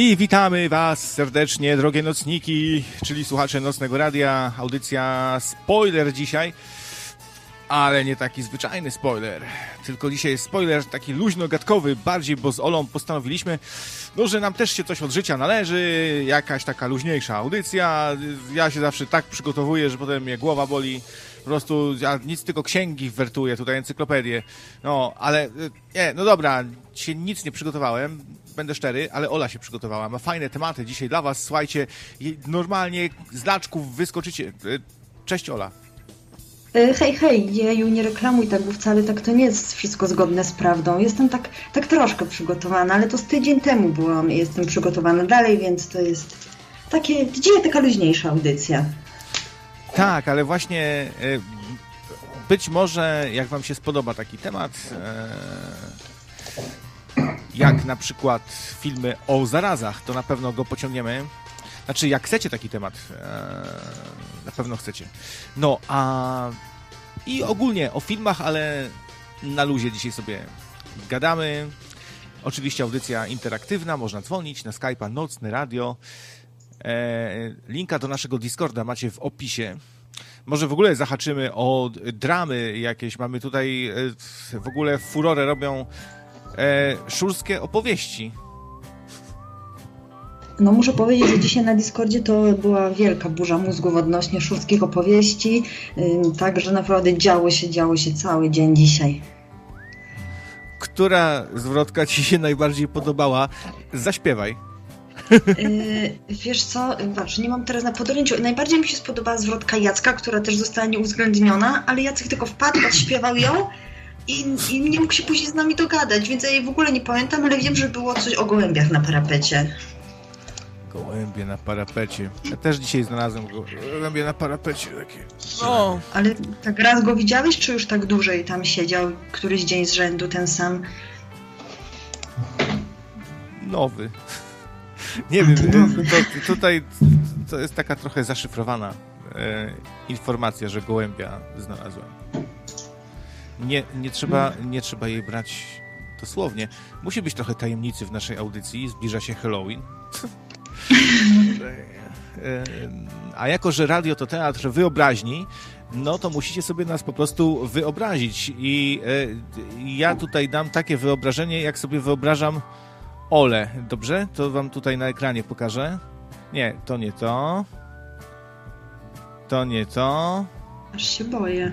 I witamy Was serdecznie, drogie nocniki, czyli słuchacze Nocnego Radia. Audycja spoiler dzisiaj, ale nie taki zwyczajny spoiler. Tylko dzisiaj jest spoiler taki luźno-gadkowy, bardziej, bo z Olą postanowiliśmy, no, że nam też się coś od życia należy, jakaś taka luźniejsza audycja. Ja się zawsze tak przygotowuję, że potem mnie głowa boli. Po prostu ja nic tylko księgi wertuję, tutaj encyklopedię. No, ale nie, no dobra, dzisiaj nic nie przygotowałem będę szczery, ale Ola się przygotowała. Ma fajne tematy dzisiaj dla Was. Słuchajcie, normalnie z laczków wyskoczycie. Cześć Ola. Hej, hej, jeju, nie reklamuj tak, bo wcale tak to nie jest wszystko zgodne z prawdą. Jestem tak, tak troszkę przygotowana, ale to z tydzień temu byłam, jestem przygotowana dalej, więc to jest takie, dzisiaj taka luźniejsza audycja. Tak, ale właśnie być może jak Wam się spodoba taki temat, jak na przykład filmy o zarazach, to na pewno go pociągniemy. Znaczy, jak chcecie taki temat, na pewno chcecie. No, a i ogólnie o filmach, ale na luzie dzisiaj sobie gadamy. Oczywiście audycja interaktywna, można dzwonić na Skype'a Nocny Radio. linka do naszego Discorda macie w opisie. Może w ogóle zahaczymy o dramy jakieś. Mamy tutaj w ogóle furorę robią e, szulskie opowieści. No muszę powiedzieć, że dzisiaj na Discordzie to była wielka burza mózgów odnośnie szulskich opowieści, także naprawdę działo się, działo się cały dzień dzisiaj. Która zwrotka Ci się najbardziej podobała? Zaśpiewaj. Yy, wiesz co, patrz, nie mam teraz na podręciu. Najbardziej mi się spodobała zwrotka Jacka, która też została nieuwzględniona, ale Jacek tylko wpadł, śpiewał ją i, i nie mógł się później z nami dogadać, więc ja jej w ogóle nie pamiętam, ale wiem, że było coś o gołębiach na parapecie. Gołębie na parapecie. Ja też dzisiaj znalazłem gołębie na parapecie takie. No. Ale tak raz go widziałeś, czy już tak dłużej tam siedział, któryś dzień z rzędu ten sam? Nowy. Nie wiem, to, tutaj to jest taka trochę zaszyfrowana e, informacja, że gołębia znalazłem nie, nie, trzeba, nie trzeba jej brać dosłownie. Musi być trochę tajemnicy w naszej audycji. Zbliża się Halloween. A jako, że radio to teatr wyobraźni, no to musicie sobie nas po prostu wyobrazić. I e, ja tutaj dam takie wyobrażenie, jak sobie wyobrażam Ole. Dobrze? To wam tutaj na ekranie pokażę. Nie, to nie to. To nie to. Aż się boję.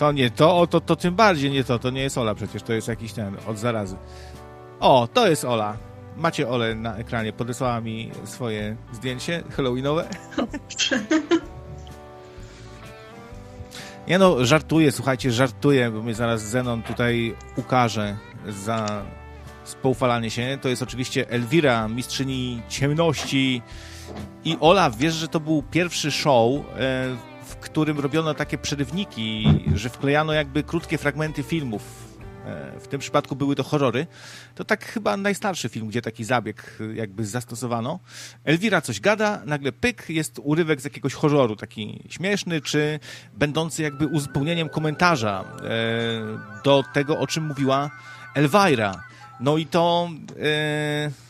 To nie to, o to, to tym bardziej nie to. To nie jest Ola przecież, to jest jakiś ten od zarazy. O, to jest Ola. Macie Ole na ekranie. Podesłała mi swoje zdjęcie halloweenowe. Nie no, żartuję, słuchajcie, żartuję, bo mnie zaraz Zenon tutaj ukaże za spoufalanie się. To jest oczywiście Elwira, mistrzyni ciemności. I Ola, wiesz, że to był pierwszy show, e, w którym robiono takie przerywniki, że wklejano jakby krótkie fragmenty filmów. E, w tym przypadku były to horrory. To tak chyba najstarszy film, gdzie taki zabieg jakby zastosowano. Elwira coś gada, nagle pyk, jest urywek z jakiegoś horroru, taki śmieszny, czy będący jakby uzupełnieniem komentarza e, do tego, o czym mówiła Elvira. No i to... E,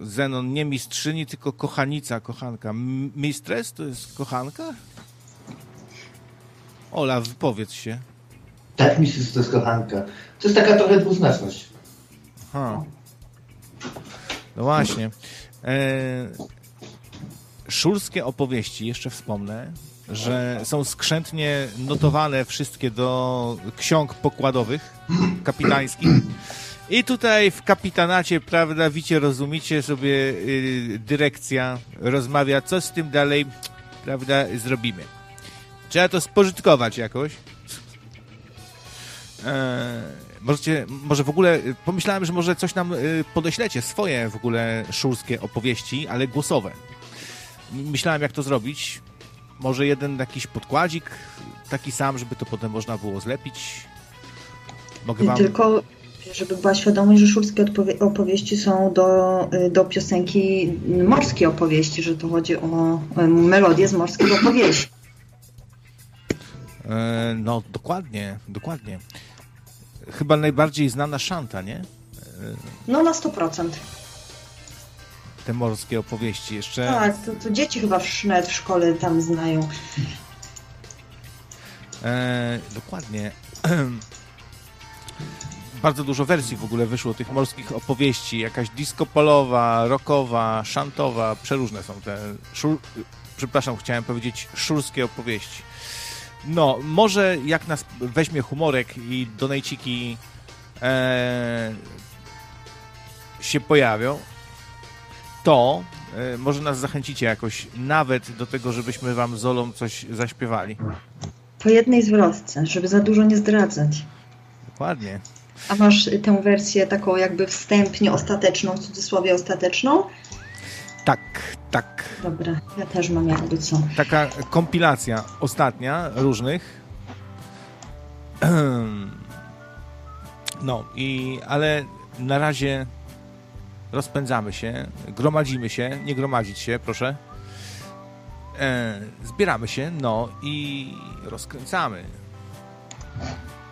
Zenon, nie mistrzyni, tylko kochanica, kochanka. Mistres to jest kochanka? Ola, wypowiedz się. Tak, mistrz to jest kochanka. To jest taka trochę dwuznaczność. Ha. No właśnie. E... Szulskie opowieści, jeszcze wspomnę, że są skrzętnie notowane wszystkie do ksiąg pokładowych kapitańskich. I tutaj w kapitanacie, prawda, wicie, rozumicie sobie, yy, dyrekcja rozmawia, co z tym dalej, prawda, zrobimy. Trzeba to spożytkować jakoś. Eee, możecie, może w ogóle, pomyślałem, że może coś nam yy, podeślecie, swoje w ogóle szulskie opowieści, ale głosowe. Myślałem, jak to zrobić. Może jeden jakiś podkładzik, taki sam, żeby to potem można było zlepić. Mogę wam... Tylko żeby była świadomość, że szulskie opowieści są do, y, do piosenki morskie opowieści, że to chodzi o melodię z morskich opowieści. E, no, dokładnie, dokładnie. Chyba najbardziej znana szanta, nie? No na 100%. Te morskie opowieści jeszcze. Tak, to, to dzieci chyba w, nawet w szkole tam znają. E, dokładnie. Bardzo dużo wersji w ogóle wyszło tych morskich opowieści. Jakaś disco polowa, rockowa, szantowa. Przeróżne są te. Szur... Przepraszam, chciałem powiedzieć szurskie opowieści. No, może jak nas weźmie humorek i donejciki e, się pojawią, to e, może nas zachęcicie jakoś nawet do tego, żebyśmy wam z Olą coś zaśpiewali. Po jednej zwrotce, żeby za dużo nie zdradzać. Dokładnie. A masz tę wersję taką jakby wstępnie ostateczną, w cudzysłowie ostateczną? Tak, tak. Dobra, ja też mam jakby co. Taka kompilacja ostatnia różnych. No i ale na razie rozpędzamy się, gromadzimy się, nie gromadzić się, proszę. E, zbieramy się, no i rozkręcamy.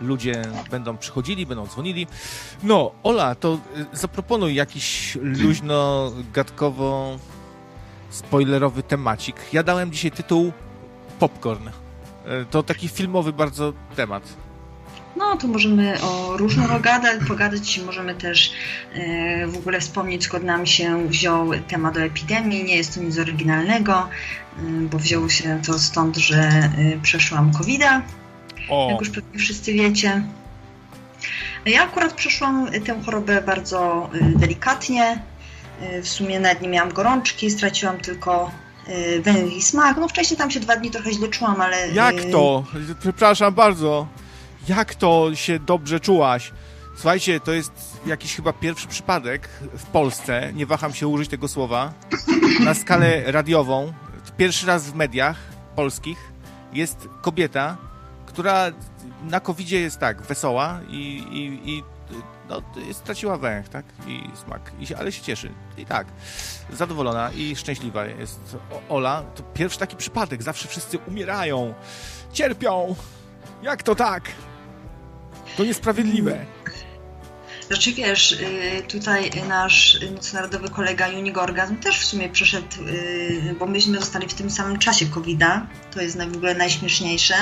Ludzie będą przychodzili, będą dzwonili. No, Ola, to y, zaproponuj jakiś luźno, gadkowo spoilerowy temacik. Ja dałem dzisiaj tytuł Popcorn. E, to taki filmowy bardzo temat. No, to możemy o gadać, pogadać. Możemy też e, w ogóle wspomnieć, skąd nam się wziął temat o epidemii. Nie jest to nic oryginalnego, bo wzięło się to stąd, że przeszłam COVID-a, O, jak już pewnie wszyscy wiecie. Ja akurat przeszłam tę chorobę bardzo e, delikatnie. E, W sumie nawet nie miałam gorączki, straciłam tylko e, węch i smak. No wcześniej tam się dwa dni trochę źle czułam, ale... jak to? Przepraszam bardzo. Jak to się dobrze czułaś? Słuchajcie, to jest jakiś chyba pierwszy przypadek w Polsce, nie waham się użyć tego słowa, na skalę radiową, pierwszy raz w mediach polskich jest kobieta, która na covid jest tak, wesoła i, i, i no, straciła węch, tak? I smak, I ale się cieszy. I tak, zadowolona i szczęśliwa jest Ola. To pierwszy taki przypadek, zawsze wszyscy umierają, cierpią. Jak to tak? To niesprawiedliwe. Znaczy wiesz, y, tutaj nasz nocnonarodowy kolega Unigorgazm też w sumie przeszedł, y, bo myśmy zostali w tym samym czasie COVID-a. To jest w ogóle najśmieszniejsze.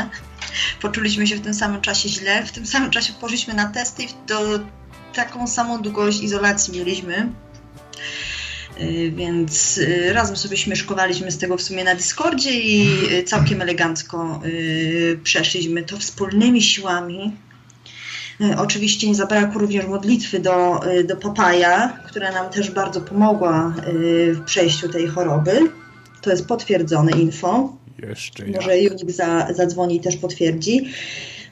Poczuliśmy się w tym samym czasie źle, w tym samym czasie poszliśmy na testy i do taką samą długość izolacji mieliśmy. Y, Więc razem sobie śmieszkowaliśmy z tego w sumie na Discordzie i całkiem elegancko przeszliśmy to wspólnymi siłami. Y, Oczywiście nie zabrakło również modlitwy do, y, do Papaja, która nam też bardzo pomogła y, w przejściu tej choroby. To jest potwierdzone info. Jeszcze Może Junik za, zadzwoni i też potwierdzi.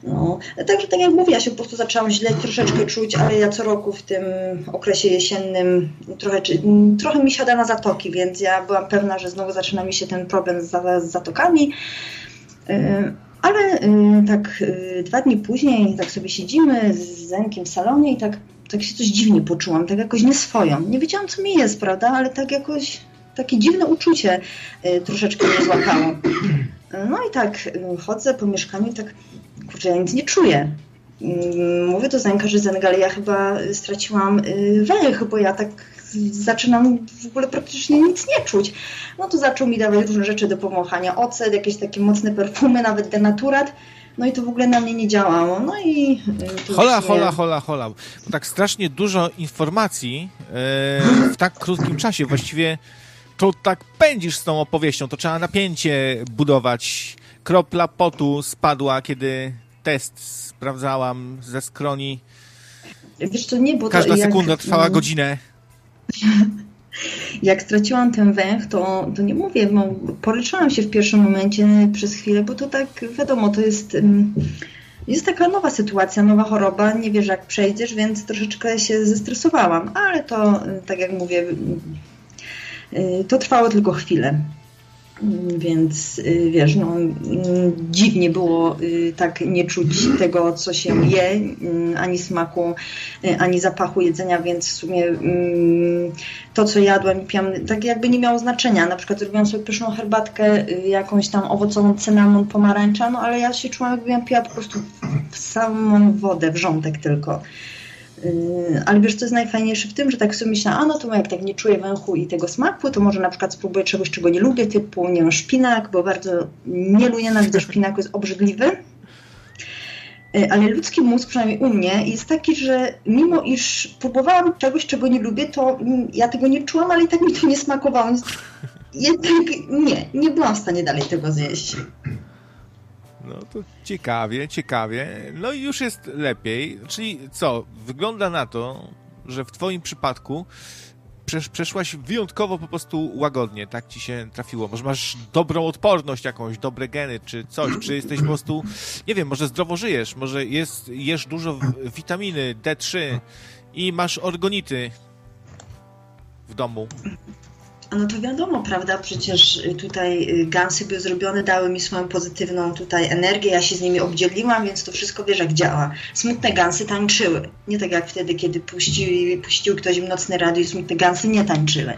No, także tak jak mówię, ja się po prostu zaczęłam źle troszeczkę czuć, ale ja co roku w tym okresie jesiennym trochę, trochę mi siada na zatoki, więc ja byłam pewna, że znowu zaczyna mi się ten problem z, z zatokami. Y, Ale y, tak y, dwa dni później tak sobie siedzimy z Zenkiem w salonie i tak, tak się coś dziwnie poczułam, tak jakoś nieswoją. Nie wiedziałam, co mi jest, prawda, ale tak jakoś takie dziwne uczucie y, troszeczkę mnie złapało. No i tak chodzę po mieszkaniu i tak, kurczę, ja nic nie czuję. Mm, Mówię do Zenka, że Zenk, ale ja chyba straciłam węch, bo ja tak zaczynam w ogóle praktycznie nic nie czuć. No to zaczął mi dawać różne rzeczy do pomachania, ocet, jakieś takie mocne perfumy, nawet denaturat. No i to w ogóle na mnie nie działało. No i... y, to Hola, już nie- hola, hola, hola. Bo tak strasznie dużo informacji e, w tak krótkim czasie. Właściwie to tak pędzisz z tą opowieścią. To trzeba napięcie budować. Kropla potu spadła, kiedy test sprawdzałam ze skroni. Wiesz co, nie, bo to Każda jak, sekunda trwała mm, godzinę. Jak straciłam ten węch, to, to nie mówię, no, poleczyłam się w pierwszym momencie przez chwilę, bo to tak wiadomo, to jest, ym, jest taka nowa sytuacja, nowa choroba, nie wiesz jak przejdziesz, więc troszeczkę się zestresowałam, ale to, tak jak mówię, y, to trwało tylko chwilę. Więc y, wiesz, no, dziwnie było y, tak nie czuć tego, co się je, mm, ani smaku, y, ani zapachu jedzenia, więc w sumie mm, to, co jadłam i piłam, tak jakby nie miało znaczenia. Na przykład zrobiłam sobie pyszną herbatkę, jakąś tam owocową cynamon, pomarańcza, no ale ja się czułam, jakbym piła po prostu w samą wodę, wrzątek tylko. Yy, ale wiesz, co jest najfajniejsze w tym, że tak sobie myślę, a no to jak tak nie czuję węchu i tego smaku, to może na przykład spróbuję czegoś, czego nie lubię, typu, nie wiem, szpinak, bo bardzo nie lubię, nienawidzę szpinaku, jest obrzydliwy. Yy, ale ludzki mózg, przynajmniej u mnie, jest taki, że mimo iż próbowałam czegoś, czego nie lubię, to ja tego nie czułam, ale i tak mi to nie smakowało. Jednak nie, nie byłam w stanie dalej tego zjeść. No to ciekawie, ciekawie. No i już jest lepiej. Czyli co? Wygląda na to, że w Twoim przypadku przeszłaś wyjątkowo po prostu łagodnie, tak ci się trafiło. Może masz dobrą odporność jakąś, dobre geny, czy coś, czy jesteś po prostu, nie wiem, może zdrowo żyjesz, może jest, jesz dużo witaminy D3 i masz organity w domu. No to wiadomo, prawda? Przecież tutaj y, gansy były zrobione, dały mi swoją pozytywną tutaj energię, ja się z nimi obdzieliłam, więc to wszystko wiesz jak działa. Smutne gansy tańczyły. Nie tak jak wtedy, kiedy puścił, puścił ktoś im nocny radio i smutne gansy nie tańczyły.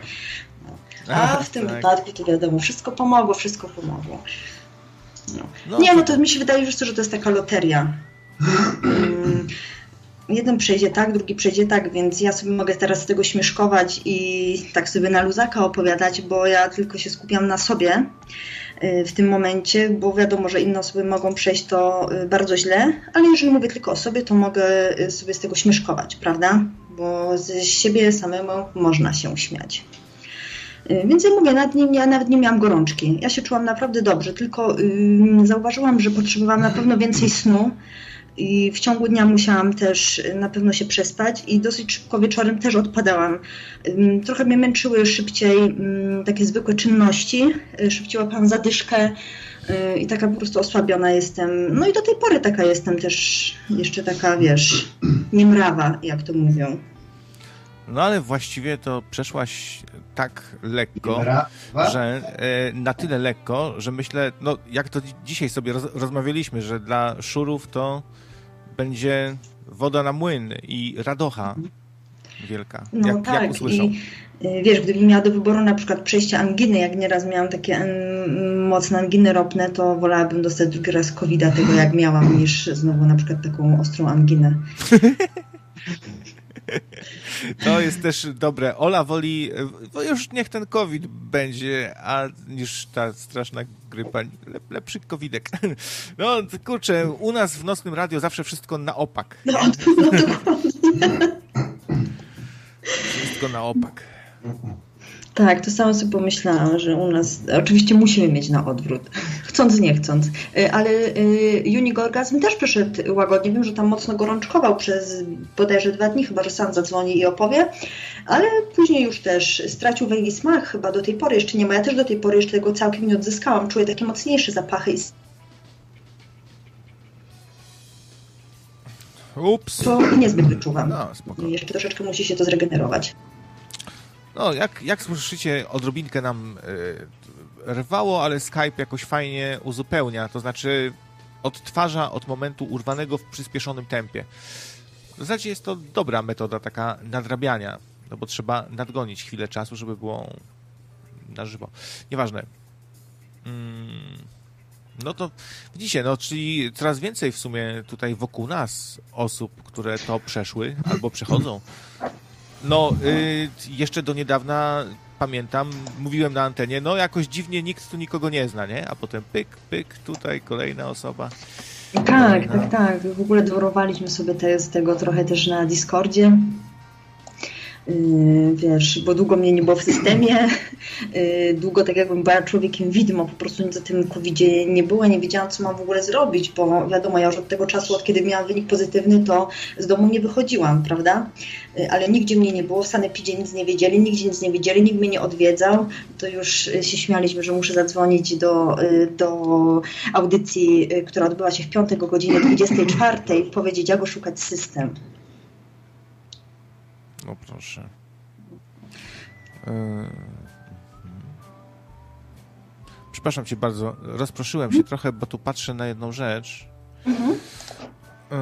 A w tym tak. wypadku to wiadomo, wszystko pomogło, wszystko pomogło. No. No, nie, no to mi się wydaje, że to jest taka loteria. Jeden przejdzie tak, drugi przejdzie tak, więc ja sobie mogę teraz z tego śmieszkować i tak sobie na luzaka opowiadać, bo ja tylko się skupiam na sobie y, w tym momencie, bo wiadomo, że inne osoby mogą przejść to y, bardzo źle, ale jeżeli mówię tylko o sobie, to mogę y, sobie z tego śmieszkować, prawda? Bo z siebie samemu można się śmiać. Więc ja mówię, nad nim, ja nawet nie miałam gorączki. Ja się czułam naprawdę dobrze, tylko yy, zauważyłam, że potrzebowałam na pewno więcej snu, i w ciągu dnia musiałam też na pewno się przespać i dosyć szybko wieczorem też odpadałam. Trochę mnie męczyły szybciej takie zwykłe czynności, y, szybciej łapałam zadyszkę y, i taka po prostu osłabiona jestem. No i do tej pory taka jestem też jeszcze taka, wiesz, niemrawa, jak to mówią. No ale właściwie to przeszłaś tak lekko, że e, na tyle lekko, że myślę, no jak to dzisiaj sobie roz, rozmawialiśmy, że dla szurów to będzie woda na młyn i radocha wielka. No jak, tak. Jak usłyszą. I y, wiesz, gdybym miała do wyboru na przykład przejście anginy, jak nieraz miałam takie mm, mocne anginy ropne, to wolałabym dostać drugi raz covid tego jak miałam, niż znowu na przykład taką ostrą anginę. To jest też dobre. Ola woli, już niech ten COVID będzie, a niż ta straszna grypa. Lepszy COVIDek. No kurczę, u nas w Nocnym Radio zawsze wszystko na opak. No, no Wszystko na opak. Tak, to samo sobie pomyślałam, że u nas oczywiście musimy mieć na odwrót, chcąc nie chcąc, y, ale y, Unigorgazm też przeszedł łagodnie. Wiem, że tam mocno gorączkował przez bodajże dwa dni, chyba że sam zadzwoni i opowie, ale później już też stracił węgi smak, chyba do tej pory jeszcze nie ma. Ja też do tej pory jeszcze tego całkiem nie odzyskałam. Czuję takie mocniejsze zapachy i Ups. To niezbyt wyczuwam. No, Jeszcze troszeczkę musi się to zregenerować. No, jak, jak słyszycie, odrobinkę nam y, rwało, ale Skype jakoś fajnie uzupełnia, to znaczy odtwarza od momentu urwanego w przyspieszonym tempie. W zasadzie jest to dobra metoda taka nadrabiania, no bo trzeba nadgonić chwilę czasu, żeby było na żywo. Nieważne. Mm, no to widzicie, no czyli coraz więcej w sumie tutaj wokół nas osób, które to przeszły albo przechodzą. No, y, jeszcze do niedawna pamiętam, mówiłem na antenie, no jakoś dziwnie nikt tu nikogo nie zna, nie? A potem pyk, pyk, tutaj kolejna osoba. Tak, kolejna. tak, tak. W ogóle dworowaliśmy sobie te, z tego trochę też na Discordzie. Yy, wiesz, bo długo mnie nie było w systemie, yy, długo tak jakbym była człowiekiem widmo, po prostu nic o tym covid nie było, nie wiedziałam, co mam w ogóle zrobić, bo wiadomo, ja już od tego czasu, od kiedy miałam wynik pozytywny, to z domu nie wychodziłam, prawda? Yy, ale nigdzie mnie nie było, w Sanepidzie nic nie wiedzieli, nigdzie nic nie wiedzieli, nikt mnie nie odwiedzał, to już się śmialiśmy, że muszę zadzwonić do, do audycji, która odbyła się w piątek o godzinie 24 i powiedzieć, jak oszukać system. Proszę. E, przepraszam cię bardzo, rozproszyłem się mhm. trochę, bo tu patrzę na jedną rzecz. Mhm. E,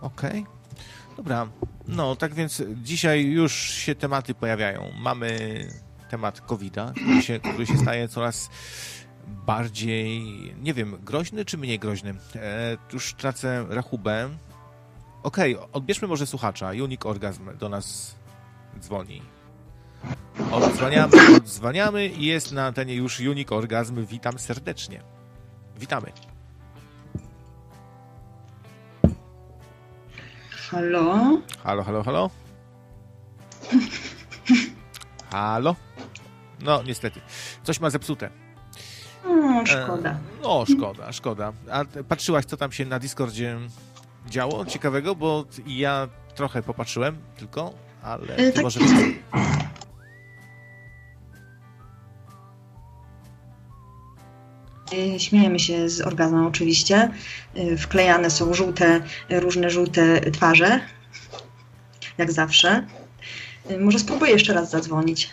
okej. Okay. Dobra. No, tak więc dzisiaj już się tematy pojawiają. Mamy temat COVID-a, który się, który się staje coraz bardziej, nie wiem, groźny czy mniej groźny. E, już tracę rachubę Okej, okay, odbierzmy może słuchacza. Unique Orgasm do nas dzwoni. Odzwaniamy, odzwaniamy i jest na antenie już Unique Orgasm. Witam serdecznie. Witamy. Halo? Halo, halo, halo? Halo? No, niestety. Coś ma zepsute. No, szkoda. E, no, szkoda, szkoda. A patrzyłaś, co tam się na Discordzie działo ciekawego? Bo ja trochę popatrzyłem tylko, ale e, tak, może... E, śmiejemy się z orgazmem oczywiście. E, wklejane są żółte, różne żółte twarze. Jak zawsze. Może spróbuję jeszcze raz zadzwonić.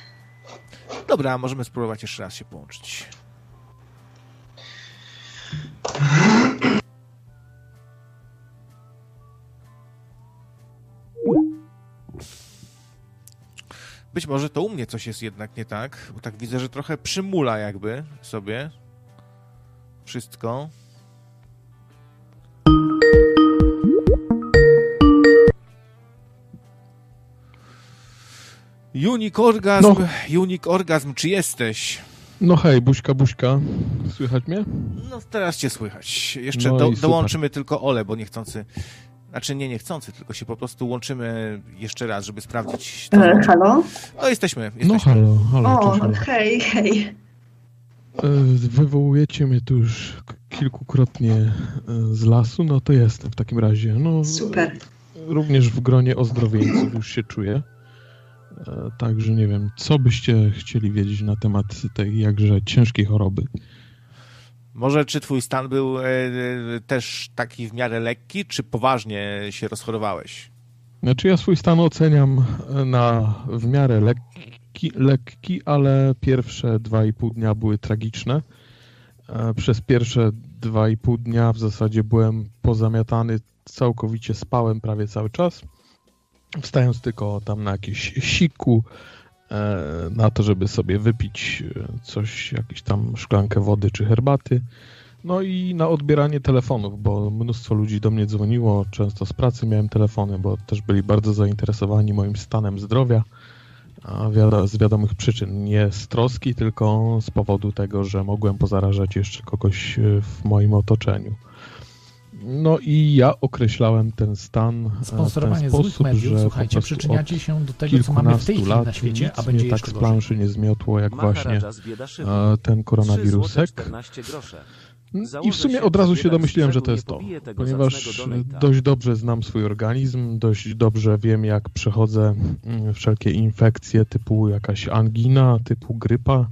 Dobra, możemy spróbować jeszcze raz się połączyć. Być może to u mnie coś jest jednak nie tak, bo tak widzę, że trochę przymula jakby sobie wszystko. Unik Orgazm, no. Unik Orgazm, czy jesteś? No hej, buźka, buźka. Słychać mnie? No teraz cię słychać. Jeszcze no do, dołączymy tylko Ole, bo niechcący znaczy nie niechcący, tylko się po prostu łączymy jeszcze raz, żeby sprawdzić. To, e, halo? O, jesteśmy. jesteśmy. No halo, halo. O, cześć, hej, hej. E, wywołujecie mnie tu już kilkukrotnie e, z lasu, no to jestem w takim razie. No, Super. Również w gronie ozdrowieńców już się czuję. E, także nie wiem, co byście chcieli wiedzieć na temat tej jakże ciężkiej choroby. Może czy twój stan był e, e, też taki w miarę lekki, czy poważnie się rozchorowałeś? Znaczy ja swój stan oceniam na w miarę lekki, lekki ale pierwsze dwa i pół dnia były tragiczne. E, przez pierwsze dwa i pół dnia w zasadzie byłem pozamiatany, całkowicie spałem prawie cały czas. Wstając tylko tam na jakieś siku, E, na to, żeby sobie wypić e, coś, jakąś tam szklankę wody czy herbaty. No i na odbieranie telefonów, bo mnóstwo ludzi do mnie dzwoniło, często z pracy miałem telefony, bo też byli bardzo zainteresowani moim stanem zdrowia, a z wiadomych przyczyn. Nie z troski, tylko z powodu tego, że mogłem pozarażać jeszcze kogoś e, w moim otoczeniu. No i ja określałem ten stan e, Sponsorowanie ten sposób, mediów, że słuchajcie, przyczyniacie się do tego, co mamy w tej chwili na świecie, a będzie tak z planszy nie zmiotło, jak właśnie e, ten koronawirusek. I w sumie od razu się domyśliłem, że to jest to, ponieważ dość dobrze znam swój organizm, dość dobrze wiem, jak przechodzę mm, wszelkie infekcje typu jakaś angina, typu grypa,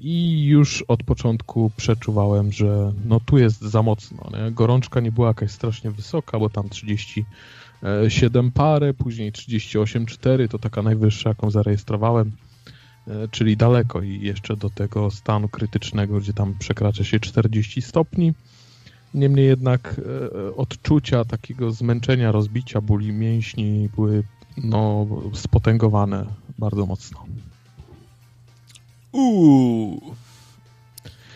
i już od początku przeczuwałem, że no tu jest za mocno. Nie? Gorączka nie była jakaś strasznie wysoka, bo tam 37 parę, później 38,4 to taka najwyższa, jaką zarejestrowałem, e, czyli daleko i jeszcze do tego stanu krytycznego, gdzie tam przekracza się 40 stopni. Niemniej jednak e, odczucia takiego zmęczenia, rozbicia, bóli mięśni były no, spotęgowane bardzo mocno. Uuu.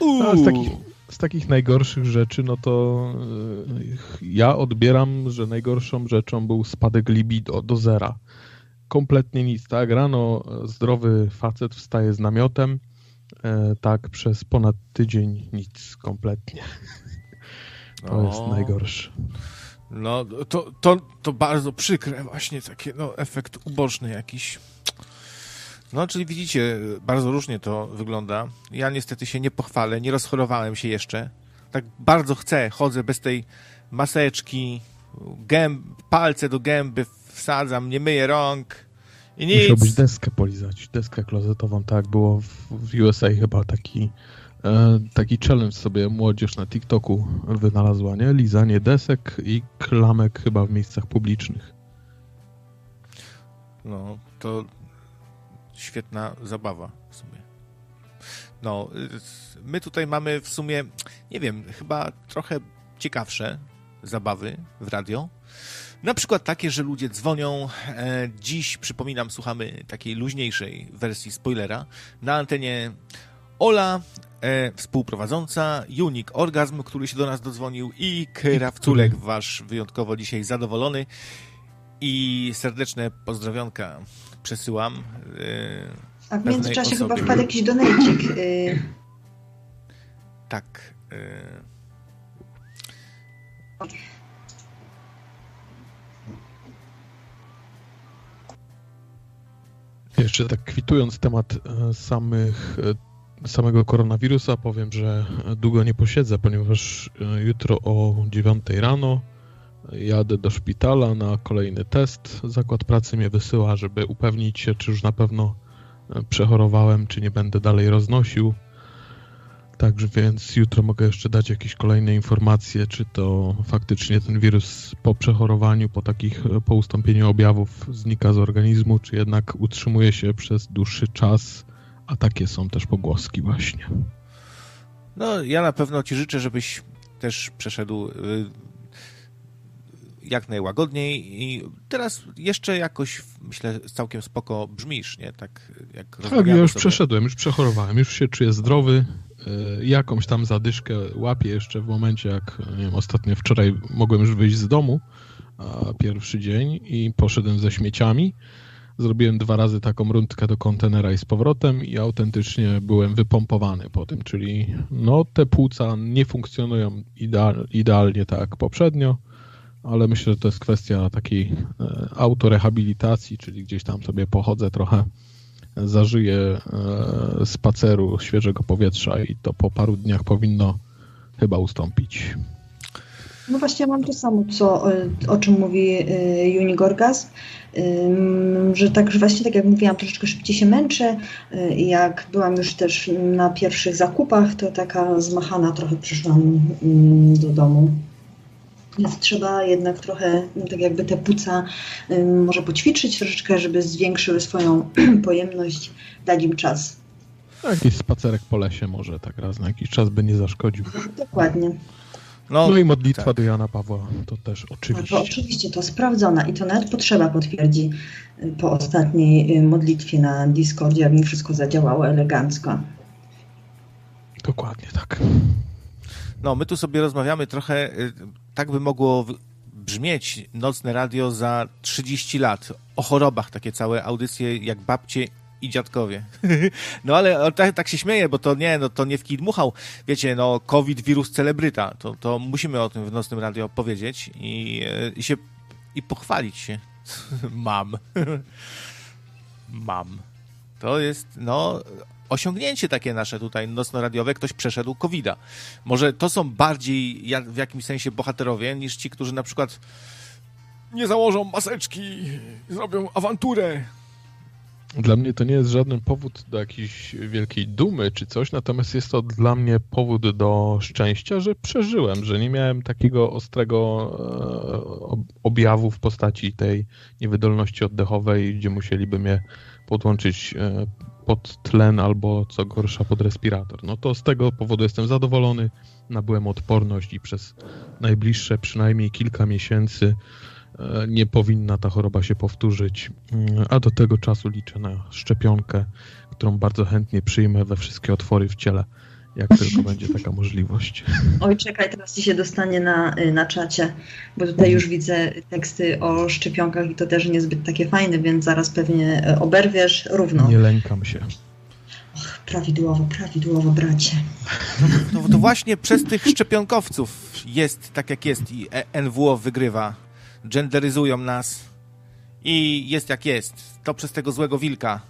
Uuu. z, takich, z takich najgorszych rzeczy, no to yy, ja odbieram, że najgorszą rzeczą był spadek libido do zera. Kompletnie nic, tak? Rano zdrowy facet wstaje z namiotem, yy, tak przez ponad tydzień nic kompletnie. To jest najgorsze. No, to, to, to bardzo przykre właśnie, takie, no, efekt uboczny jakiś. No, czyli widzicie, bardzo różnie to wygląda. Ja niestety się nie pochwalę, nie rozchorowałem się jeszcze. Tak bardzo chcę, chodzę bez tej maseczki, gęb, palce do gęby wsadzam, nie myję rąk i nic. Musiałbyś deskę polizać, deskę klozetową, tak było w, USA chyba taki e, taki challenge sobie młodzież na TikToku wynalazła, nie? Lizanie desek i klamek chyba w miejscach publicznych. No, to świetna zabawa w sumie. No, my tutaj mamy w sumie, nie wiem, chyba trochę ciekawsze zabawy w radio. Na przykład takie, że ludzie dzwonią. E, dziś, przypominam, słuchamy takiej luźniejszej wersji spoilera na antenie Ola e, współprowadząca, Unik Orgazm, który się do nas dodzwonił i Krawculek, wasz wyjątkowo dzisiaj zadowolony i serdeczne pozdrowionka przesyłam. E, A w międzyczasie chyba wpadł jakiś donajcik. Y... Tak. Y... Jeszcze tak kwitując temat samych, samego koronawirusa, powiem, że długo nie posiedzę, ponieważ jutro o 9 rano jadę do szpitala na kolejny test. Zakład pracy mnie wysyła, żeby upewnić się, czy już na pewno przechorowałem, czy nie będę dalej roznosił. Także więc jutro mogę jeszcze dać jakieś kolejne informacje, czy to faktycznie ten wirus po przechorowaniu, po takich, po ustąpieniu objawów znika z organizmu, czy jednak utrzymuje się przez dłuższy czas, a takie są też pogłoski właśnie. No, ja na pewno Ci życzę, żebyś też przeszedł y, jak najłagodniej i teraz jeszcze jakoś, myślę, całkiem spoko brzmisz, nie? Tak jak Tak, ja już sobie. przeszedłem, już przechorowałem, już się czuję zdrowy, E, jakąś tam zadyszkę łapię jeszcze w momencie, jak nie wiem, ostatnio wczoraj mogłem już wyjść z domu, pierwszy dzień i poszedłem ze śmieciami. Zrobiłem dwa razy taką rundkę do kontenera i z powrotem i autentycznie byłem wypompowany po tym, czyli no te płuca nie funkcjonują ideal, idealnie tak jak poprzednio, ale myślę, że to jest kwestia takiej e, autorehabilitacji, czyli gdzieś tam sobie pochodzę trochę zażyje e, spaceru świeżego powietrza i to po paru dniach powinno chyba ustąpić. No właśnie mam to samo, co, e, o czym mówi e, Unigorgas, że tak, że właśnie tak jak mówiłam, troszeczkę szybciej się męczę. Jak byłam już też na pierwszych zakupach, to taka zmachana trochę przyszłam do domu. Więc trzeba jednak trochę, tak jakby te płuca może poćwiczyć troszeczkę, żeby zwiększyły swoją pojemność, dać im czas. Jakiś spacerek po lesie może tak raz na jakiś czas by nie zaszkodził. Dokładnie. No, no i modlitwa tak. do Jana Pawła, to też oczywiście. To oczywiście, to sprawdzona i to nawet potrzeba potwierdzi y, po ostatniej y, modlitwie na Discordzie, jak mi wszystko zadziałało elegancko. Dokładnie tak. No, my tu sobie rozmawiamy trochę, y, tak by mogło brzmieć nocne radio za 30 lat. O chorobach, takie całe audycje jak babcie i dziadkowie. No ale tak, tak, się śmieję, bo to nie, no to nie w kij dmuchał. Wiecie, no COVID, wirus celebryta. To, to musimy o tym w nocnym radio powiedzieć i, y, i się i pochwalić się. Mam. Mam. To jest, no, osiągnięcie takie nasze tutaj nocno-radiowe, ktoś przeszedł covid -a. Może to są bardziej w jakimś sensie bohaterowie niż ci, którzy na przykład nie założą maseczki, zrobią awanturę. Dla mnie to nie jest żaden powód do jakiejś wielkiej dumy czy coś, natomiast jest to dla mnie powód do szczęścia, że przeżyłem, że nie miałem takiego ostrego e, objawu w postaci tej niewydolności oddechowej, gdzie musieliby mnie podłączyć e, pod tlen albo co gorsza pod respirator. No to z tego powodu jestem zadowolony. Nabyłem odporność i przez najbliższe przynajmniej kilka miesięcy e, nie powinna ta choroba się powtórzyć, mm, a do tego czasu liczę na szczepionkę, którą bardzo chętnie przyjmę we wszystkie otwory w ciele jak tylko będzie taka możliwość. Oj, czekaj, teraz ci się dostanie na, y, na czacie, bo tutaj już widzę teksty o szczepionkach i to też niezbyt takie fajne, więc zaraz pewnie y, oberwiesz równo. Nie lękam się. Och, prawidłowo, prawidłowo, bracie. No, to, to właśnie przez tych szczepionkowców jest tak jak jest i e, NWO wygrywa. Genderyzują nas i jest jak jest. To przez tego złego wilka.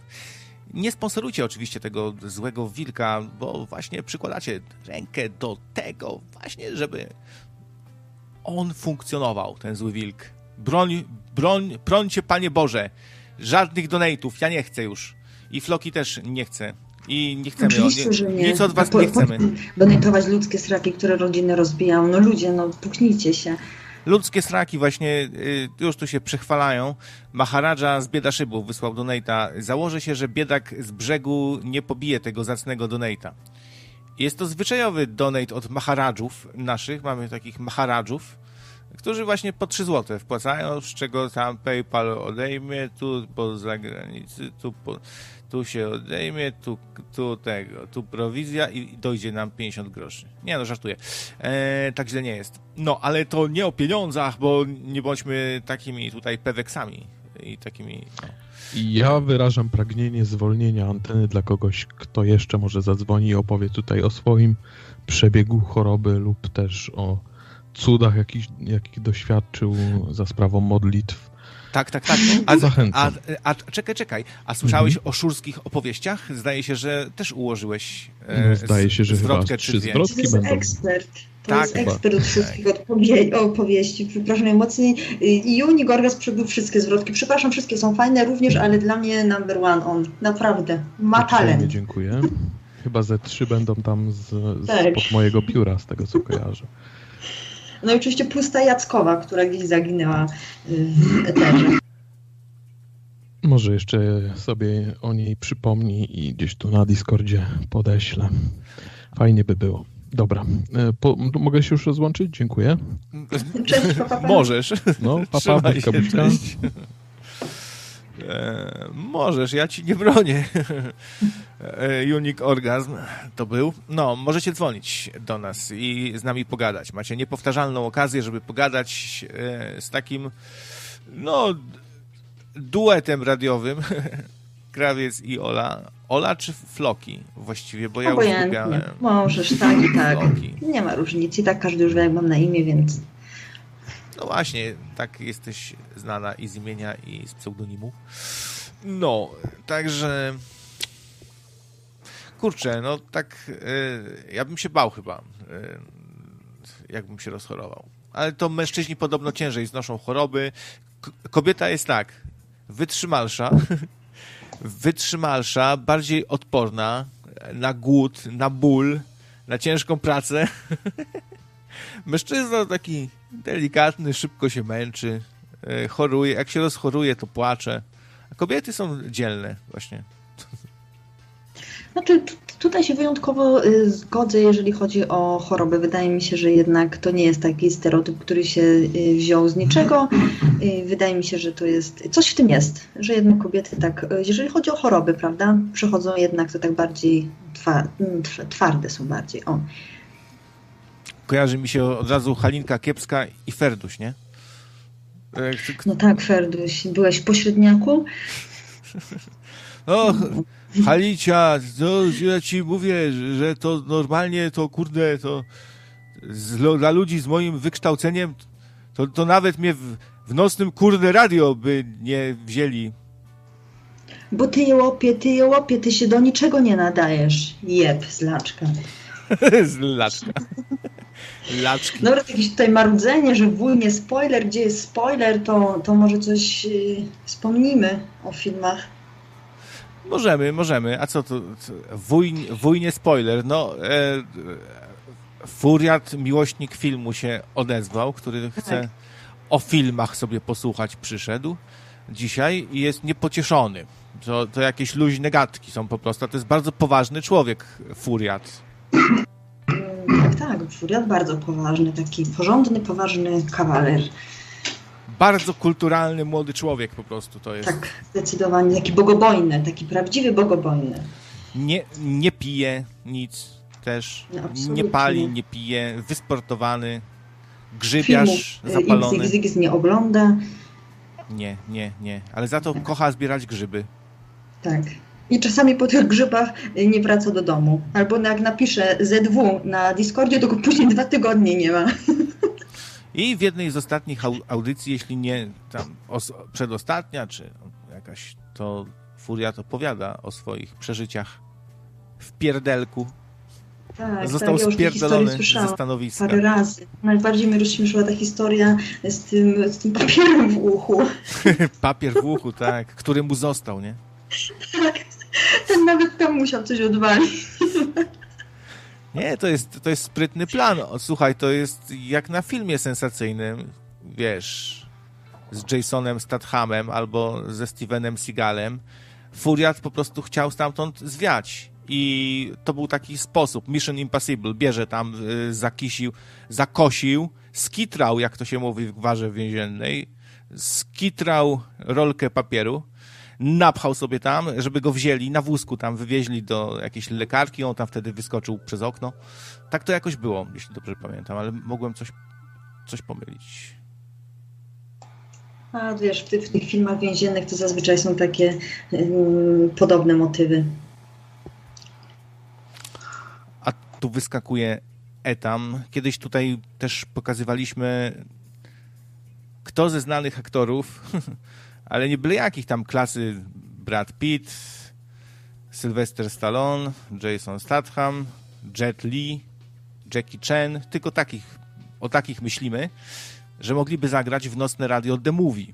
Nie sponsorujcie oczywiście tego złego wilka, bo właśnie przykładacie rękę do tego właśnie, żeby on funkcjonował, ten zły wilk. Broń, broń, brońcie Panie Boże. Żadnych donate'ów, ja nie chcę już. I Floki też nie chce. I nie chcemy. Oczywiście, że nie. Nic od was po, nie chcemy. Donatować ludzkie sraki, które rodziny rozbijają. No ludzie, no puknijcie się ludzkie straki właśnie y, już tu się przechwalają. Maharadża z Biedaszybów wysłał donata. Założę się, że biedak z brzegu nie pobije tego zacnego donata. Jest to zwyczajowy donate od Maharadżów naszych. Mamy takich Maharadżów. którzy właśnie po 3 zł wpłacają, z czego tam PayPal odejmie, tu po zagranicy, tu, po, tu się odejmie, tu, tu tego, tu prowizja i dojdzie nam 50 groszy. Nie no, żartuję. E, tak źle nie jest. No, ale to nie o pieniądzach, bo nie bądźmy takimi tutaj peweksami i takimi... No. Ja wyrażam pragnienie zwolnienia anteny dla kogoś, kto jeszcze może zadzwoni i opowie tutaj o swoim przebiegu choroby lub też o cudach, jakich, jakich doświadczył za sprawą modlitw. Tak, tak, tak. A, a, a, czekaj, czekaj. A słyszałeś mhm. o szurskich opowieściach? Zdaje się, że też ułożyłeś e, no, Zdaje się, że zwrotkę, trzy zwrotki to będą. ekspert. To tak, jest ekspert od wszystkich odpowie- opowieści. Przepraszam najmocniej. I Juni Gorgas przebył wszystkie zwrotki. Przepraszam, wszystkie są fajne również, ale dla mnie number one on. Naprawdę. Ma talent. Dziękuję. Chyba ze trzy będą tam z, z tak. pod mojego pióra, z tego co kojarzę. No i oczywiście pusta Jackowa, która gdzieś zaginęła w eterze. Może jeszcze sobie o niej przypomnij i gdzieś tu na Discordzie podeślę. Fajnie by było. Dobra. E, po, mogę się już rozłączyć? Dziękuję. Cześć, papa. Możesz. No, papa, buźka, E, możesz, ja ci nie bronię. e, Unique Orgasm to był. No, możecie dzwonić do nas i z nami pogadać. Macie niepowtarzalną okazję, żeby pogadać e, z takim, no, duetem radiowym. Krawiec i Ola. Ola czy Floki właściwie, bo ja Obojętnie. Możesz, tak i tak. Floki. Nie ma różnicy. Tak każdy już wie, jak mam na imię, więc no właśnie, tak jesteś znana i z imienia, i z pseudonimu. No, także... Kurczę, no tak... Yy, ja bym się bał chyba, yy, jakbym się rozchorował. Ale to mężczyźni podobno ciężej znoszą choroby. K kobieta jest tak, wytrzymalsza, wytrzymalsza, bardziej odporna na głód, na ból, na ciężką pracę. Mężczyzna taki delikatny, szybko się męczy, e, choruje. Jak się rozchoruje, to płacze. A kobiety są dzielne właśnie. Znaczy, tutaj się wyjątkowo y, zgodzę, jeżeli chodzi o choroby. Wydaje mi się, że jednak to nie jest taki stereotyp, który się y, wziął z niczego. Y, wydaje mi się, że to jest. Coś w tym jest, że jednak kobiety tak, jeżeli chodzi o choroby, prawda, przechodzą jednak to tak bardziej twarde są bardziej. O kojarzy mi się od razu Halinka Kiepska i Ferduś, nie? No tak, Ferduś. Byłeś w pośredniaku? O, Halicia, no, ja ci mówię, że to normalnie to, kurde, to z, dla ludzi z moim wykształceniem to, to nawet mnie w, w nocnym, kurde, radio by nie wzięli. Bo ty je łopie, ty je łopie, ty się do niczego nie nadajesz. Jeb, zlaczka. zlaczka. Laczki. Dobra, jakieś tutaj marudzenie, że wuj nie spoiler, gdzie jest spoiler, to, to może coś yy, wspomnimy o filmach. Możemy, możemy. A co to? Wuj, wuj nie spoiler. No, e, Furiat, miłośnik filmu się odezwał, który chce tak. o filmach sobie posłuchać, przyszedł dzisiaj i jest niepocieszony. To, to jakieś luźne gadki są po prostu. To jest bardzo poważny człowiek, Furiat. Tak, tak, Furiat bardzo poważny, taki porządny, poważny kawaler. Bardzo kulturalny młody człowiek po prostu to jest. Tak, zdecydowanie, taki bogobojny, taki prawdziwy bogobojny. Nie, nie pije nic też, no, nie pali, nie pije, wysportowany, grzybiarz Filmów, e, zapalony. XXX nie ogląda. Nie, nie, nie, ale za to tak. kocha zbierać grzyby. Tak. I czasami po tych grzybach nie wraca do domu. Albo jak napisze ZW na Discordzie, to go później dwa tygodnie nie ma. I w jednej z ostatnich audycji, jeśli nie tam przedostatnia, czy jakaś, to Furiat opowiada o swoich przeżyciach w pierdelku. Tak, Został tak, spierdolony ze stanowiska. Parę razy. Najbardziej mnie rozśmieszyła ta historia z tym, z tym papierem w uchu. Papier w uchu, tak, który mu został, nie? Tak, ten nawet tam musiał coś odwalić. Nie, to jest, to jest sprytny plan. Słuchaj, to jest jak na filmie sensacyjnym, wiesz, z Jasonem Stathamem albo ze Stevenem Seagalem. Furiat po prostu chciał stamtąd zwiać. I to był taki sposób. Mission Impossible bierze tam, y, zakisił, zakosił skitrał, jak to się mówi w gwarze więziennej, skitrał rolkę papieru, napchał sobie tam, żeby go wzięli, na wózku tam wywieźli do jakiejś lekarki, on tam wtedy wyskoczył przez okno. Tak to jakoś było, jeśli dobrze pamiętam, ale mogłem coś, coś pomylić. A wiesz, w tych, w tych filmach więziennych to zazwyczaj są takie um, podobne motywy. A tu wyskakuje Etam. Kiedyś tutaj też pokazywaliśmy kto ze znanych aktorów, ale nie byle jakich tam klasy Brad Pitt, Sylvester Stallone, Jason Statham, Jet Li, Jackie Chan, tylko takich, o takich myślimy, że mogliby zagrać w nocne radio The Movie.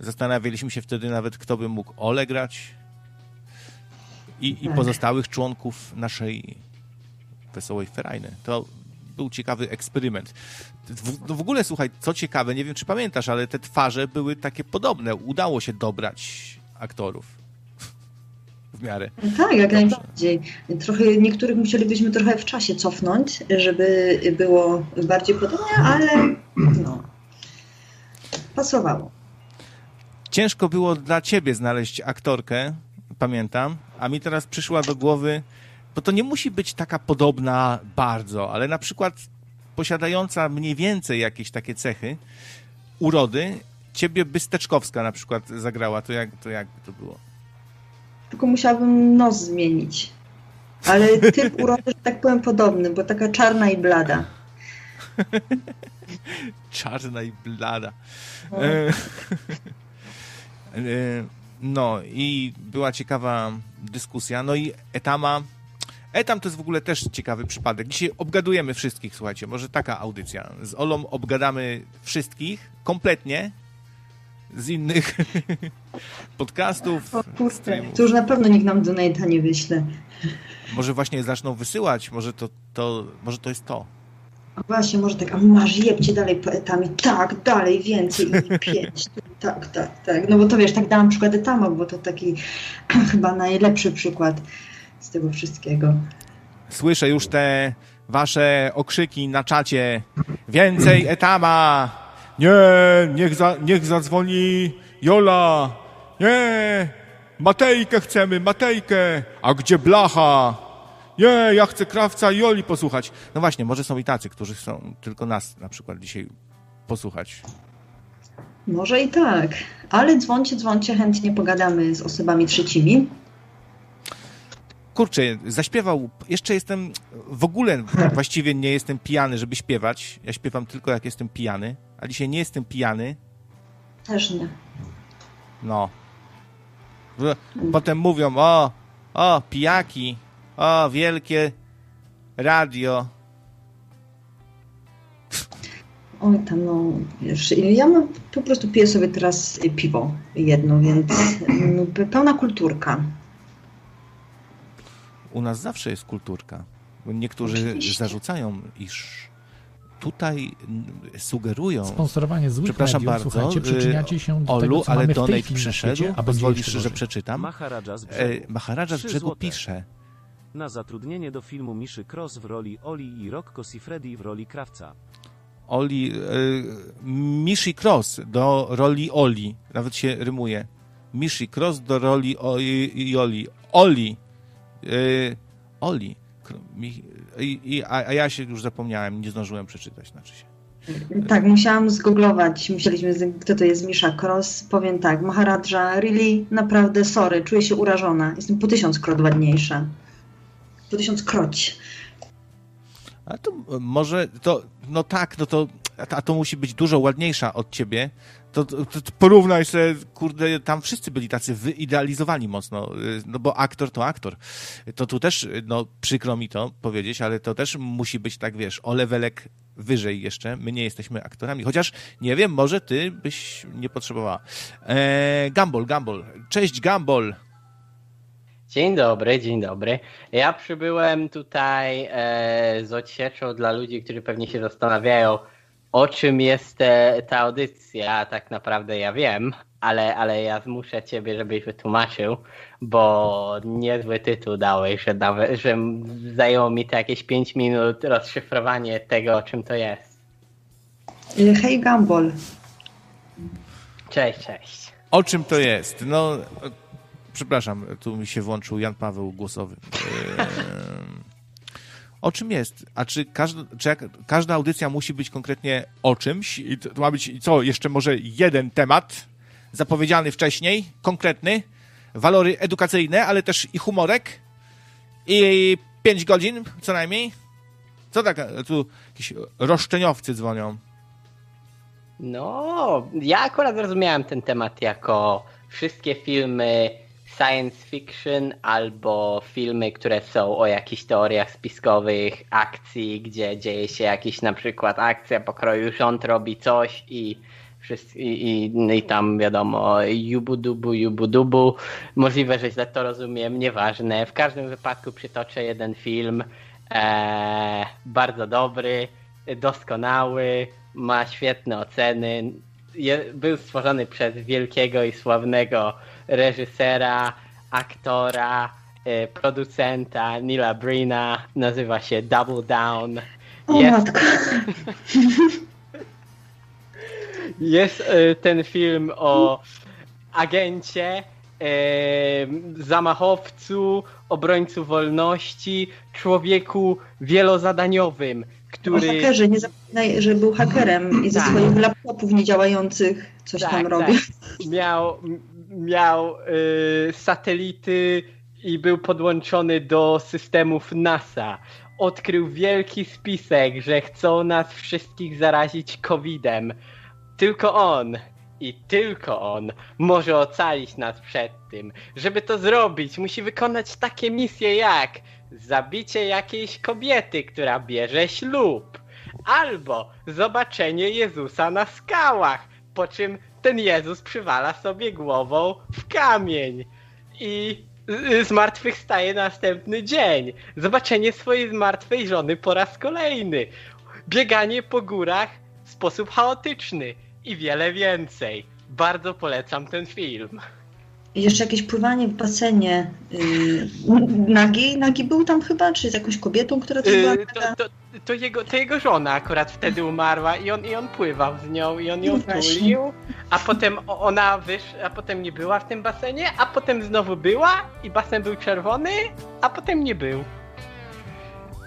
Zastanawialiśmy się wtedy nawet, kto by mógł Ole grać i, i pozostałych członków naszej Wesołej Ferajny. To był ciekawy eksperyment. W, no w ogóle, słuchaj, co ciekawe, nie wiem, czy pamiętasz, ale te twarze były takie podobne. Udało się dobrać aktorów. W miarę. Tak, jak Dobrze. najbardziej. Trochę, niektórych musielibyśmy trochę w czasie cofnąć, żeby było bardziej podobnie, ale no, pasowało. Ciężko było dla ciebie znaleźć aktorkę, pamiętam, a mi teraz przyszła do głowy bo to nie musi być taka podobna bardzo, ale na przykład posiadająca mniej więcej jakieś takie cechy urody, ciebie Bysteczkowska na przykład zagrała, to jak to, jak to było? Tylko musiałabym nos zmienić. Ale typ urody, że tak powiem, podobny, bo taka czarna i blada. czarna i blada. No. E, e, no i była ciekawa dyskusja. No i Etama Etam to jest w ogóle też ciekawy przypadek. Dzisiaj obgadujemy wszystkich, słuchajcie, może taka audycja. Z Olą obgadamy wszystkich, kompletnie, z innych podcastów. O kurczę, to już na pewno nikt nam donate'a nie wyśle. Może właśnie zaczną wysyłać, może to, to, może to jest to. A właśnie, może tak, a masz jebcie dalej poetami, tak, dalej, więcej i pięć, tak, tak, tak. No bo to wiesz, tak dałam przykład etama, bo to taki chyba najlepszy przykład z tego wszystkiego. Słyszę już te wasze okrzyki na czacie. Więcej etama! Nie, niech, za, niech zadzwoni Jola! Nie! Matejkę chcemy, Matejkę! A gdzie Blacha? Nie, ja chcę Krawca i Joli posłuchać. No właśnie, może są i tacy, którzy chcą tylko nas na przykład dzisiaj posłuchać. Może i tak, ale dzwoncie, dzwoncie, chętnie pogadamy z osobami trzecimi kurczę, zaśpiewał, jeszcze jestem, w ogóle właściwie nie jestem pijany, żeby śpiewać. Ja śpiewam tylko jak jestem pijany, a dzisiaj nie jestem pijany. Też nie. No. Potem mówią, o, o, pijaki, o, wielkie radio. Oj tam, no, wiesz, ja mam, po prostu piję sobie teraz piwo jedno, więc no, pełna kulturka u nas zawsze jest kulturka. Niektórzy Oczywiście. zarzucają, iż tutaj sugerują. Sponsorowanie złych Przepraszam mediów, bardzo, słuchajcie, przyczyniacie się do Olu, tego, co ale mamy donate przyszedł, a pozwolisz, że przeczytam? Maharadża z brzegu, e, Maharadża z brzegu pisze. Na zatrudnienie do filmu Miszy Cross w roli Oli i Rocco Sifredi w roli Krawca. Oli, e, Miszy Cross do roli Oli, nawet się rymuje. Miszy Cross do roli Oli. Oli. Oli Yy, Oli. I, a, a, ja się już zapomniałem, nie zdążyłem przeczytać, znaczy się. Tak, musiałam zgooglować. Musieliśmy, kto to jest Misha Cross. Powiem tak, Maharadża, really, naprawdę, sorry, czuję się urażona. Jestem po tysiąc krot ładniejsza. Po tysiąc kroć. A to może, to, no tak, no to, a to musi być dużo ładniejsza od ciebie, to, to, to porównaj się, kurde, tam wszyscy byli tacy wyidealizowani mocno, y, no bo aktor to aktor. To tu też, no przykro mi to powiedzieć, ale to też musi być tak, wiesz, o levelek wyżej jeszcze. My nie jesteśmy aktorami, chociaż nie wiem, może ty byś nie potrzebowała. Eee, Gumball, Gumball. Cześć, Gumball. Dzień dobry, dzień dobry. Ja przybyłem tutaj e, z odsieczą dla ludzi, którzy pewnie się zastanawiają, o czym jest te, ta audycja, tak naprawdę ja wiem, ale, ale ja zmuszę ciebie, żebyś wytłumaczył, bo niezły tytuł dałeś, że, nawet, że zajęło mi to jakieś 5 minut rozszyfrowanie tego, o czym to jest. Hej Gumball. Cześć, cześć. O czym to jest? No, przepraszam, tu mi się włączył Jan Paweł głosowy. O czym jest? A czy, każda, czy jak, każda audycja musi być konkretnie o czymś? I to, to ma być, co, jeszcze może jeden temat zapowiedziany wcześniej, konkretny, walory edukacyjne, ale też i humorek i pięć godzin co najmniej? Co tak, tu jakieś roszczeniowcy dzwonią. No, ja akurat zrozumiałem ten temat jako wszystkie filmy science fiction albo filmy, które są o jakichś teoriach spiskowych, akcji, gdzie dzieje się jakiś na przykład akcja pokroju rząd robi coś i wszyscy, i, i, i tam wiadomo jubudubu, jubudubu. Możliwe, że źle to rozumiem, nieważne. W każdym wypadku przytoczę jeden film e, bardzo dobry, doskonały, ma świetne oceny. Je, był stworzony przez wielkiego i sławnego reżysera, aktora, e, producenta Nila Brina. Nazywa się Double Down. O Jest... Jest e, ten film o agencie, e, zamachowcu, obrońcu wolności, człowieku wielozadaniowym, który... O hakerze, nie zapominaj, że był hakerem i ze tak. swoich laptopów niedziałających coś tak, tam robił. Tak. Miał, miał y, satelity i był podłączony do systemów NASA. Odkrył wielki spisek, że chcą nas wszystkich zarazić COVID-em. Tylko on i tylko on może ocalić nas przed tym. Żeby to zrobić, musi wykonać takie misje jak zabicie jakiejś kobiety, która bierze ślub, albo zobaczenie Jezusa na skałach, po czym ten Jezus przywala sobie głową w kamień i zmartwychwstaje następny dzień. Zobaczenie swojej zmartwej żony po raz kolejny. Bieganie po górach w sposób chaotyczny i wiele więcej. Bardzo polecam ten film. I jeszcze jakieś pływanie w basenie. Yy, nagi? Nagi był tam chyba? Czy z jakąś kobietą, która też była? Yy, to, to, to, jego, to jego żona akurat wtedy umarła i on, i on pływał z nią i on ją tulił, a potem ona wysz, a potem nie była w tym basenie, a potem znowu była i basen był czerwony, a potem nie był.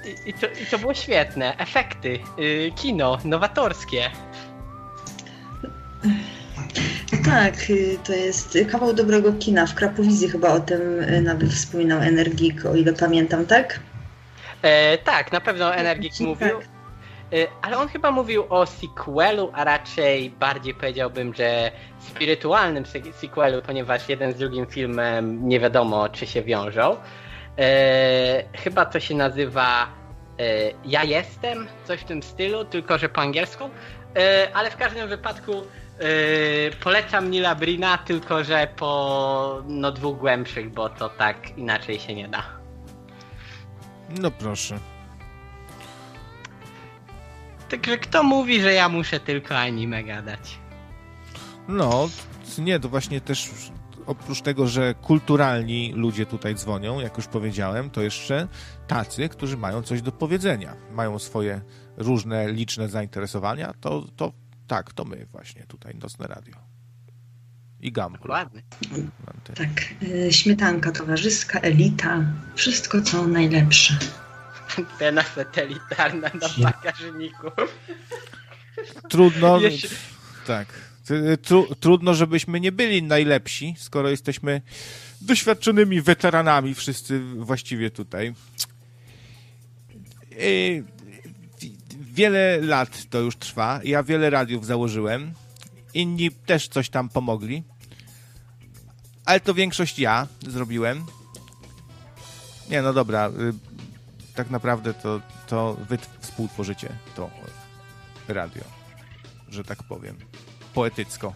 I, i, to, i to było świetne. Efekty, yy, kino, nowatorskie. Tak, y, to jest kawał dobrego kina. W Krapowizji chyba o tym y, nawet wspominał Energik, o ile pamiętam, tak? E, tak, na pewno Energik tak. mówił. E, ale on chyba mówił o sequelu, a raczej bardziej powiedziałbym, że spirytualnym sequelu, ponieważ jeden z drugim filmem nie wiadomo, czy się wiążą. E, chyba to się nazywa e, Ja jestem, coś w tym stylu, tylko że po angielsku. E, ale w każdym wypadku Yy, polecam Nila Brina, tylko że po no, dwóch głębszych, bo to tak inaczej się nie da. No proszę. Także kto mówi, że ja muszę tylko anime gadać? No, nie, to właśnie też oprócz tego, że kulturalni ludzie tutaj dzwonią, jak już powiedziałem, to jeszcze tacy, którzy mają coś do powiedzenia, mają swoje różne liczne zainteresowania, to, to tak, to my właśnie tutaj, Nocne Radio. I Gamble. Dokładnie. Tak, y, śmietanka towarzyska, elita, wszystko co najlepsze. Antena satelitarna na bagażniku. Trudno, Jeszcze... tak. Tru, trudno, żebyśmy nie byli najlepsi, skoro jesteśmy doświadczonymi weteranami wszyscy właściwie tutaj. I wiele lat to już trwa. Ja wiele radiów założyłem. Inni też coś tam pomogli. Ale to większość ja zrobiłem. Nie, no dobra. Y, tak naprawdę to, to wy współtworzycie to radio, że tak powiem. Poetycko.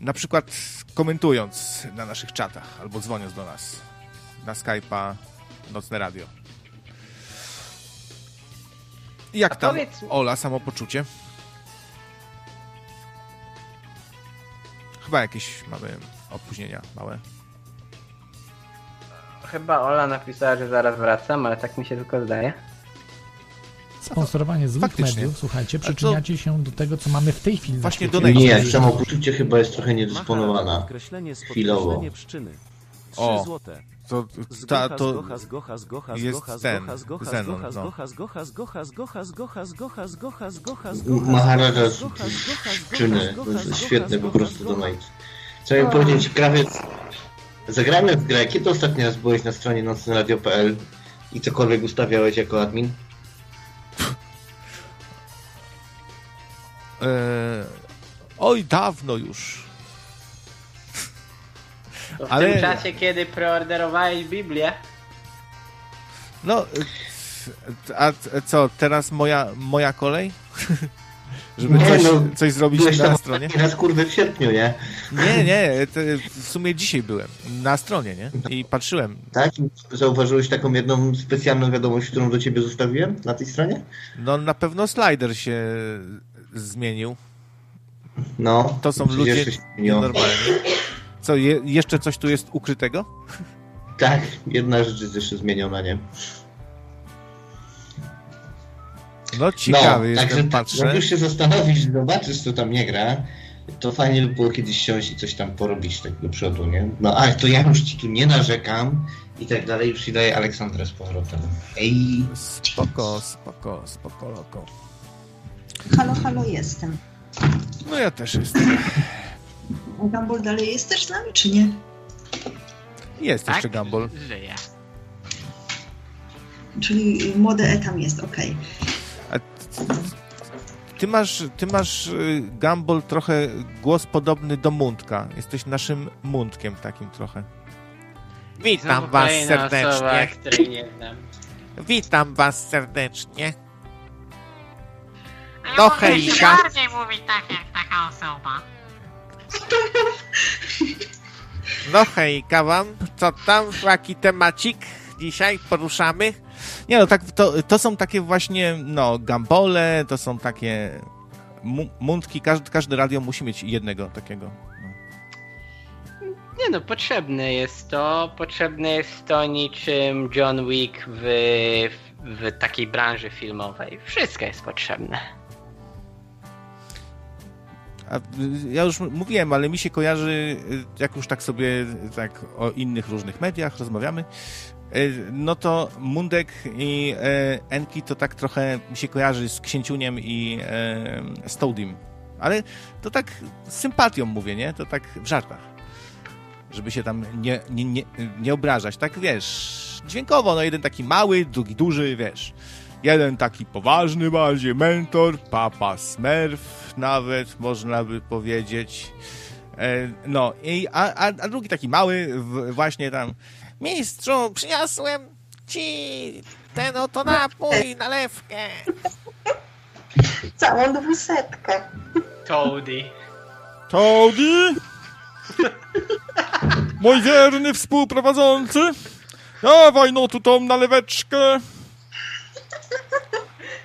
Na przykład komentując na naszych czatach albo dzwoniąc do nas na Skype'a Nocne Radio. Jak tam, powiedz... Ola, samopoczucie? Chyba jakieś mamy opóźnienia małe. Chyba Ola napisała, że zaraz wracam, ale tak mi się tylko zdaje. sponsorowanie złych Faktycznie. mediów, słuchajcie, przyczyniacie się do tego, co mamy w tej chwili. Właśnie do Nie, samopoczucie chyba jest trochę niedysponowana. Chwilowo. O, to, ta, to jest ten, Zenon, no. Maharaja czyny, świetne po prostu donate. Chciałem powiedzieć, krawiec, zagramy w grę, kiedy ostatni raz byłeś na stronie nocneradio.pl i cokolwiek ustawiałeś jako admin? Eee, oj, dawno już. To w Ale... tym czasie, kiedy preorderowałeś Biblię. No, a co, teraz moja, moja kolej? Żeby nie, coś, no, coś zrobić na stronie? Raz kurwy w sierpniu, nie? Nie, nie, w sumie dzisiaj byłem na stronie, nie? I patrzyłem. Tak? Zauważyłeś taką jedną specjalną wiadomość, którą do ciebie zostawiłem na tej stronie? No na pewno slider się zmienił. No. To są ludzie normalni. Co, je, jeszcze coś tu jest ukrytego? Tak, jedna rzecz jest jeszcze zmieniona, nie? No ciekawy no, jestem, także, patrzę. Jak już się zastanowisz, zobaczysz, co tam nie gra, to fajnie by było kiedyś siąść i coś tam porobić tak do przodu, nie? No a to ja już ci tu nie narzekam i tak dalej, już ci daję Aleksandrę z powrotem. Ej! Spoko, spoko, spoko, loko. Halo, halo, jestem. No ja też jestem. Gumball dalej jest też z nami, czy nie? Jest tak? jeszcze Gumball. Żyje. Czyli młody etam jest, okej. Okay. Ty masz, ty masz, y, Gumball, trochę głos podobny do Mundka. Jesteś naszym Mundkiem takim trochę. Witam was serdecznie. Osoba, nie znam. Witam was serdecznie. No hejka. bardziej mówi tak jak taka osoba. No hejka wam, co tam, jaki temacik dzisiaj poruszamy? Nie no, tak, to, to są takie właśnie, no, gambole, to są takie mundki, każdy, każdy radio musi mieć jednego takiego. No. Nie no, potrzebne jest to, potrzebne jest to niczym John Wick w, w, takiej branży filmowej. Wszystko jest potrzebne. A ja już mówiłem, ale mi się kojarzy, jak już tak sobie tak o innych różnych mediach rozmawiamy, no to Mundek i e, Enki to tak trochę mi się kojarzy z Księciuniem i e, Stoudim. Ale to tak z sympatią mówię, nie? To tak w żartach. Żeby się tam nie, nie, nie, nie obrażać. Tak wiesz, dźwiękowo, no jeden taki mały, drugi duży, wiesz. Jeden taki poważny bardziej, mentor, papa Smurf nawet, można by powiedzieć. E, no, i, a, a drugi taki mały, właśnie tam, mistrzu, przyniosłem ci ten oto napój, nalewkę. Całą dwusetkę. Toady. Toady? Mój wierny współprowadzący? Dawaj no tu tą naleweczkę.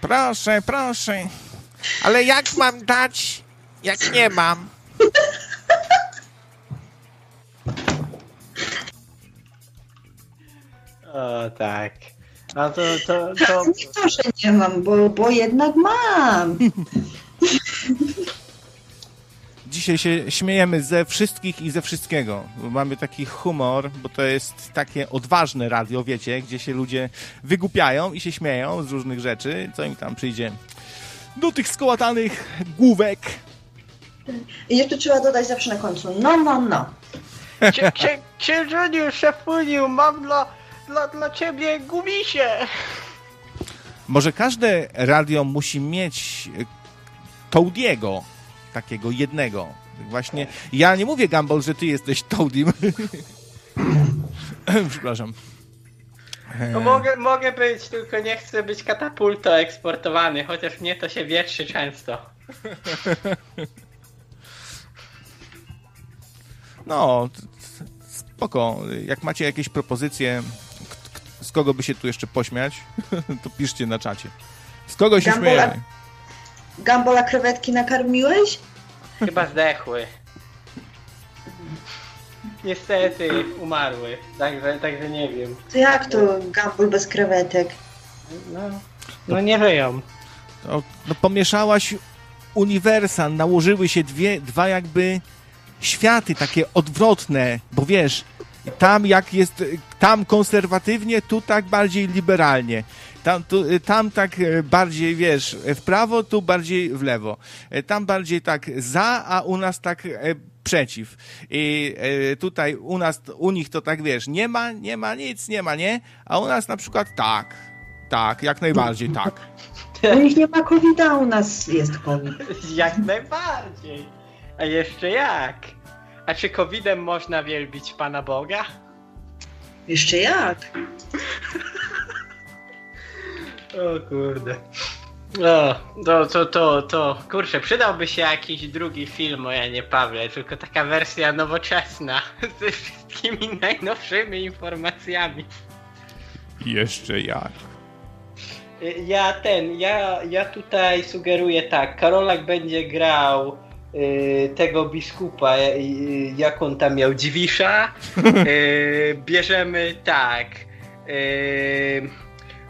Proszę, proszę. Ale jak mam dać, jak nie mam? O tak. A to, to, to... Nie to, że nie mam, bo, bo jednak mam. Dzisiaj się śmiejemy ze wszystkich i ze wszystkiego. Mamy taki humor, bo to jest takie odważne radio, wiecie, gdzie się ludzie wygłupiają i się śmieją z różnych rzeczy, co im tam przyjdzie do tych skołatanych główek. I jeszcze trzeba dodać zawsze na końcu, no, no, no. Księżeniu, szefuniu, mam dla, dla, dla ciebie gumisie. Może każde radio musi mieć Toadiego, takiego jednego. Właśnie, ja nie mówię, Gumball, że ty jesteś Toadim. Przepraszam. No mogę, mogę być, tylko nie chcę być katapulto eksportowany, chociaż mnie to się wietrzy często. No, spoko. Jak macie jakieś propozycje, z kogo by się tu jeszcze pośmiać, to piszcie na czacie. Z kogo się Gambola, śmiejemy? Gambola krewetki nakarmiłeś? Chyba zdechły. Niestety umarły, także, także nie wiem. To jak to Gumball bez krewetek? No. No nie żyją. To, no pomieszałaś uniwersa, nałożyły się dwie, dwa jakby światy takie odwrotne, bo wiesz, tam jak jest, tam konserwatywnie, tu tak bardziej liberalnie. Tam, tu, tam tak bardziej, wiesz, w prawo, tu bardziej w lewo. Tam bardziej tak za, a u nas tak przeciw. I tutaj u nas, u nich to tak, wiesz, nie ma, nie ma nic, nie ma, nie? A u nas na przykład tak. Tak, jak najbardziej tak. U nich nie ma covid a u nas jest COVID. Jak najbardziej. A jeszcze jak? A czy covidem można wielbić Pana Boga? Jeszcze jak? o kurde. No, to, to, to, to, kurczę, przydałby się jakiś drugi film o Janie Pawle, tylko taka wersja nowoczesna, ze wszystkimi najnowszymi informacjami. Jeszcze jak? Ja ten, ja, ja tutaj sugeruję tak, Karolak będzie grał y, tego biskupa, y, jak on tam miał, Dziwisza. Y, bierzemy tak, y,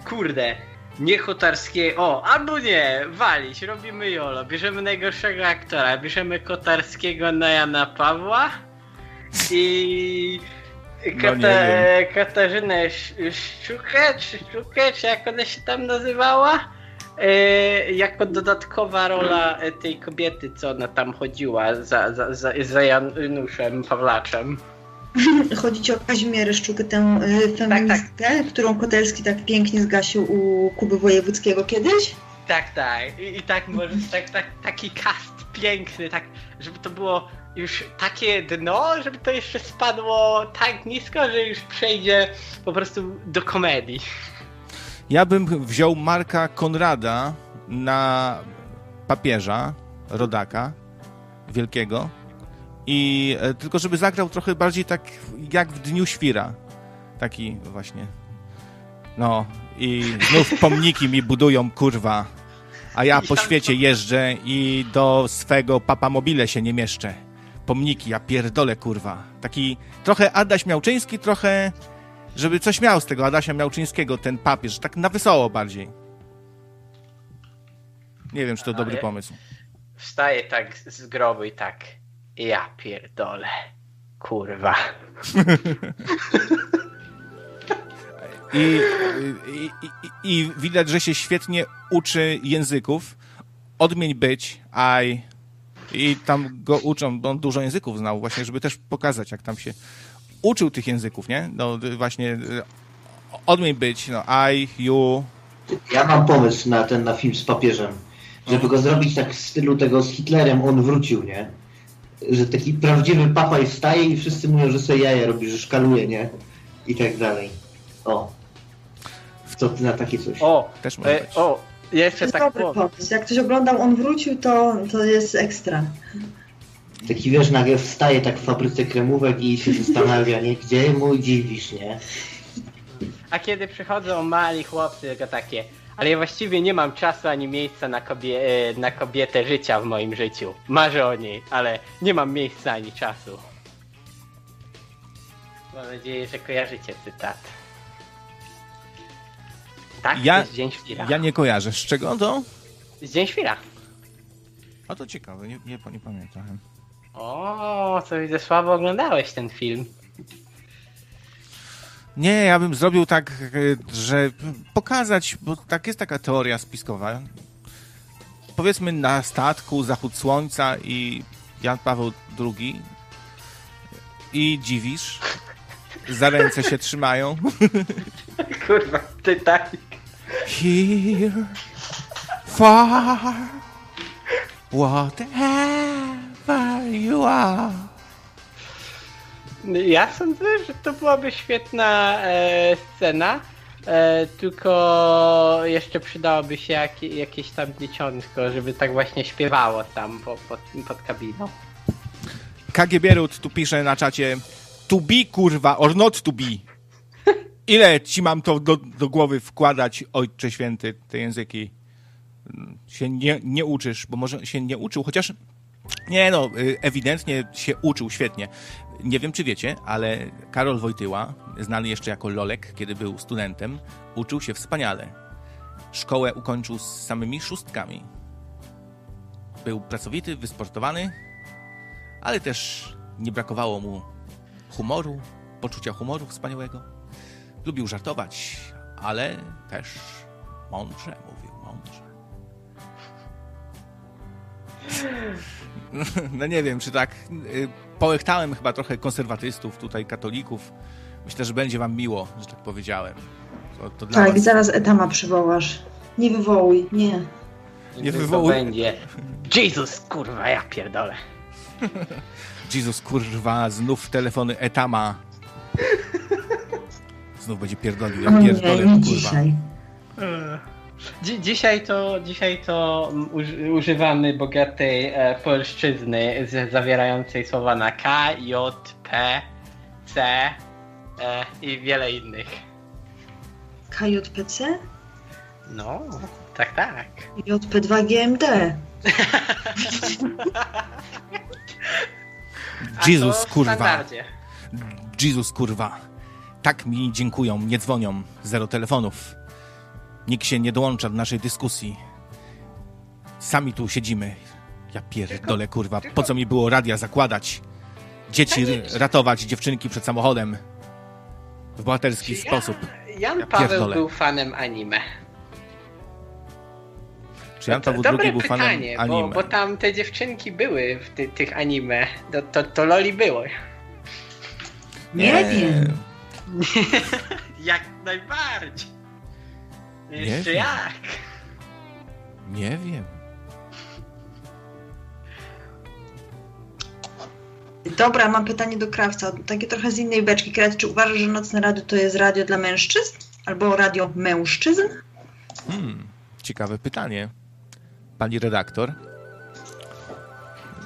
kurde, nie Kotarskiego, o, albo nie, walić, robimy Jolo, bierzemy najgorszego aktora, bierzemy Kotarskiego na Jana Pawła i Kata no Katarzynę Szczukę, czy Szczukę, czy jak ona się tam nazywała? E, jako dodatkowa rola tej kobiety, co ona tam chodziła za, za, za, za Januszem Pawlaczem. Chodzi ci o Kazimierę Szczukę, tę feministkę, tak, tak. którą Kotelski tak pięknie zgasił u Kuby Wojewódzkiego kiedyś? Tak, tak. I, i tak może tak, tak, taki cast piękny, tak, żeby to było już takie dno, żeby to jeszcze spadło tak nisko, że już przejdzie po prostu do komedii. Ja bym wziął Marka Konrada na papieża, rodaka wielkiego i e, tylko żeby zagrał trochę bardziej tak jak w Dniu Świra. Taki właśnie. No i znów pomniki mi budują, kurwa. A ja po świecie jeżdżę i do swego papamobile się nie mieszczę pomniki, ja pierdolę, kurwa. Taki trochę Adaś Miałczyński, trochę żeby coś miał z tego Adasia Miałczyńskiego, ten papież, tak na wesoło bardziej. Nie wiem, czy to Ale dobry pomysł. Wstaje tak z grobu i tak, ja pierdolę, kurwa. I, i, i, I widać, że się świetnie uczy języków. Odmień być, I i tam go uczą, bo on dużo języków znał właśnie, żeby też pokazać, jak tam się uczył tych języków, nie? No właśnie e, odmień być, no I, you. Ja mam pomysł na ten na film z papieżem, żeby go zrobić tak w stylu tego z Hitlerem, on wrócił, nie? Że taki prawdziwy papa i wstaje i wszyscy mówią, że sobie jaja robi, że szkaluje, nie? I tak dalej. O. Co ty na takie coś? O, też może e, O, jeszcze tak dobry pomysł. Jak ktoś oglądał, on wrócił, to, to jest ekstra. Taki wiesz, nagle wstaje tak w fabryce kremówek i się zastanawia, nie? Gdzie mój dziwisz, nie? A kiedy przychodzą mali chłopcy, tylko takie, ale ja właściwie nie mam czasu ani miejsca na, kobie e, na kobietę życia w moim życiu. Marzę o niej, ale nie mam miejsca ani czasu. Mam nadzieję, że kojarzycie cytat. Tak, ja, to jest Dzień Świra. Ja nie kojarzę. Z czego to? Z Dzień Świra. A to ciekawe, nie, nie, nie pamiętam. O, co widzę, słabo oglądałeś ten film. Nie, ja bym zrobił tak, że pokazać, bo tak jest taka teoria spiskowa. Powiedzmy na statku zachód słońca i Jan Paweł II i dziwisz, za ręce się trzymają. Kurwa, Titanic. Here, far, whatever you are. Ja sądzę, że to byłaby świetna e, scena, e, tylko jeszcze przydałoby się jak, jakieś tam dzieciątko, żeby tak właśnie śpiewało tam po, pod, pod kabiną. KG tu pisze na czacie to be kurwa, or not to be. Ile ci mam to do, do głowy wkładać, Ojcze Święty, te języki? Się nie, nie uczysz, bo może się nie uczył, chociaż nie no, y, ewidentnie się uczył świetnie. Nie wiem, czy wiecie, ale Karol Wojtyła, znany jeszcze jako Lolek, kiedy był studentem, uczył się wspaniale. Szkołę ukończył z samymi szóstkami. Był pracowity, wysportowany, ale też nie brakowało mu humoru, poczucia humoru wspaniałego. Lubił żartować, ale też mądrze mówił, mądrze. No nie wiem, czy tak. Y, połechtałem chyba trochę konserwatystów, tutaj katolików. Myślę, że będzie wam miło, że tak powiedziałem. To, to tak, was... zaraz etama przywołasz. Nie wywołuj, nie. Nie wywołuj. będzie. Jezus, kurwa, ja pierdolę. Jezus, kurwa, znów telefony etama. Znów będzie pierdolił, ja pierdolę, nie, nie kurwa. Dzisiaj. Dzi dzisiaj to, dzisiaj to używamy bogatej e, polszczyzny z, zawierającej słowa na K, J, P, C e, i wiele innych. KJPC? No, tak, tak. JP2GMD. Jezus, kurwa. Jezus, kurwa. Tak mi dziękują, nie dzwonią. Zero telefonów. Nikt się nie dołącza do naszej dyskusji. Sami tu siedzimy. Ja pierdolę, kurwa. Po co mi było radia zakładać? Dzieci ratować, dziewczynki przed samochodem. W bohaterski sposób. Jan ja Paweł był fanem anime. Czy Jan Paweł II był fanem pytanie, anime? Bo, bo tam te dziewczynki były w ty, tych anime. To, to, to loli było. Nie, nie wiem. jak najbardziej. Jeszcze nie jak? Nie wiem. Dobra, mam pytanie do krawca. Takie trochę z innej beczki. Krawc, czy uważasz, że Nocne Radio to jest radio dla mężczyzn? Albo radio mężczyzn? Hmm, ciekawe pytanie. Pani redaktor.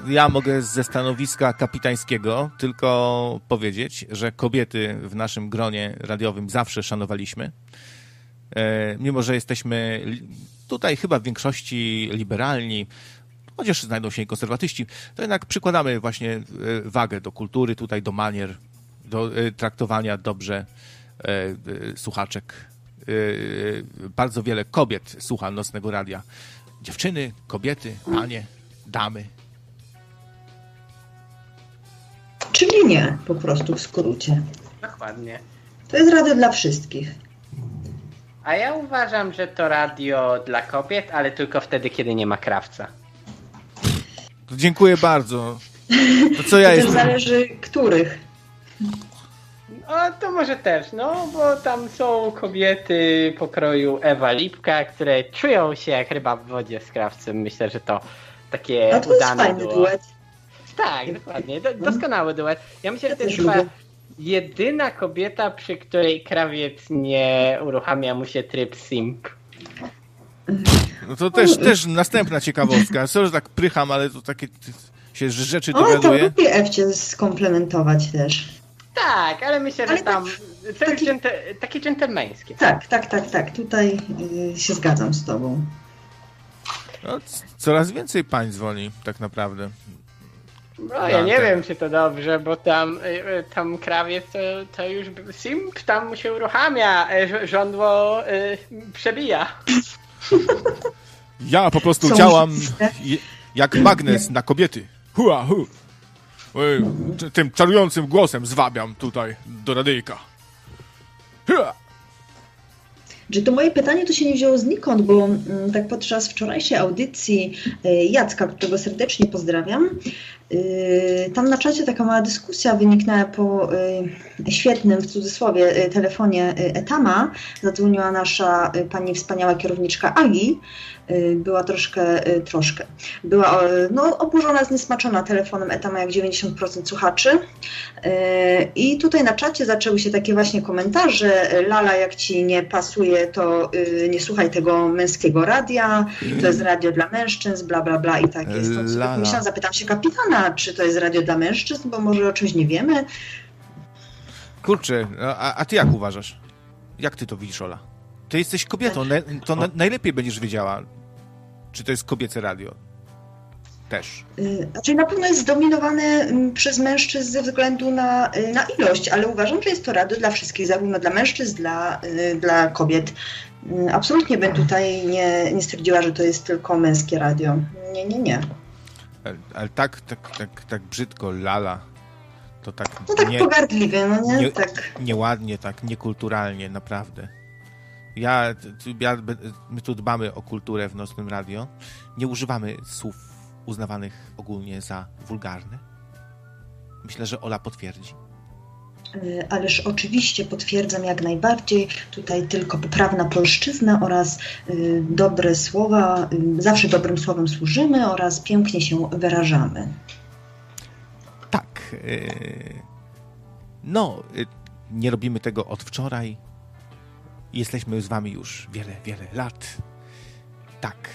Ja mogę ze stanowiska kapitańskiego tylko powiedzieć, że kobiety w naszym gronie radiowym zawsze szanowaliśmy. E, mimo, że jesteśmy tutaj chyba w większości liberalni, chociaż znajdą się i konserwatyści, to jednak przykładamy właśnie e, wagę do kultury, tutaj do manier, do e, traktowania dobrze słuchaczek. Bardzo wiele kobiet słucha nocnego radia. Dziewczyny, kobiety, panie, damy. Czyli nie, po prostu w skrócie. Dokładnie. To jest radio dla wszystkich. A ja uważam, że to radio dla kobiet, ale tylko wtedy, kiedy nie ma krawca. To dziękuję bardzo. To co ja to jestem? zależy których. No to może też, no bo tam są kobiety pokroju Ewa Lipka, które czują się jak ryba w wodzie z krawcem. Myślę, że to takie A to udane jest fajny było. duet. Tak, dokładnie. Do, doskonały duet. Ja myślę, że to jest chyba jedyna kobieta, przy której krawiec nie uruchamia mu się tryb simp. No to też, też następna ciekawostka. Sorry, że tak prycham, ale to takie się rzeczy dowiaduje. O, to lubię Ewcie skomplementować też. Tak, ale myślę, ale że tam tak, taki, dżente, takie dżentelmeńskie. Tak, tak, tak, tak. Tutaj y, się zgadzam z tobą. No, coraz więcej pań dzwoni tak naprawdę. No ja nie wiem, czy to dobrze, bo tam, y, y, tam krawiec to, to już simp tam się uruchamia, żądło y, przebija. Ja po prostu działam jak magnes na kobiety. Hua, hu. Tym czarującym głosem zwabiam tutaj do radyjka. Hua. Że to moje pytanie to się nie wzięło znikąd, bo mm, tak podczas wczorajszej audycji Jacka, którego serdecznie pozdrawiam, tam na czacie taka mała dyskusja wyniknęła po yy, świetnym, w cudzysłowie, yy, telefonie Etama. Zadzwoniła nasza pani wspaniała kierowniczka Agi. Była troszkę, troszkę, była no, oburzona, zniesmaczona telefonem Etama jak 90% słuchaczy. I tutaj na czacie zaczęły się takie właśnie komentarze. Lala, jak ci nie pasuje, to nie słuchaj tego męskiego radia. To jest radio dla mężczyzn, bla, bla, bla i tak jest. To, myślałam, zapytam się kapitana, czy to jest radio dla mężczyzn, bo może o czymś nie wiemy. Kurczę, a, a ty jak uważasz? Jak ty to widzisz, Ola? Ty jesteś kobietą, to na, najlepiej będziesz wiedziała, czy to jest kobiece radio. też. Znaczy na pewno jest zdominowane mm, przez mężczyzn ze względu na, na ilość, ale uważam, że jest to radio dla wszystkich, zarówno dla mężczyzn, dla, dla kobiet. Mm, absolutnie bym tutaj nie, nie stwierdziła, że to jest tylko męskie radio. Nie, nie, nie. Ale, ale tak, tak, tak, tak brzydko, lala. To tak, no tak nie, pogardliwie, no nie? nie? Tak. Nieładnie, tak niekulturalnie, naprawdę. Ja, ja, my tu dbamy o kulturę w Nocnym Radio. Nie używamy słów uznawanych ogólnie za wulgarne. Myślę, że Ola potwierdzi. E, ależ oczywiście potwierdzam jak najbardziej. Tutaj tylko poprawna polszczyzna oraz y, dobre słowa, y, zawsze dobrym słowem służymy oraz pięknie się wyrażamy. Tak. Y, no, nie robimy tego od wczoraj. Jesteśmy z wami już wiele, wiele lat. Tak.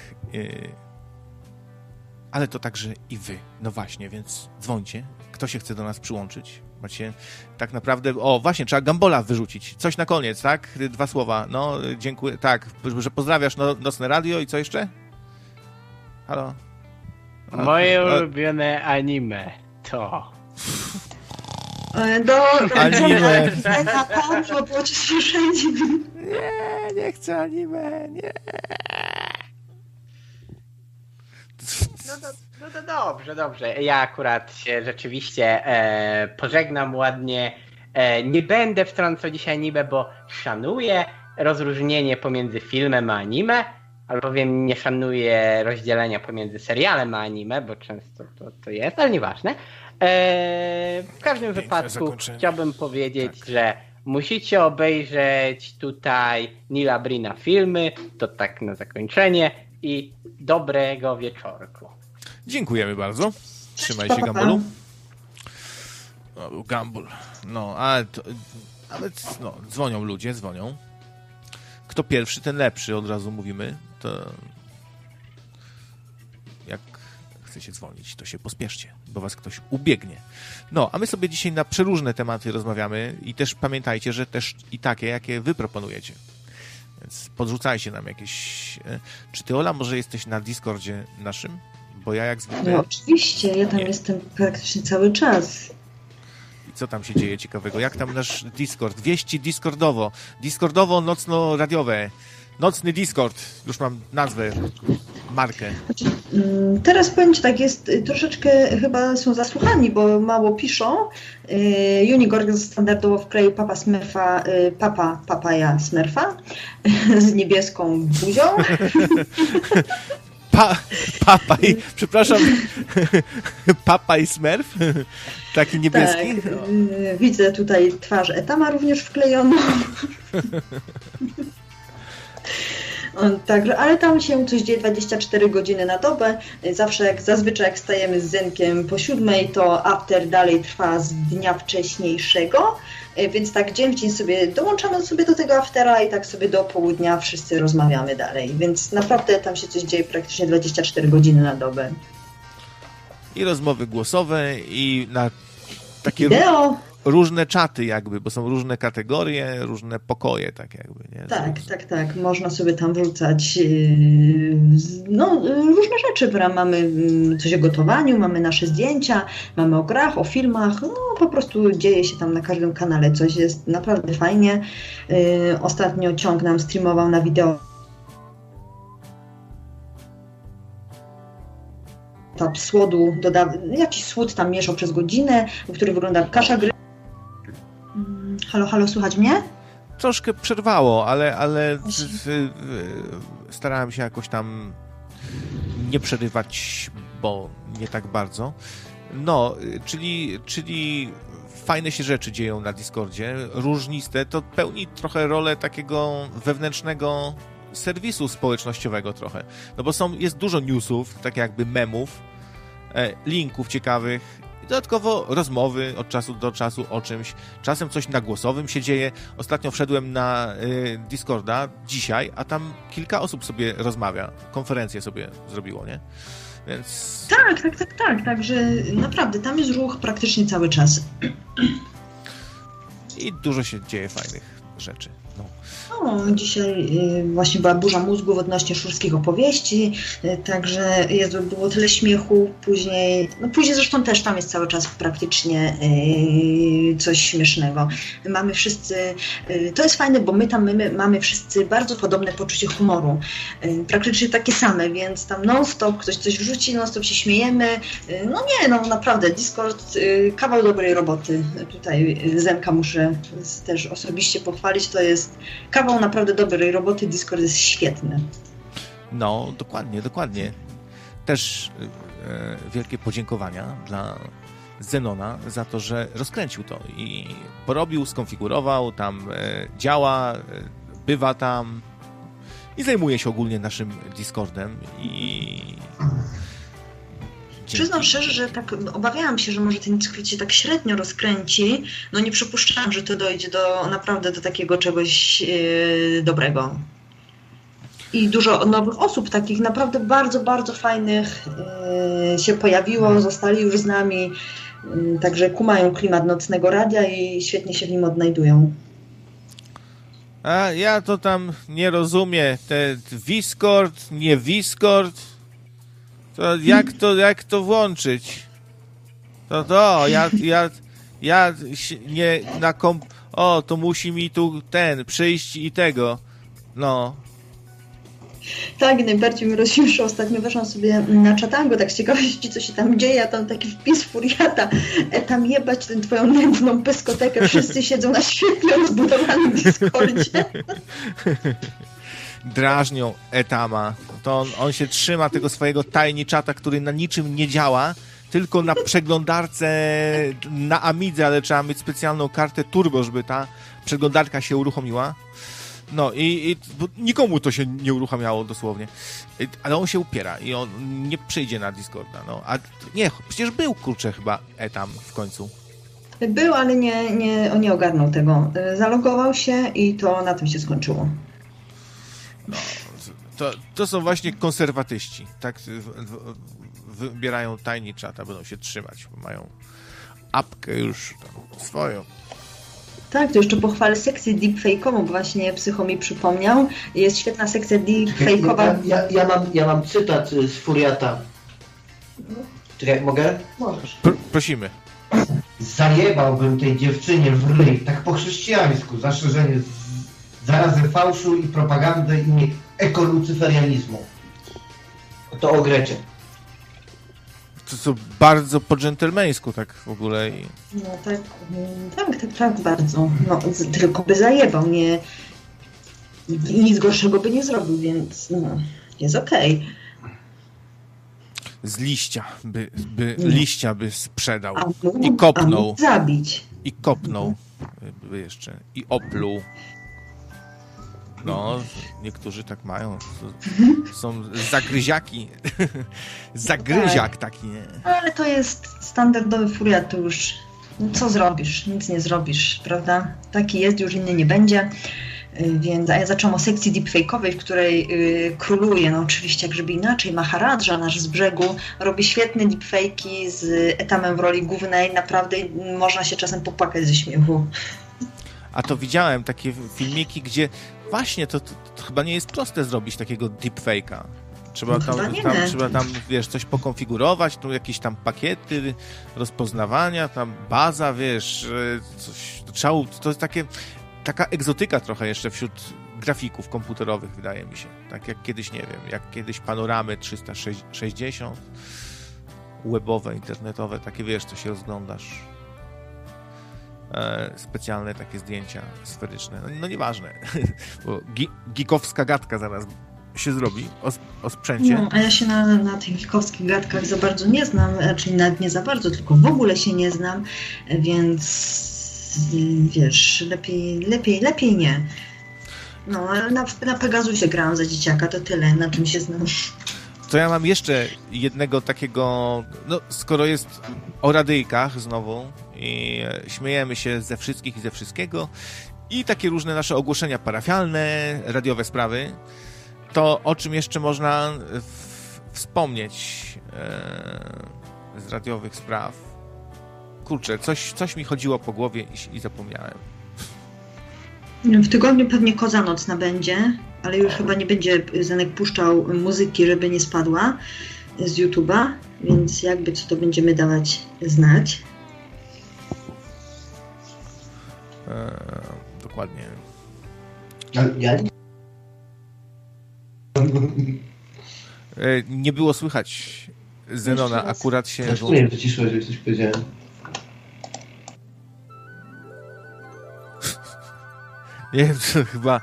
Ale to także i wy. No właśnie, więc dzwońcie. Kto się chce do nas przyłączyć? Macie tak naprawdę. O, właśnie, trzeba Gambola wyrzucić. Coś na koniec, tak? Dwa słowa. No, dziękuję. Tak, że pozdrawiasz no, nocne radio i co jeszcze? Halo? Moje ulubione anime to. E, do anime. Nie, nie chcę anime, nie. No to, no to dobrze, dobrze. Ja akurat się rzeczywiście e, pożegnam ładnie. E, nie będę wtrącał dzisiaj anime, bo szanuję rozróżnienie pomiędzy filmem a anime, albowiem nie szanuję rozdzielenia pomiędzy serialem a anime, bo często to, to jest, ale nieważne. E, w każdym Piękne wypadku chciałbym powiedzieć, tak. że musicie obejrzeć tutaj Nila Brina filmy, to tak na zakończenie i dobrego wieczorku. Dziękujemy bardzo. Trzymaj się, Gambolu. No, Gambol. No, ale, to, ale no, dzwonią ludzie, dzwonią. Kto pierwszy, ten lepszy, od razu mówimy. To chcecie dzwonić, to się pospieszcie, bo was ktoś ubiegnie. No, a my sobie dzisiaj na przeróżne tematy rozmawiamy i też pamiętajcie, że też i takie, jakie wy proponujecie. Więc podrzucajcie nam jakieś... E, czy ty, Ola, może jesteś na Discordzie naszym? Bo ja jak zwykle... No, oczywiście, ja tam nie. jestem praktycznie cały czas. I co tam się dzieje ciekawego? Jak tam nasz Discord? Wieści Discordowo. Discordowo nocno-radiowe. Nocny Discord. Już mam nazwę, markę. Znaczy, mm, teraz powiem Ci tak, jest y, troszeczkę chyba są zasłuchani, bo mało piszą. Y, Unigorg standardowo wkleił Papa Smurfa, y, Papa Papaja Smurfa z niebieską buzią. Pa, papaj, przepraszam, papaj Smurf, taki niebieski. Tak, widzę tutaj twarz Etama również wklejoną. Także, ale tam się coś dzieje 24 godziny na dobę. Zawsze jak zazwyczaj jak stajemy z Zenkiem po siódmej, to after dalej trwa z dnia wcześniejszego. E, więc tak dzień w dzień sobie dołączamy sobie do tego aftera i tak sobie do południa wszyscy rozmawiamy dalej. Więc naprawdę tam się coś dzieje praktycznie 24 godziny na dobę. I rozmowy głosowe i na takie... Wideo! Różne czaty jakby, bo są różne kategorie, różne pokoje tak jakby, nie? Tak, tak, tak. Można sobie tam wrzucać yy, no, różne rzeczy. Mamy mm, coś o gotowaniu, mamy nasze zdjęcia, mamy o grach, o filmach. No po prostu dzieje się tam na każdym kanale coś. Jest naprawdę fajnie. Yy, ostatnio ciąg nam streamował na wideo tap słodu, doda, jakiś słód tam mieszał przez godzinę, który wygląda kasza gry. Halo, halo, słuchać mnie? Troszkę przerwało, ale, ale starałem się jakoś tam nie przerywać, bo nie tak bardzo. No, czyli, czyli fajne się rzeczy dzieją na Discordzie, różniste, to pełni trochę rolę takiego wewnętrznego serwisu społecznościowego trochę. No bo są, jest dużo newsów, tak jakby memów, e, linków ciekawych, i dodatkowo rozmowy od czasu do czasu o czymś. Czasem coś na głosowym się dzieje. Ostatnio wszedłem na y, Discorda dzisiaj, a tam kilka osób sobie rozmawia. Konferencję sobie zrobiło, nie? Więc... Tak, tak, tak, tak. Także naprawdę tam jest ruch praktycznie cały czas. I dużo się dzieje fajnych rzeczy. No. O, dzisiaj y, właśnie była burza mózgów odnośnie szurskich opowieści, y, także jest, było tyle śmiechu, później, no później zresztą też tam jest cały czas praktycznie y, coś śmiesznego. Mamy wszyscy, to jest fajne, bo my tam my, mamy wszyscy bardzo podobne poczucie humoru, praktycznie takie same, więc tam non-stop ktoś coś wrzuci, non-stop się śmiejemy, no nie, no naprawdę, Discord, kawał dobrej roboty, tutaj Zemka muszę też osobiście pochwalić, to jest kawał naprawdę dobrej roboty, Discord jest świetny. No, dokładnie, dokładnie. Też e, wielkie podziękowania dla Zenona za to, że rozkręcił to i porobił, skonfigurował, tam e, działa, e, bywa tam i zajmuje się ogólnie naszym Discordem i Przyznam szczerze, że tak obawiałam się, że może ten Discord się tak średnio rozkręci. No nie przypuszczałam, że to dojdzie do naprawdę do takiego czegoś yy, dobrego. I dużo nowych osób, takich naprawdę bardzo, bardzo fajnych yy, się pojawiło, zostali już z nami. Yy, także kumają klimat nocnego radia i świetnie się w nim odnajdują. A ja to tam nie rozumiem. Te Discord, nie Discord. To jak to, jak to włączyć? To to, ja, ja, ja nie na komp... O, to musi mi tu ten, przyjść i tego. No. Tak, najbardziej mnie rozśmieszyło. Ostatnio weszłam sobie na czatango, tak z ciekawości, co się tam dzieje, a tam taki wpis furiata, e, tam jebać tę twoją nędzną pyskotekę, wszyscy siedzą na świetnie rozbudowanym Discordzie. drażnią Etama. To on, on się trzyma tego swojego tajniczata, który na niczym nie działa, tylko na przeglądarce na Amidze, ale trzeba mieć specjalną kartę turbo, żeby ta przeglądarka się uruchomiła. No i, i nikomu to się nie uruchamiało dosłownie. Ale on się upiera i on nie przyjdzie na Discorda. No. A nie, przecież był kurczę chyba Etam w końcu. Był, ale nie, nie, on nie ogarnął tego. Zalogował się i to na tym się skończyło. No, to, to są właśnie konserwatyści. Tak wybierają tajni czata, będą się trzymać, bo mają apkę już swoją. Tak, to jeszcze pochwalę sekcję deepfake'ową, bo właśnie Psycho mi przypomniał. Jest świetna sekcja deepfake'owa. Ja, ja, ja, mam, ja mam cytat z Furiata. Czekaj, mogę? Możesz. Pr prosimy. Zajebałbym tej dziewczynie w ryj, tak po chrześcijańsku, zaszerzenie zarazem fałszu i propagandy i ekolucyferianizmu. To o Grecie. To co bardzo po dżentelmeńsku tak w ogóle. I... No tak, tak, tak, tak bardzo. No, tylko by zajebał, nie... Nic gorszego by nie zrobił, więc no, jest okej. Okay. Z liścia by, by liścia by sprzedał i kopnął. zabić. I kopnął by jeszcze. I opluł. No, niektórzy tak mają. Są zagryziaki. Zagryziak tak. taki, nie? Ale to jest standardowy furiat, to już co zrobisz? Nic nie zrobisz, prawda? Taki jest, już inny nie będzie. Y, więc, a ja zaczęłam o sekcji deepfake'owej, w której y, króluje, no oczywiście jak żeby inaczej, Maharadża, nasz z brzegu, robi świetne deepfake'i z etamem w roli głównej, naprawdę można się czasem popłakać ze śmiechu. A to widziałem takie filmiki, gdzie właśnie to, to, to chyba nie jest proste zrobić takiego deepfake'a. Trzeba tam, tam, trzeba tam, wiesz, coś pokonfigurować, tu jakieś tam pakiety rozpoznawania, tam baza, wiesz, coś, to, trzeba, to jest takie, taka egzotyka trochę jeszcze wśród grafików komputerowych, wydaje mi się. Tak jak kiedyś, nie wiem, jak kiedyś panoramy 360 webowe, internetowe, takie, wiesz, co się rozglądasz specjalne takie zdjęcia sferyczne. No, no nieważne, bo gikowska gadka zaraz się zrobi o, o sprzęcie. No, a ja się na, na tych gikowskich gadkach za bardzo nie znam, czyli nawet nie za bardzo, tylko w ogóle się nie znam, więc wiesz, lepiej, lepiej, lepiej nie. No, na, na Pegasusie grałam za dzieciaka, to tyle, na czym się znam. To ja mam jeszcze jednego takiego, no skoro jest o radyjkach znowu, i śmiejemy się ze wszystkich i ze wszystkiego i takie różne nasze ogłoszenia parafialne, radiowe sprawy, to o czym jeszcze można wspomnieć e, z radiowych spraw? Kurczę, coś, coś mi chodziło po głowie i, i zapomniałem. W tygodniu pewnie koza nocna będzie, ale już chyba nie będzie Zenek puszczał muzyki, żeby nie spadła z YouTube'a, więc jakby co to będziemy dawać znać. Eee, dokładnie. Ja eee, nie było słychać Zenona, akurat się... Nie wyciszyłeś, że coś powiedziałem. Nie wiem, czy chyba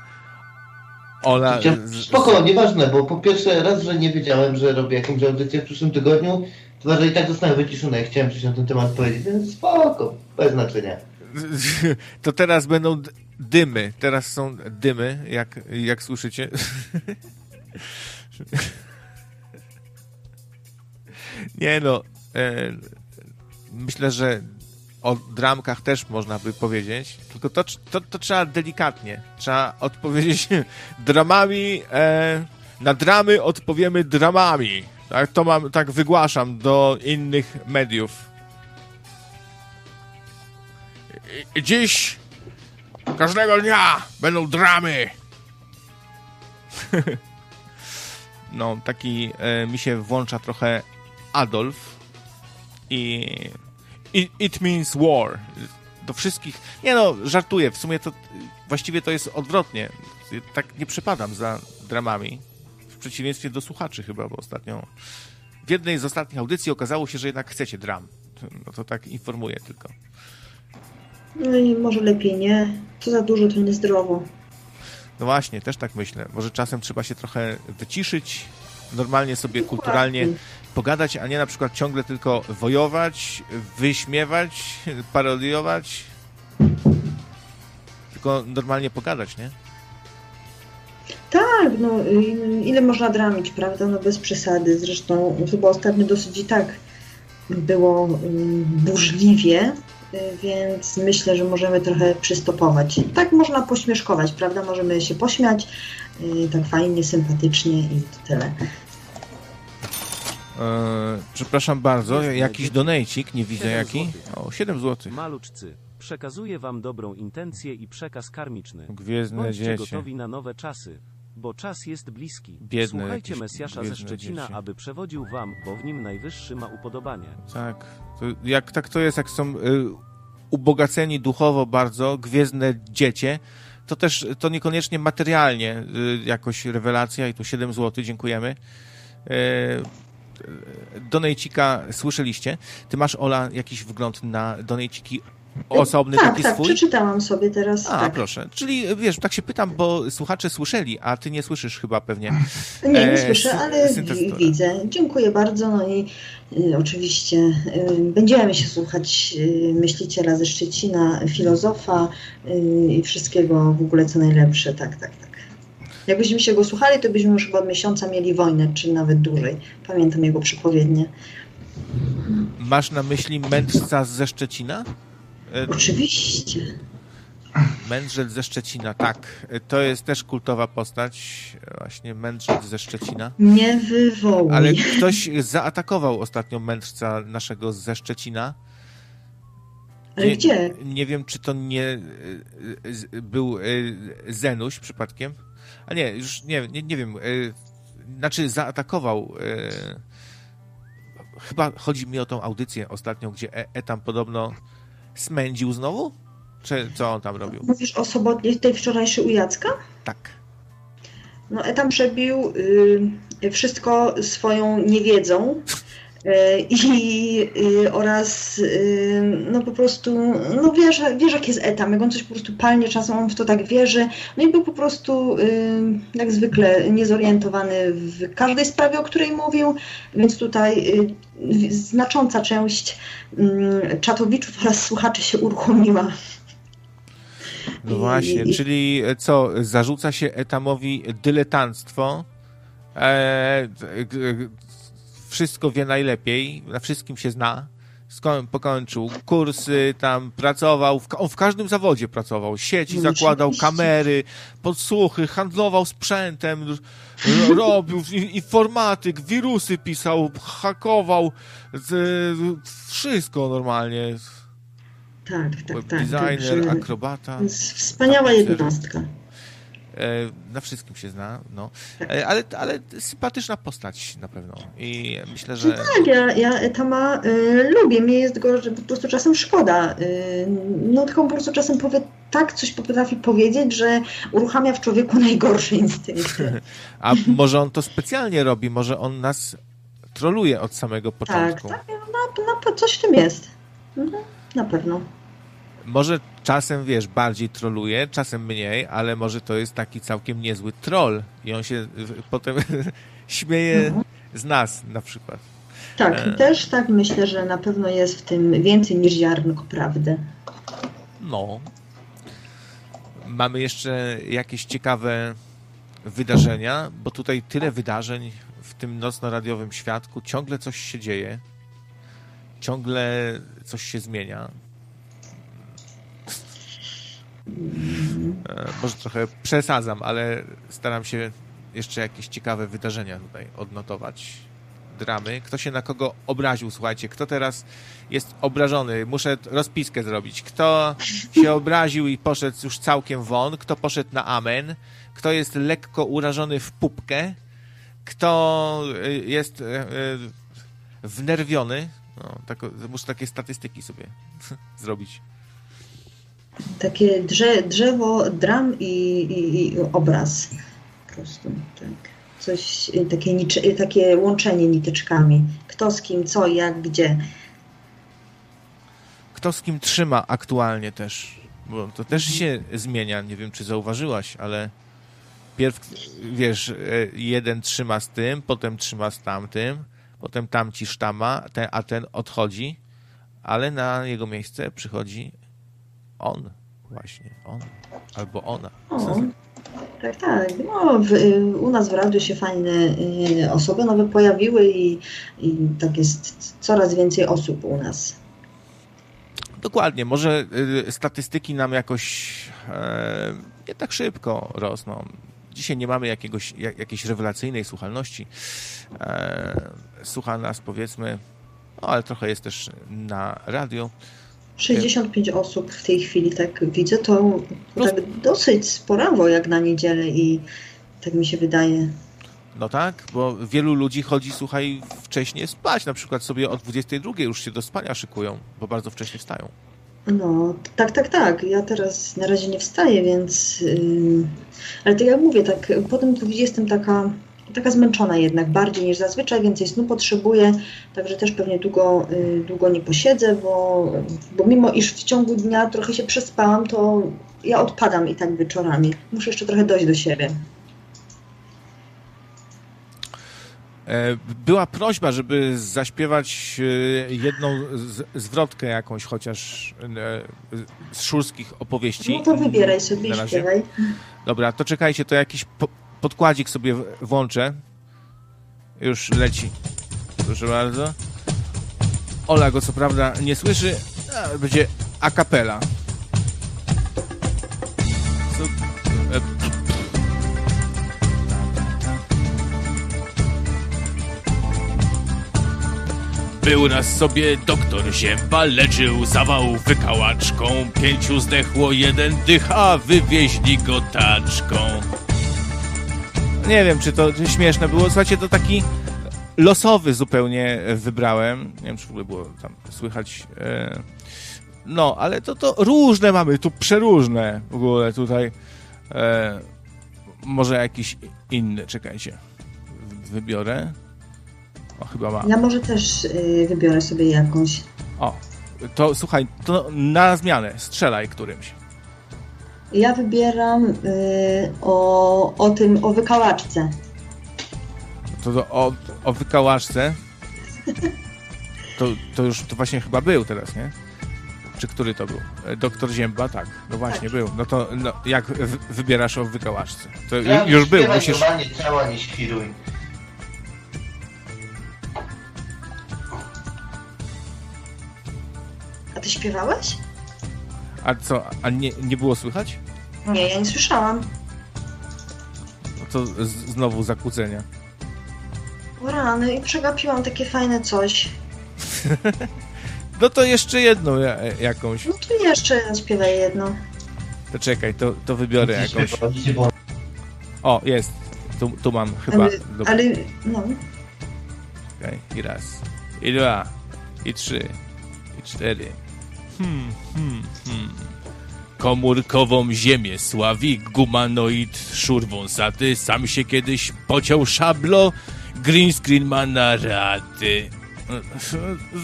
Ola... Spoko, nieważne, bo po pierwsze raz, że nie wiedziałem, że robię jakąś audycję w przyszłym tygodniu, dwa, że i tak zostałem wyciszony, jak chciałem coś na ten temat powiedzieć, więc spoko, bez znaczenia. To teraz będą dymy, teraz są dymy, jak, jak słyszycie. Nie no, e, myślę, że o dramkach też można by powiedzieć, tylko to, to, to trzeba delikatnie. Trzeba odpowiedzieć dramami, e, na dramy odpowiemy dramami. Tak, to mam, tak wygłaszam do innych mediów. Dziś, każdego dnia będą dramy. no, taki e, mi się włącza trochę Adolf i It, it means war. Do wszystkich. Nie no, żartuję. W sumie to właściwie to jest odwrotnie. Tak nie przepadam za dramami. W przeciwieństwie do słuchaczy chyba, bo ostatnio w jednej z ostatnich audycji okazało się, że jednak chcecie dram. No to tak informuję tylko. No i może lepiej nie. Co za dużo, to niezdrowo. No właśnie, też tak myślę. Może czasem trzeba się trochę wyciszyć, normalnie sobie kulturalnie pogadać, a nie na przykład ciągle tylko wojować, wyśmiewać, parodiować. Tylko normalnie pogadać, nie? Tak, no ile można dramić, prawda? No bez przesady. Zresztą chyba ostatnio dosyć i tak było burzliwie, więc myślę, że możemy trochę przystopować. Tak można pośmieszkować, prawda? Możemy się pośmiać, tak fajnie, sympatycznie i to tyle. Eee, przepraszam bardzo, jakiś donejcik, nie widzę jaki. O, 7 zł. Maluczcy, przekazuję wam dobrą intencję i przekaz karmiczny. Gwiezdne Bądźcie dziecię. gotowi na nowe czasy, bo czas jest bliski. Biedne Słuchajcie jakieś Mesjasza ze Szczecina, dziecię. aby przewodził wam, bo w nim najwyższy ma upodobanie. Tak. To jak tak to jest, jak są y, ubogaceni duchowo bardzo, gwiezdne dziecię, to też to niekoniecznie materialnie y, jakoś rewelacja i tu 7 zł, dziękujemy. Y, Donejcika słyszeliście. Ty masz, Ola, jakiś wgląd na donejciki osobny tak, taki tak, swój? przeczytałam sobie teraz. A, tak. proszę. Czyli wiesz, tak się pytam, bo słuchacze słyszeli, a ty nie słyszysz chyba pewnie. Nie, nie E, słyszę, ale widzę. Dziękuję bardzo. No i y, oczywiście y, będziemy się słuchać y, myśliciela ze Szczecina, filozofa y, i wszystkiego w ogóle co najlepsze. Tak, tak, tak. Jakbyśmy się go słuchali, to byśmy już chyba miesiąca mieli wojnę, czy nawet dłużej. Pamiętam jego przepowiednie. Masz na myśli mędrca ze Szczecina? E, Oczywiście. Mędrzec ze Szczecina, tak. E, To jest też kultowa postać. e, Właśnie mędrzec ze Szczecina. Nie wywołuj. Ale ktoś zaatakował ostatnio mędrca naszego ze Szczecina. Ale nie, gdzie? Nie wiem, czy to nie był Zenuś przypadkiem. A nie, już nie, nie, nie wiem. e, Znaczy zaatakował. e, Chyba chodzi mi o tą audycję ostatnią, gdzie E- Etam podobno smędził znowu? Czy co on tam robił? Mówisz o sobotniej, tej wczorajszej u Jacka? Tak. No, Etam przebił y, wszystko swoją niewiedzą i y, oraz y, no po prostu, no wiesz, wiesz jak jest Etam, jak on coś po prostu palnie, czasem on w to tak wierzy, no i był po prostu y, jak zwykle niezorientowany w każdej sprawie, o której mówił, więc tutaj znacząca część y, czatowiczów oraz słuchaczy się uruchomiła. No właśnie, i- czyli co, zarzuca się Etamowi dyletanstwo, e, wszystko wie najlepiej, na wszystkim się zna, Sko- pokończył kursy, tam pracował, w, on w każdym zawodzie pracował, sieci No zakładał, kamery, podsłuchy, handlował sprzętem, r- robił informatyk, wirusy pisał, hakował, z, wszystko normalnie. Tak, tak, tak. Designer, akrobata. Wspaniała jednostka. E, na wszystkim się zna, no. E, ale, ale sympatyczna postać na pewno. I myślę, że. No tak, ja, ja Etama y, lubię. Mnie jest go, że po prostu czasem szkoda. Y, no tylko po prostu czasem powie tak, coś potrafi powiedzieć, że uruchamia w człowieku najgorsze instynkty. A może on to specjalnie robi? Może on nas troluje od samego początku? Tak, tak. No, no, coś w tym jest. Mhm, na pewno. Może czasem, wiesz, bardziej troluje, czasem mniej, ale może to jest taki całkiem niezły troll i on się potem śmieje mhm. z nas na przykład. Tak, e... też tak myślę, że na pewno jest w tym więcej niż ziarnko prawdy. No. Mamy jeszcze jakieś ciekawe wydarzenia, bo tutaj tyle wydarzeń w tym nocno-radiowym świadku, ciągle coś się dzieje, ciągle coś się zmienia. E, może trochę przesadzam, ale staram się jeszcze jakieś ciekawe wydarzenia tutaj odnotować. Dramy. Kto się na kogo obraził, słuchajcie, kto teraz jest obrażony, muszę rozpiskę zrobić. Kto się obraził i poszedł już całkiem won, kto poszedł na amen, kto jest lekko urażony w pupkę, kto e, jest e, wnerwiony. No, tak, muszę takie statystyki sobie zrobić takie drze, drzewo dram i, i, i, obraz. Po prostu, tak. Coś, takie, takie łączenie niteczkami. Kto z kim, co, jak, gdzie. Kto z kim trzyma aktualnie też. Bo to też się zmienia. Nie wiem, czy zauważyłaś, ale pierw, wiesz, e, jeden trzyma z tym, potem trzyma z tamtym, potem tamci sztama, a ten odchodzi, ale na jego miejsce przychodzi on, właśnie, on albo ona. O, tak, tak. No, w, u nas w radiu się fajne y, osoby nowe pojawiły i, i tak jest coraz więcej osób u nas. Dokładnie. Może y, statystyki nam jakoś e, nie tak szybko rosną. Dzisiaj nie mamy jakiegoś, jak, jakiejś rewelacyjnej słuchalności. E, słucha nas powiedzmy, no ale trochę jest też na radio. 65 osób w tej chwili, tak widzę, to no. tak dosyć sporawo jak na niedzielę i tak mi się wydaje. No tak, bo wielu ludzi chodzi, słuchaj, wcześniej spać. Na przykład sobie o 22 już się do spania szykują, bo bardzo wcześnie wstają. No, tak, tak, tak. Ja teraz na razie nie wstaję, więc. Yy... Ale to ja mówię, tak po tym 20 taka taka zmęczona jednak bardziej niż zazwyczaj, więcej snu potrzebuję, także też pewnie długo, y, długo nie posiedzę, bo, bo mimo iż w ciągu dnia trochę się przespałam, to ja odpadam i tak wieczorami. Muszę jeszcze trochę dojść do siebie. E, była prośba, żeby zaśpiewać e, jedną zwrotkę jakąś, chociaż e, z szurskich opowieści. No to wybieraj sobie i śpiewaj. Dobra, to czekajcie, to jakiś podkładzik sobie włączę. Już leci. Proszę bardzo. Ola go co prawda nie słyszy, będzie a cappella. Był raz sobie doktor Zięba, leczył zawał wykałaczką. Pięciu zdechło, jeden dycha, wywieźli go taczką. Nie wiem, czy to śmieszne było. Słuchajcie, to taki losowy zupełnie wybrałem. Nie wiem, czy w ogóle było tam słychać. E, no, ale to, to różne mamy, tu przeróżne w ogóle tutaj. E, może jakiś inny, czekajcie. Wybiorę. O, chyba ma. Ja może też y, wybiorę sobie jakąś. O, to słuchaj, to na zmianę strzelaj którymś. Ja wybieram y, o, o tym, o wykałaczce. To, to o, o wykałaczce? To, to już to właśnie chyba był teraz, nie? Czy który to był? E, doktor Zięba, tak. No właśnie, tak. był. No to no, jak wybierasz o wykałaczce? To ja już był, musisz... Normalnie ciała nie świruj. A ty śpiewałeś? A co, a nie, nie było słychać? Nie, ja nie słyszałam. No to z, znowu zakłócenia. O rany, i przegapiłam takie fajne coś. No to jeszcze jedną jakąś. No to jeszcze śpiewaj jedną. To czekaj, to, to wybiorę jakąś. O, jest. Tu, tu mam chyba. Ale, ale no. Okej, okay. i raz, i dwa, i trzy, i cztery. Hmm, hmm, hmm. Komórkową ziemię sławi gumanoid szur wąsaty. Sam się kiedyś pociął szablo. Green screen ma na raty.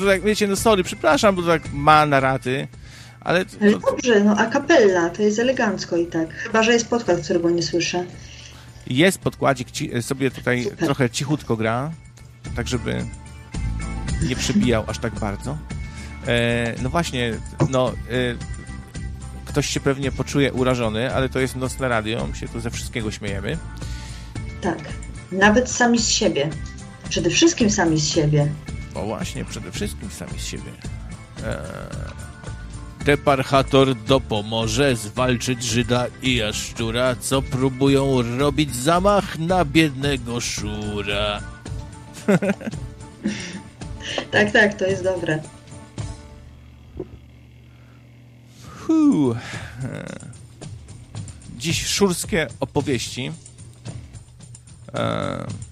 Tak, wiecie, no sorry, przepraszam, bo tak ma na raty. Ale, to, ale dobrze, no a kapella to jest elegancko i tak. Chyba, że jest podkład, którego nie słyszę. Jest podkładzik, sobie tutaj Super. trochę cichutko gra, tak żeby nie przebijał aż tak bardzo. E, no właśnie, no, e, ktoś się pewnie poczuje urażony, ale to jest nocne radio, my się tu ze wszystkiego śmiejemy. Tak, nawet sami z siebie. Przede wszystkim sami z siebie. O właśnie, przede wszystkim sami z siebie. Eee, Deparchator dopomoże zwalczyć Żyda i Jaszczura, co próbują robić zamach na biednego Szura. tak, tak, to jest dobre. Uu. Dziś szurskie opowieści. Eee,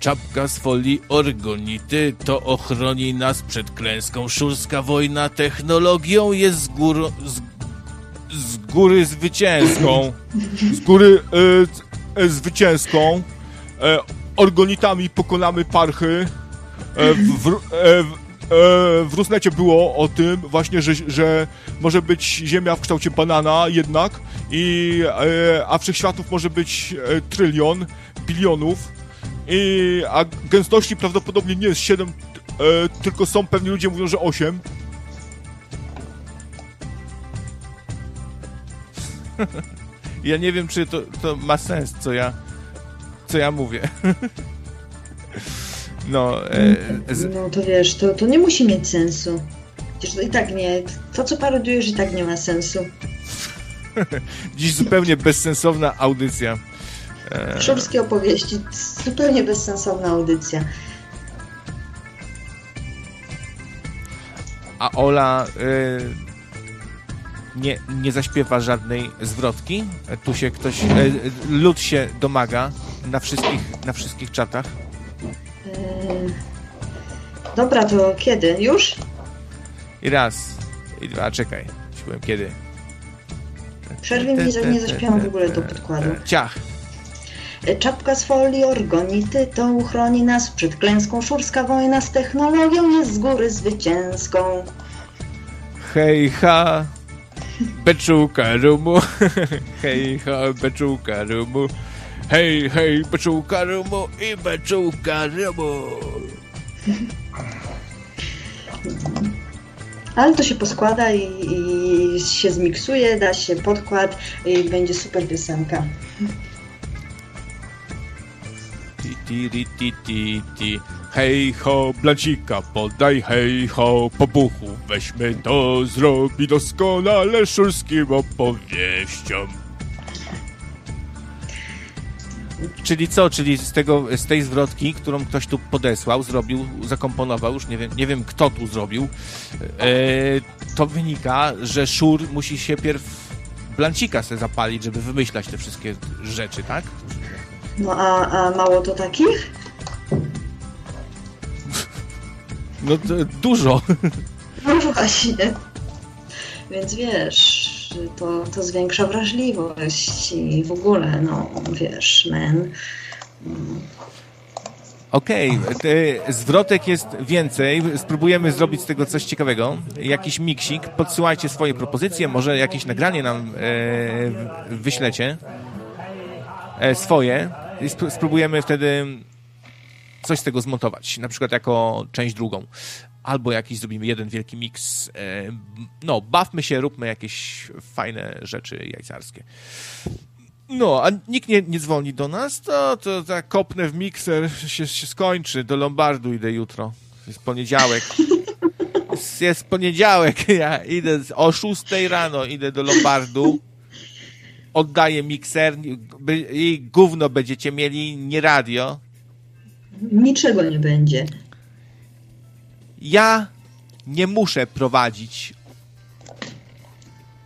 Czapka z folii orgonity to ochroni nas przed klęską. Szurska wojna technologią jest z góry, z, z góry zwycięską. Z góry e, e, zwycięską. E, orgonitami pokonamy parchy. E, w, w, e, e, w Rusnecie było o tym właśnie, że, że może być Ziemia w kształcie banana jednak, i, a wszechświatów może być trylion, bilionów i, a gęstości prawdopodobnie nie jest 7, e, tylko są pewni ludzie mówią, że 8. ja nie wiem, czy to, to ma sens, co ja, co ja mówię. no, e, z... no to wiesz, to, to nie musi mieć sensu. Przecież to i tak nie, to co parodujesz i tak nie ma sensu. Dziś zupełnie bezsensowna audycja. Szurskie opowieści. Zupełnie bezsensowna audycja. A Ola y, nie, nie zaśpiewa żadnej zwrotki. Tu się ktoś, y, lud się domaga na wszystkich, na wszystkich czatach. Yy, dobra, to kiedy? Już? I raz, i dwa, czekaj. Powiem kiedy. Przerwij mi, nie zaśpiewam w ogóle do podkładu. Ciach. Czapka z folii orgonity to uchroni nas przed klęską. Szurska wojna z technologią jest z góry zwycięską. Hej ha, beczułka rumu. Hej ha, beczułka rumu. Hej, hej, beczułka rumu i beczułka rumu. Ale to się poskłada i, i się zmiksuje, da się podkład i będzie super piosenka. Ti, ti, ti, ti, ti. Hej ho, blancika podaj, hej ho, po buchu weźmy to, zrobi doskonale szurskim opowieściom. Czyli co? Czyli z, tego, z tej zwrotki, którą ktoś tu podesłał, zrobił, zakomponował, już nie wiem, nie wiem kto tu zrobił, e, to wynika, że Szur musi się pierw blancika sobie zapalić, żeby wymyślać te wszystkie rzeczy, tak? No a, a mało to takich? No dużo. No właśnie. Więc wiesz, to, to zwiększa wrażliwość i w ogóle, no wiesz, men. Okej, okay. zwrotek jest więcej. Spróbujemy zrobić z tego coś ciekawego. Jakiś miksik. Podsyłajcie swoje propozycje, może jakieś nagranie nam e, wyślecie. E, swoje i spróbujemy wtedy coś z tego zmontować, na przykład jako część drugą. Albo jakiś zrobimy jeden wielki miks. E, no, bawmy się, róbmy jakieś fajne rzeczy jajcarskie. No, a nikt nie, nie dzwoni do nas, to, to tak kopnę w mikser, się, się skończy. Do Lombardu idę jutro. Jest poniedziałek. Jest, jest poniedziałek, ja idę o 6 rano, idę do Lombardu oddaję mikser i gówno będziecie mieli, nie radio. Niczego nie będzie. Ja nie muszę prowadzić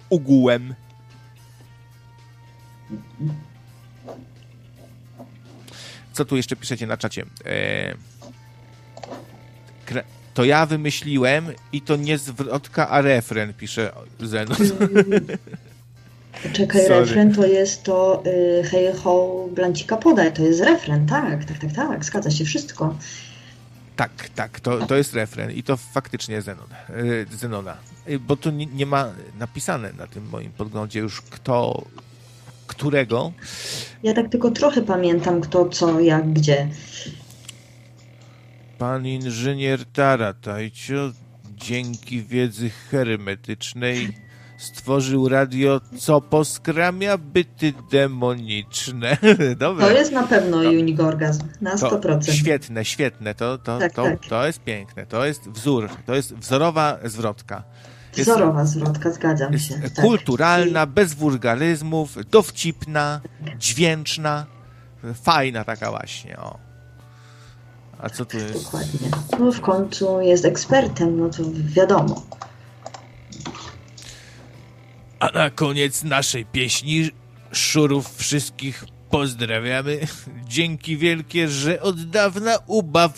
ugułem. Co tu jeszcze piszecie na czacie? E, to ja wymyśliłem i to nie zwrotka, a refren, pisze Zenon. Czekaj, Sorry. refren to jest to y, hej ho blancika podaj, to jest refren, tak, tak, tak, tak, zgadza się wszystko. Tak, tak, to, to jest refren i to faktycznie Zenon, y, Zenona, y, bo tu nie, nie, ma napisane na tym moim podglądzie już kto, którego. Ja tak tylko trochę pamiętam kto, co, jak, gdzie. Pan inżynier Taratajcio dzięki wiedzy hermetycznej stworzył radio, co poskramia byty demoniczne. Dobre. To jest na pewno to, Unique Orgasm, na 100%. To świetne, świetne, to, to, tak, to, tak. to jest piękne, to jest wzór, to jest wzorowa zwrotka. Jest, wzorowa zwrotka, zgadzam się. Tak. Kulturalna, bez wulgaryzmów, dowcipna, dźwięczna, fajna taka właśnie, o. A co tu jest? Dokładnie. No w końcu jest ekspertem, no to wiadomo. A na koniec naszej pieśni szurów wszystkich pozdrawiamy. Dzięki wielkie, że od dawna ubaw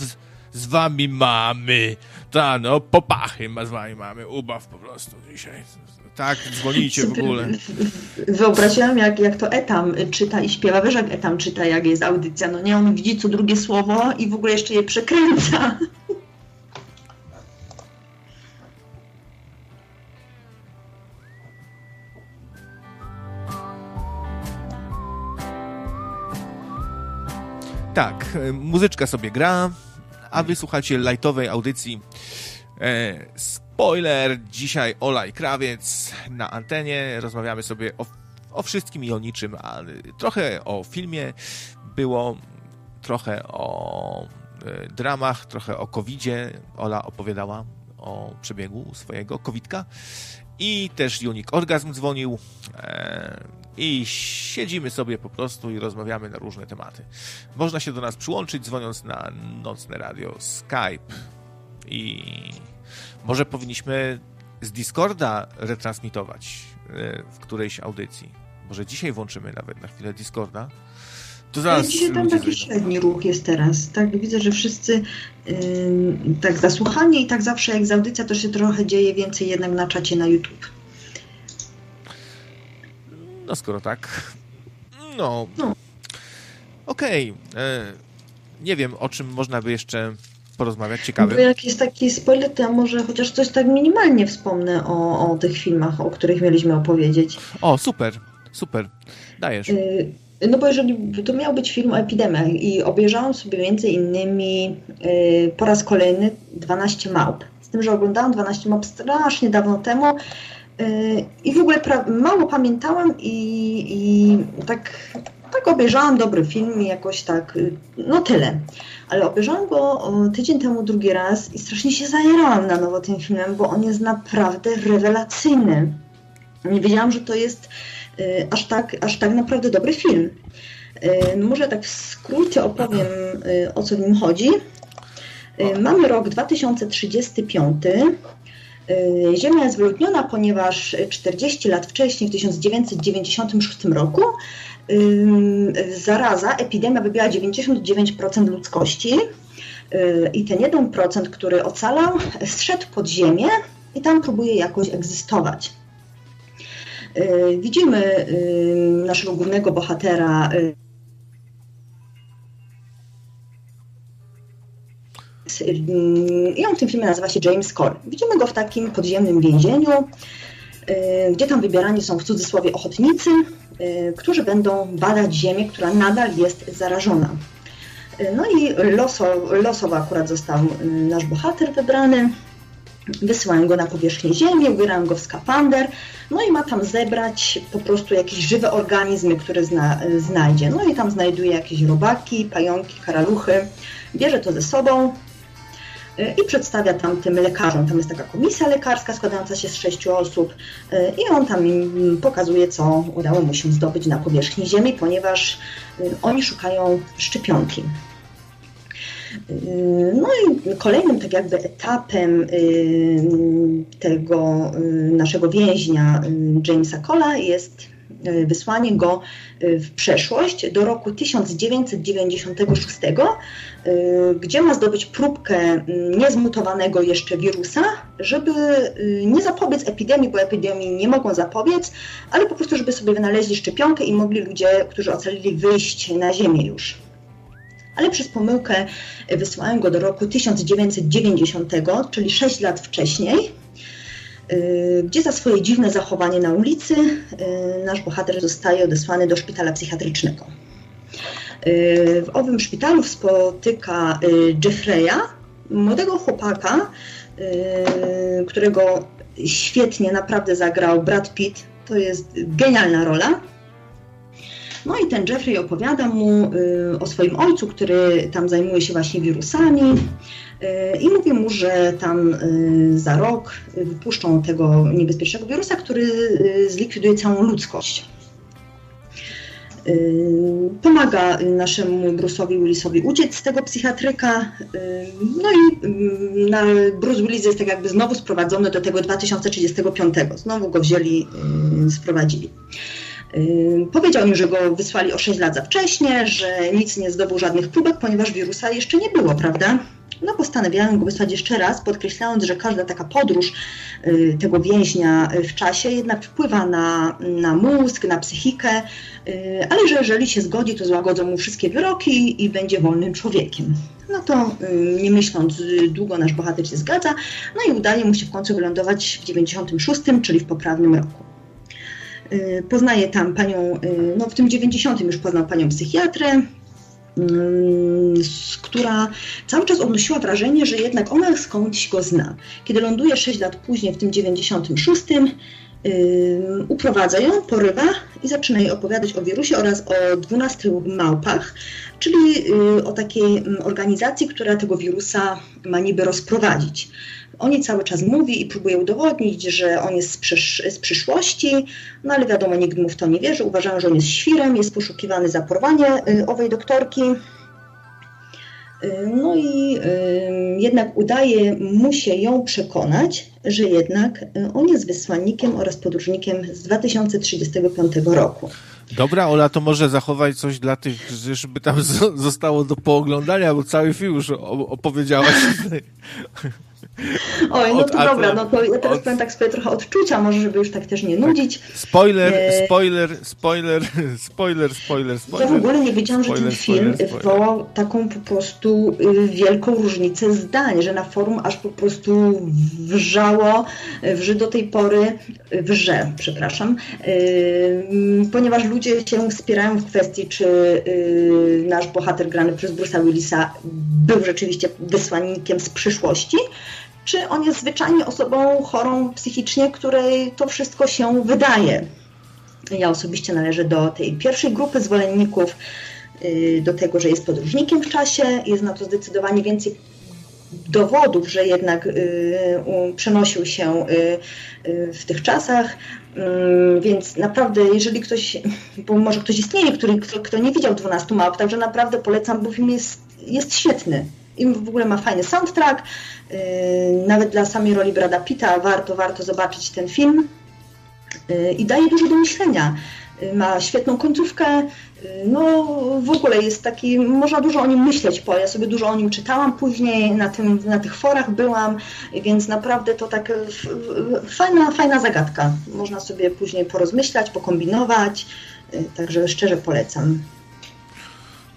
z wami mamy. Ta no, popachy z wami mamy. Ubaw po prostu dzisiaj. Tak, dzwonicie w ogóle. Wyobraziłam, jak, jak to Etam czyta i śpiewa. Wiesz, jak Etam czyta, jak jest audycja. No nie, on widzi co drugie słowo i w ogóle jeszcze je przekręca. Tak, e, muzyczka sobie gra, a wysłuchacie lightowej audycji. E, spoiler, dzisiaj Ola i Krawiec na antenie. Rozmawiamy sobie o, o wszystkim i o niczym, ale trochę o filmie było, trochę o e, dramach, trochę o covidzie. Ola opowiadała o przebiegu swojego covidka i też Unik Orgazm dzwonił. E, i siedzimy sobie po prostu i rozmawiamy na różne tematy. Można się do nas przyłączyć dzwoniąc na nocne radio Skype i może powinniśmy z Discorda retransmitować e, w którejś audycji. Może dzisiaj włączymy nawet na chwilę Discorda. To zaraz dzisiaj tam taki średni ruch jest teraz. Tak, widzę, że wszyscy yy, tak zasłuchani i tak zawsze jak z audycja to się trochę dzieje więcej jednak na czacie na YouTube. No skoro tak, no, no. okej. Okay. E, nie wiem, o czym można by jeszcze porozmawiać, ciekawe. Bo jak jest taki spoiler, to ja może chociaż coś tak minimalnie wspomnę o, o tych filmach, o których mieliśmy opowiedzieć. O, super, super. Dajesz. Y no bo jeżeli to miał być film o epidemiach i obejrzałam sobie między innymi y, po raz kolejny 12 małp. Z tym, że oglądałam 12 małp strasznie dawno temu i w ogóle mało pamiętałam i, i tak, tak obejrzałam dobry film i jakoś tak, no tyle. Ale obejrzałam go tydzień temu drugi raz i strasznie się zajerałam na nowo tym filmem, bo on jest naprawdę rewelacyjny. Nie wiedziałam, że to jest y, aż tak, aż tak naprawdę dobry film. Y, może tak w skrócie opowiem, y, o co w nim chodzi. Mamy rok 2035 Y, Ziemia jest wyludniona, ponieważ 40 lat wcześniej, w 1996 roku, y, zaraza, epidemia wybiła 99% ludzkości y, i ten 1%, który ocalał, zszedł pod ziemię i tam próbuje jakoś egzystować. Widzimy naszego głównego bohatera i on w tym filmie nazywa się James Cole. Widzimy go w takim podziemnym więzieniu, y, gdzie tam wybierani są w cudzysłowie ochotnicy, y, którzy będą badać ziemię, która nadal jest zarażona. Y, no i loso, losowo akurat został nasz bohater wybrany. Wysyłają go na powierzchnię Ziemi, ubierają go w skafander, no i ma tam zebrać po prostu jakieś żywe organizmy, które zna, znajdzie. No i tam znajduje jakieś robaki, pająki, karaluchy, bierze to ze sobą, i przedstawia tam tym lekarzom. Tam jest taka komisja lekarska składająca się z sześciu osób y, i on tam im pokazuje, co udało mu się zdobyć na powierzchni Ziemi, ponieważ y, oni szukają szczepionki. No i kolejnym tak jakby etapem tego naszego więźnia Jamesa Cola jest wysłanie go e, w przeszłość do roku 1996, e, gdzie ma zdobyć próbkę niezmutowanego jeszcze wirusa, żeby nie zapobiec epidemii, bo epidemii nie mogą zapobiec, ale po prostu, żeby sobie wynaleźli szczepionkę i mogli ludzie, którzy ocalili, wyjść na ziemię już ale przez pomyłkę wysłałem go do roku 1990, czyli 6 lat wcześniej. Y, gdzie za swoje dziwne zachowanie na ulicy y, nasz bohater zostaje odesłany do szpitala psychiatrycznego. Y, w owym szpitalu spotyka Jeffreya, młodego chłopaka, którego świetnie naprawdę zagrał Brad Pitt. To jest genialna rola. No i ten Jeffrey opowiada mu o swoim ojcu, który tam zajmuje się właśnie wirusami, E, i mówię mu, że tam e, za rok wypuszczą tego niebezpiecznego wirusa, który zlikwiduje całą ludzkość. Pomaga naszemu Bruce'owi Willisowi uciec z tego psychiatryka. No i Bruce Willis jest tak jakby znowu sprowadzony do tego 2035. Znowu go wzięli, sprowadzili. Powiedział mi, że go wysłali o 6 lat za wcześnie, że nic nie zdobył żadnych próbek, ponieważ wirusa jeszcze nie było, prawda? No postanawiałem go wysłać jeszcze raz, podkreślając, że każda taka podróż y, tego więźnia w czasie jednak wpływa na, na mózg, na psychikę, y, ale że jeżeli się zgodzi, to złagodzą mu wszystkie wyroki i będzie wolnym człowiekiem. No to y, nie myśląc długo nasz bohater się zgadza, no i udaje mu się w końcu wylądować w 96, czyli w poprawnym roku. Poznaje tam panią, no w tym 90 już poznał panią psychiatrę, która cały czas odnosiła wrażenie, że jednak ona skądś go zna. Kiedy ląduje 6 lat później, w tym 96, uprowadza ją, porywa i zaczyna jej opowiadać o wirusie oraz o 12 małpach, czyli y, o takiej organizacji, która tego wirusa ma niby rozprowadzić. On jej cały czas mówi i próbuje udowodnić, że on jest z, przysz z przyszłości, no ale wiadomo, nikt mu w to nie wierzy. Uważają, że on jest świrem, jest poszukiwany za porwanie y, owej doktorki. Y, no i y, jednak udaje mu się ją przekonać, że jednak on jest wysłannikiem oraz podróżnikiem z 2035 roku. Dobra, Ola, to może zachować coś dla tych, żeby tam zostało do pooglądania, bo cały film już opowiedziałaś. Oj, no to dobra, no to ja teraz od... powiem tak swoje trochę odczucia, może żeby już tak też nie nudzić. Spoiler, e... spoiler, spoiler, spoiler, spoiler, spoiler. Ja w ogóle nie wiedziałam, spoiler, że ten film spoiler, wywołał taką po prostu y, wielką różnicę zdań, że na forum aż po prostu wrzało, wrzy do tej pory, wrze, przepraszam, yy, ponieważ ludzie się wspierają w kwestii, czy yy, nasz bohater grany przez Bruce'a Willisa był rzeczywiście wysłannikiem z przyszłości, czy on jest zwyczajnie osobą chorą psychicznie, której to wszystko się wydaje. Ja osobiście należę do tej pierwszej grupy zwolenników, y, do tego, że jest podróżnikiem w czasie, jest na to zdecydowanie więcej dowodów, że jednak y, przenosił się y, w tych czasach, więc naprawdę, jeżeli ktoś, bo może ktoś istnieje, który, kto, kto nie widział 12 małp, także naprawdę polecam, bo film jest, jest świetny i w ogóle ma fajny soundtrack. Yy, nawet dla samej roli Brada Pitta warto, warto zobaczyć ten film. Yy, I daje dużo do myślenia. Yy, ma świetną końcówkę. No w ogóle jest taki, można dużo o nim myśleć, bo ja sobie dużo o nim czytałam później, na, tym, na tych forach byłam, więc naprawdę to tak fajna, fajna zagadka. Można sobie później porozmyślać, pokombinować, także szczerze polecam.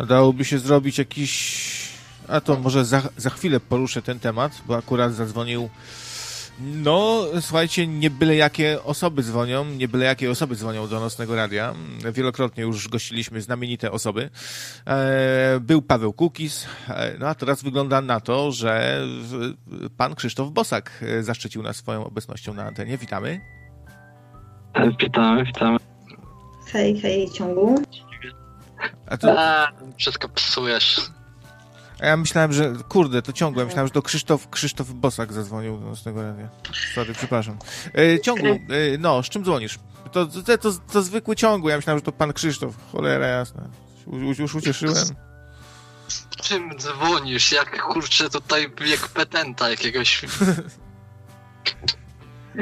Dałoby się zrobić jakiś a to może za, za chwilę poruszę ten temat, bo akurat zadzwonił. No, słuchajcie, nie byle jakie osoby dzwonią, nie byle jakie osoby dzwonią do Nocnego Radia. Wielokrotnie już gościliśmy znamienite osoby. E, był Paweł Kukis, e, no a teraz wygląda na to, że pan Krzysztof Bosak zaszczycił nas swoją obecnością na antenie. Witamy. Witamy, witamy. Hej, hej, ciągu. A to... A, wszystko psujesz. A ja myślałem, że, kurde, to ciągle, myślałem, że to Krzysztof, Krzysztof Bosak zadzwonił do nocnego radia. Sorry, przepraszam. E, ciągu, e, no, z czym dzwonisz? To, to, to, to, zwykły ciągu, ja myślałem, że to pan Krzysztof. Cholera jasna. Już, już ucieszyłem. czym dzwonisz? Jak kurczę tutaj jak petenta jakiegoś.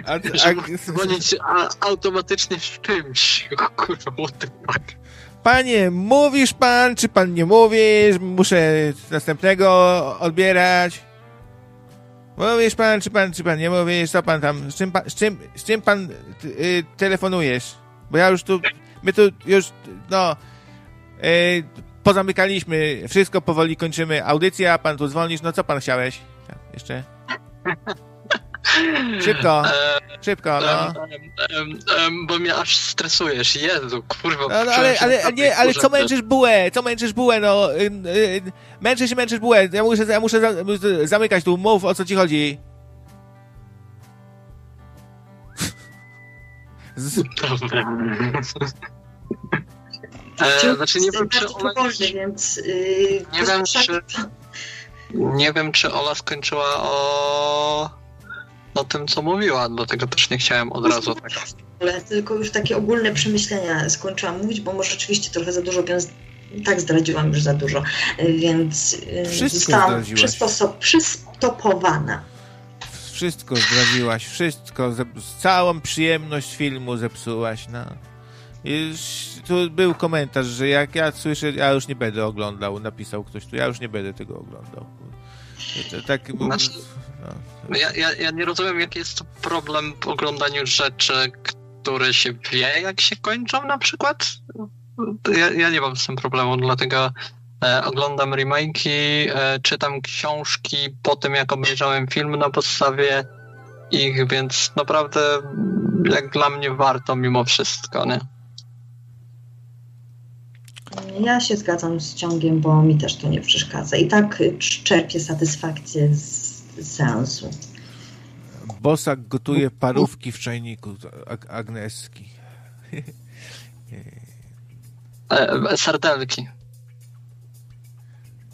A, a... dzwonić a, automatycznie z czymś. Kurwa, what the fuck. Panie, mówisz pan, czy pan nie mówisz? Muszę następnego odbierać. Mówisz pan, czy pan, czy pan nie mówisz? Co pan tam, z czym z czym, z czym pan y, telefonujesz? Bo ja już tu, my tu już, no, y, pozamykaliśmy, wszystko powoli kończymy. Audycja, pan tu dzwonisz, no co pan chciałeś? Jeszcze? Szybko, szybko, no. Bo mnie aż stresujesz, Jezu, kurwa. No, no ale, ale, nie, ale co męczysz bułę, co męczysz bułę, no. Y, y, męczysz się, męczysz bułę, ja muszę, ja muszę zamykać tu, mów o co ci chodzi. Z... E, znaczy nie wiem, czy więc, yy, nie wiem, czy... Nie wiem, czy Ola skończyła o o tym, co mówiła, dlatego też nie chciałem od razu tak. Ale tylko już takie ogólne przemyślenia skończyłam mówić, bo może rzeczywiście trochę za dużo, więc tak zdradziłam już za dużo, więc y, Wszystko zostałam przystopowana. Wszystko zdradziłaś, wszystko, całą przyjemność filmu zepsułaś, no. Już tu był komentarz, że jak ja słyszę, ja już nie będę oglądał, napisał ktoś tu, ja już nie będę tego oglądał. Tak, znaczy, no. Ja, ja, ja nie rozumiem, jaki jest to problem w oglądaniu rzeczy, które się wie, jak się kończą na przykład. Ja, ja nie mam z tym problemu, dlatego e, oglądam remake'i, e, czytam książki po tym, jak obejrzałem film na podstawie ich, więc naprawdę jak dla mnie warto mimo wszystko, nie? Ja się zgadzam z ciągiem, bo mi też to nie przeszkadza. I tak czerpię satysfakcję z seansu. Bosak gotuje parówki w czajniku Ag Agneski. E, sardelki.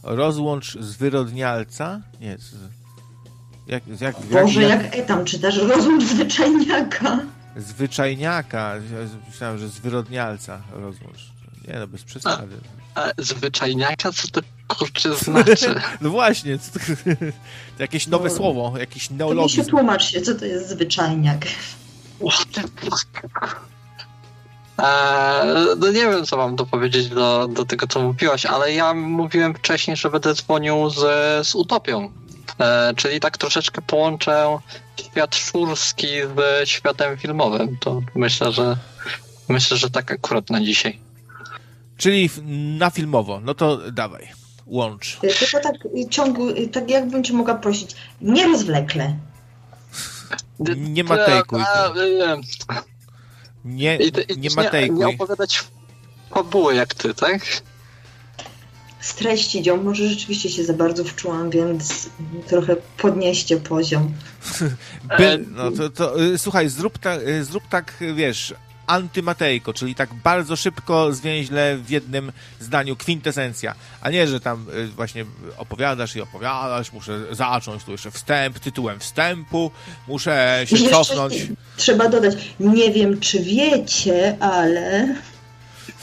Rozłącz zwyrodnialca? Nie, z, jak, jak, Boże, jak, jak etam czytasz? Rozłącz zwyczajniaka. Zwyczajniaka. Myślałem, że zwyrodnialca rozłącz. Nie no, bez przesady. A, a zwyczajniaka co to kurczę znaczy? no właśnie, to, to jakieś nowe no, słowo, jakiś neologizm. To się tłumacz się, co to jest zwyczajniak. Eee, no nie wiem, co mam dopowiedzieć do, do tego, co mówiłaś, ale ja mówiłem wcześniej, że będę dzwonił z, z Utopią. Eee, czyli tak troszeczkę połączę świat szurski z światem filmowym. To myślę, że myślę, że tak akurat na dzisiaj. Czyli na filmowo, no to dawaj, łącz. Tylko tak ciągu, tak jakbym cię mogła prosić, nie rozwlekle. Nie matejkuj. Nie, nie matejkuj. Nie opowiadać fabuły jak ty, tak? Streścić ją, może rzeczywiście się za bardzo wczułam, więc trochę podnieście poziom. By, no to, to, y, słuchaj, zrób, ta, y, zrób tak, wiesz, antymatejko, czyli tak bardzo szybko, zwięźle w jednym zdaniu kwintesencja, a nie, że tam y, właśnie opowiadasz i opowiadasz, muszę zacząć tu jeszcze wstęp, tytułem wstępu, muszę się jeszcze cofnąć. Trzeba dodać, nie wiem czy wiecie, ale...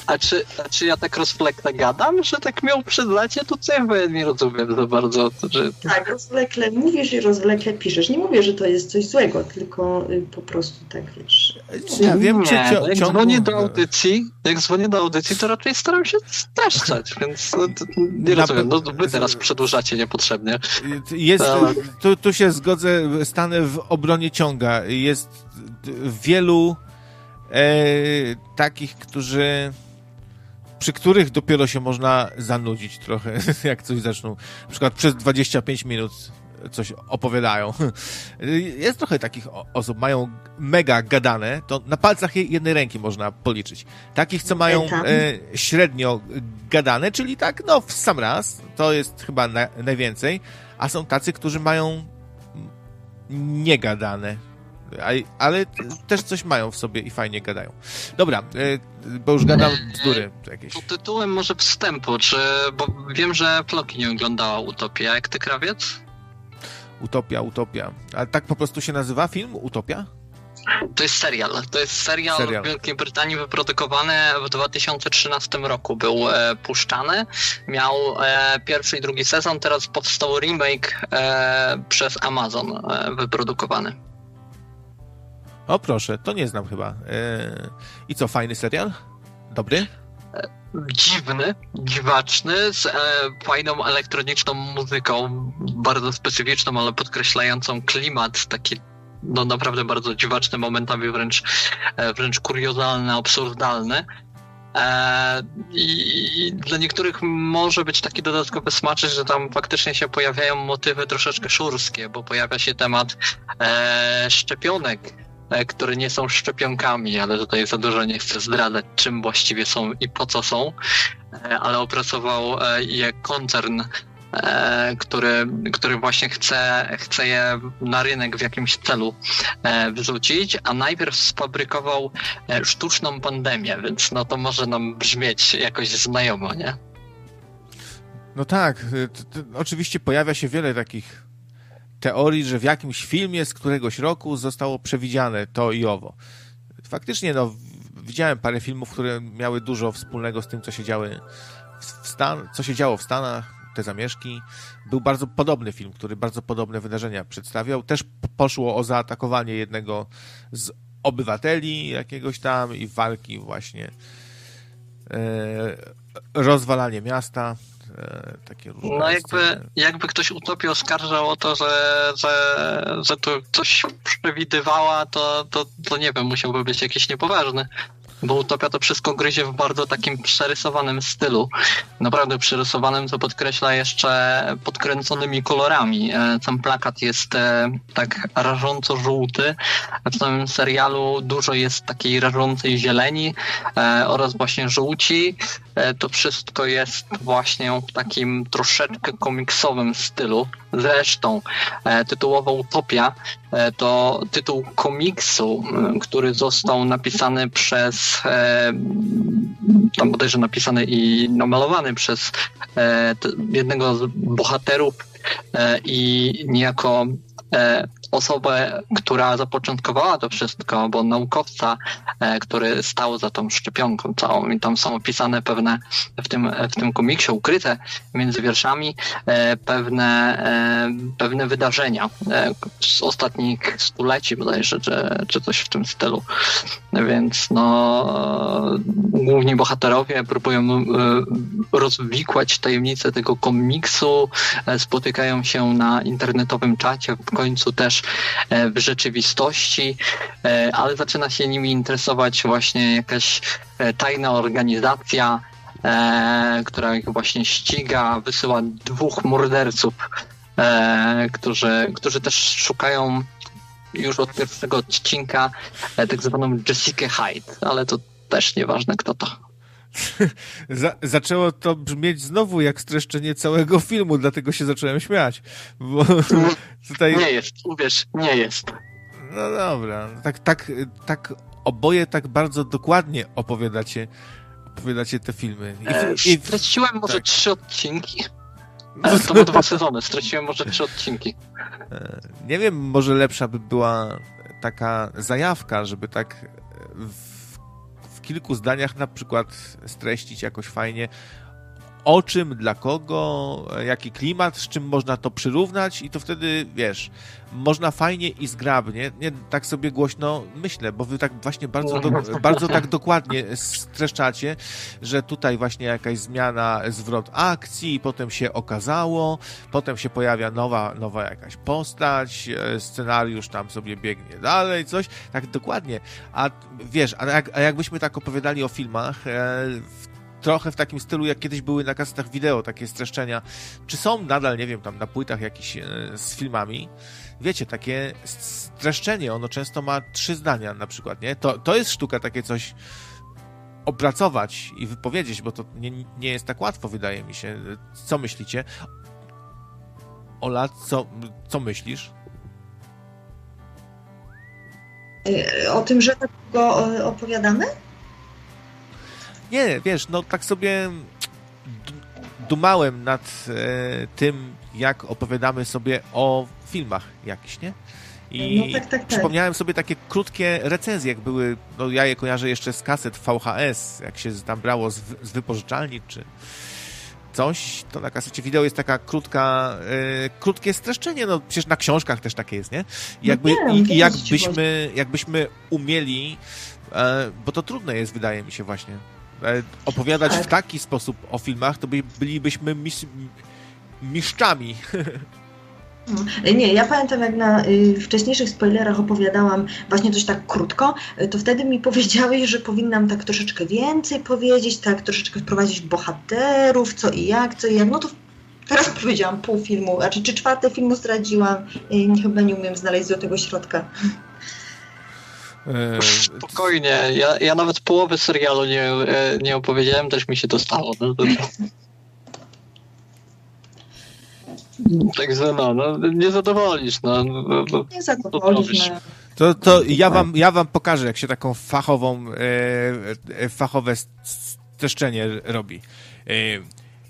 A czy, a czy ja tak rozwlekle gadam, że tak miał przedlacie tutaj, bo ja nie rozumiem za bardzo. Że... Tak, rozwlekle mówisz i rozwlekle piszesz. Nie mówię, że to jest coś złego, tylko y, po prostu tak wiesz. Ja wiem, czy nie, jak dzwonię do audycji, jak dzwonię do audycji, to raczej staram się streszczać, więc no, nie rozumiem. No, wy teraz przedłużacie niepotrzebnie. Jest, tu, tu się zgodzę, stanę w obronie ciąga. Jest wielu e, takich, którzy przy których dopiero się można zanudzić trochę, jak coś zaczną. Na przykład przez 25 minut coś opowiadają. Jest trochę takich osób, mają mega gadane, to na palcach jednej ręki można policzyć. Takich, co mają e, średnio gadane, czyli tak, no w sam raz, to jest chyba na, najwięcej, a są tacy, którzy mają niegadane ale też coś mają w sobie i fajnie gadają. Dobra, e, bo już gadam bzdury jakieś. Pod tytułem może wstępu, czy, bo wiem, że Floki nie oglądała Utopia, jak ty krawiec? Utopia, Utopia. Ale tak po prostu się nazywa film? Utopia? To jest serial. To jest serial, serial. w Wielkiej Brytanii wyprodukowany w 2013 roku. Był e, puszczany. Miał e, pierwszy i drugi sezon. Teraz powstał remake e, przez Amazon e, wyprodukowany. O proszę, to nie znam chyba. E, I co, fajny serial? Dobry? dziwny, dziwaczny, z e, fajną elektroniczną muzyką, bardzo specyficzną, ale podkreślającą klimat, taki no naprawdę bardzo dziwaczny, momentami wręcz, e, wręcz kuriozalny, absurdalny. E, i, dla niektórych może być taki dodatkowy smaczek, że tam faktycznie się pojawiają motywy troszeczkę szurskie, bo pojawia się temat e, szczepionek które nie są szczepionkami, ale tutaj za dużo nie chcę zdradzać, czym właściwie są i po co są, e, ale opracował e, je koncern, który, który właśnie chce, chce je na rynek w jakimś celu wrzucić, a najpierw sfabrykował sztuczną pandemię, więc no to może nam brzmieć jakoś znajomo, nie? No tak, oczywiście pojawia się wiele takich teorii, że w jakimś filmie z któregoś roku zostało przewidziane to i owo. Faktycznie, no, widziałem parę filmów, które miały dużo wspólnego z tym, co się działy w Stan, co się działo w Stanach, te zamieszki. Był bardzo podobny film, który bardzo podobne wydarzenia przedstawiał. Też poszło o zaatakowanie jednego z obywateli jakiegoś tam i walki właśnie e, rozwalanie miasta. E, takie różne No jakby, jakby ktoś utopię oskarżał o to, że, że, że to coś przewidywała, to, to, to nie wiem, musiałby być jakiś niepoważny bo Utopia to wszystko gryzie w bardzo takim przerysowanym stylu. Naprawdę przerysowanym, co podkreśla jeszcze podkręconymi kolorami. E, sam plakat jest e, tak rażąco żółty. W samym serialu dużo jest takiej rażącej zieleni e, oraz właśnie żółci. To wszystko jest właśnie w takim troszeczkę komiksowym stylu. Zresztą tytułowa Utopia to tytuł komiksu, który został napisany przez e, tam bodajże napisany i namalowany przez e, jednego z bohaterów e, i niejako e, osobę, która zapoczątkowała to wszystko, bo naukowca, e, który stał za tą szczepionką całą i tam są opisane pewne w tym, w tym komiksie ukryte między wierszami e, pewne, e, pewne wydarzenia z ostatnich stuleci bodajże, czy, czy coś w tym stylu. Więc no główni bohaterowie próbują rozwikłać tajemnicę tego komiksu, spotykają się na internetowym czacie, w końcu też E, w rzeczywistości, e, ale zaczyna się nimi interesować właśnie jakaś e, tajna organizacja, która ich właśnie ściga, wysyła dwóch morderców, którzy, którzy też szukają już od pierwszego odcinka tak zwaną Jessica Hyde, ale to też nieważne kto to. Za, zaczęło to brzmieć znowu jak streszczenie całego filmu, dlatego się zacząłem śmiać. Bo tutaj... Nie jest, uwierz, nie jest. No dobra, tak, tak, tak oboje tak bardzo dokładnie opowiadacie, opowiadacie te filmy. I, e, i... Straciłem może tak. trzy odcinki. E, to były dwa sezony, straciłem może trzy odcinki. E, nie wiem, może lepsza by była taka zajawka, żeby tak w kilku zdaniach na przykład streścić jakoś fajnie, o czym, dla kogo, jaki klimat, z czym można to przyrównać i to wtedy, wiesz, można fajnie i zgrabnie, nie tak sobie głośno myślę, bo wy tak właśnie bardzo, do, bardzo tak dokładnie streszczacie, że tutaj właśnie jakaś zmiana, zwrot akcji, potem się okazało, potem się pojawia nowa, nowa jakaś postać, e, scenariusz tam sobie biegnie dalej, coś, tak dokładnie, a wiesz, a, jak, a jakbyśmy tak opowiadali o filmach, e, trochę w takim stylu, jak kiedyś były na kasetach wideo, takie streszczenia. Czy są nadal, nie wiem, tam na płytach jakieś e, z filmami? Wiecie, takie streszczenie, ono często ma trzy zdania na przykład, nie? To, to jest sztuka takie coś opracować i wypowiedzieć, bo to nie, nie jest tak łatwo, wydaje mi się. Co myślicie? Ola, co, co myślisz? E, o tym, że tak go e, opowiadamy? Nie, wiesz, no tak sobie dumałem nad e, tym, jak opowiadamy sobie o filmach jakiś, nie? I no tak, tak, tak. przypomniałem sobie takie krótkie recenzje, jak były, no ja je kojarzę jeszcze z kaset VHS, jak się tam brało z, z wypożyczalni, czy coś, to na kasecie wideo jest taka krótka, e, krótkie streszczenie, no przecież na książkach też takie jest, nie? I no jakby, no i, jakbyśmy, jakbyśmy umieli, e, bo to trudne jest, wydaje mi się właśnie, opowiadać tak. w taki sposób o filmach, to by, bylibyśmy mis, mistrzami. Nie, ja pamiętam jak na y, wcześniejszych spoilerach opowiadałam właśnie coś tak krótko, y, to wtedy mi powiedziałeś, że powinnam tak troszeczkę więcej powiedzieć, tak troszeczkę wprowadzić bohaterów, co i jak, co i jak. No to teraz powiedziałam pół filmu, znaczy czy czwarte filmu zdradziłam, y, chyba nie umiem znaleźć do tego środka. E, Spokojnie, ja, ja nawet połowy serialu nie, e, nie opowiedziałem, też mi się to stało. No, to... Także no, no nie zadowolisz. No, no, no nie zadowolisz. No. To, to ja, wam, ja wam pokażę, jak się taką fachową, e, e fachowe streszczenie robi. E,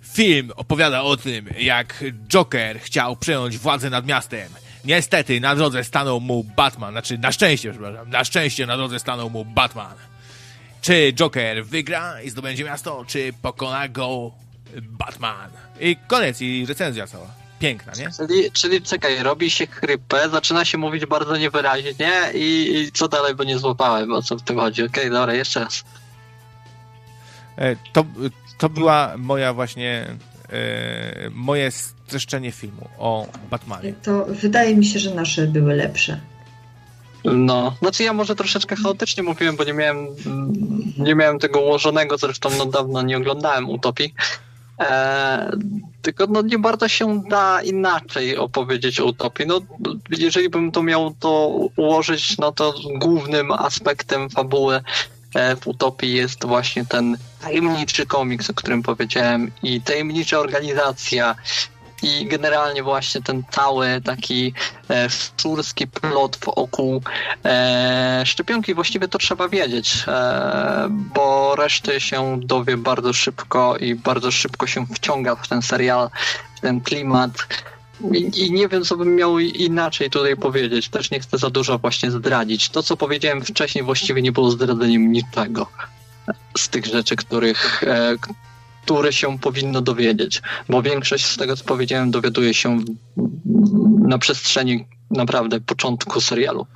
film opowiada o tym, jak Joker chciał przejąć władzę nad miastem. Niestety na drodze stanął mu Batman, znaczy na szczęście, przepraszam, na szczęście na drodze stanął mu Batman. Czy Joker wygra i zdobędzie miasto, czy pokona go Batman? I koniec, i recenzja cała piękna, nie? Czyli, czyli czekaj, robi się chrypę, zaczyna się mówić bardzo niewyraźnie i, i co dalej, bo nie złapałem, o co w tym chodzi. Okej, okay, dobra, jeszcze raz. E, to, to była moja właśnie moje streszczenie filmu o Batmanie. To wydaje mi się, że nasze były lepsze. No, znaczy ja może troszeczkę chaotycznie mówiłem, bo nie miałem, nie miałem tego ułożonego, zresztą no dawno nie oglądałem Utopii, E, tylko no, nie bardzo się da inaczej opowiedzieć o utopii. No, jeżeli bym to miał to ułożyć, no to głównym aspektem fabuły e, w Utopii jest właśnie ten tajemniczy komiks, o którym powiedziałem i tajemnicza organizacja i generalnie właśnie ten cały taki e, szczurski plot wokół e, szczepionki właściwie to trzeba wiedzieć, e, bo reszty się dowie bardzo szybko i bardzo szybko się wciąga w ten serial, w ten klimat. I, I, nie wiem, co bym miał inaczej tutaj powiedzieć. Też nie chcę za dużo właśnie zdradzić. To, co powiedziałem wcześniej, właściwie nie było zdradzeniem niczego z tych rzeczy, których, e, które się powinno dowiedzieć, bo większość z tego, co powiedziałem, dowiaduje się na przestrzeni naprawdę początku serialu.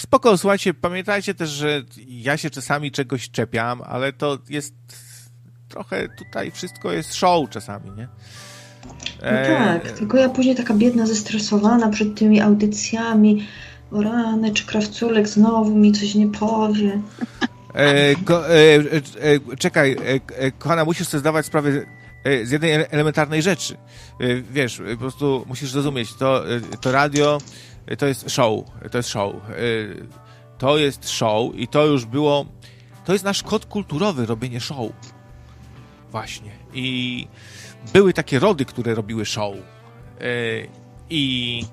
Spoko, słuchajcie, pamiętajcie też, że ja się czasami czegoś czepiam, ale to jest trochę tutaj wszystko jest show czasami, nie? No e... tak, tylko ja później taka biedna, zestresowana przed tymi audycjami. O rany, czy krawculek znowu mi coś nie powie. E, ko, e, e, czekaj, e, e, kochana, musisz sobie zdawać sprawę z jednej elementarnej rzeczy. wiesz, po prostu musisz zrozumieć, to, to radio to jest show, to jest show. to jest show i to już było, to jest nasz kod kulturowy, robienie show. Właśnie. I były takie rody, które robiły show. I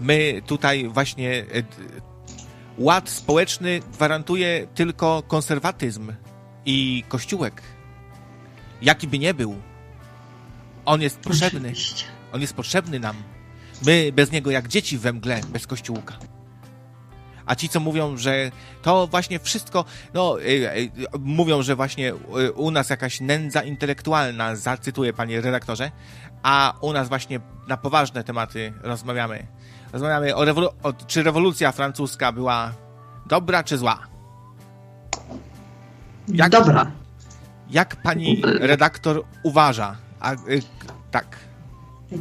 my tutaj właśnie ład społeczny gwarantuje tylko konserwatyzm i kościółek. Jaki by nie był, on jest potrzebny. On jest potrzebny nam. My bez niego jak dzieci we mgle, bez kościółka. A ci, co mówią, że to właśnie wszystko, no, y, y, mówią, że właśnie y, u nas jakaś nędza intelektualna, zacytuję panie redaktorze, a u nas właśnie na poważne tematy rozmawiamy. Rozmawiamy o, rewolu- o czy rewolucja francuska była dobra czy zła. Jak, dobra. Jak pani redaktor uważa? A, y, tak.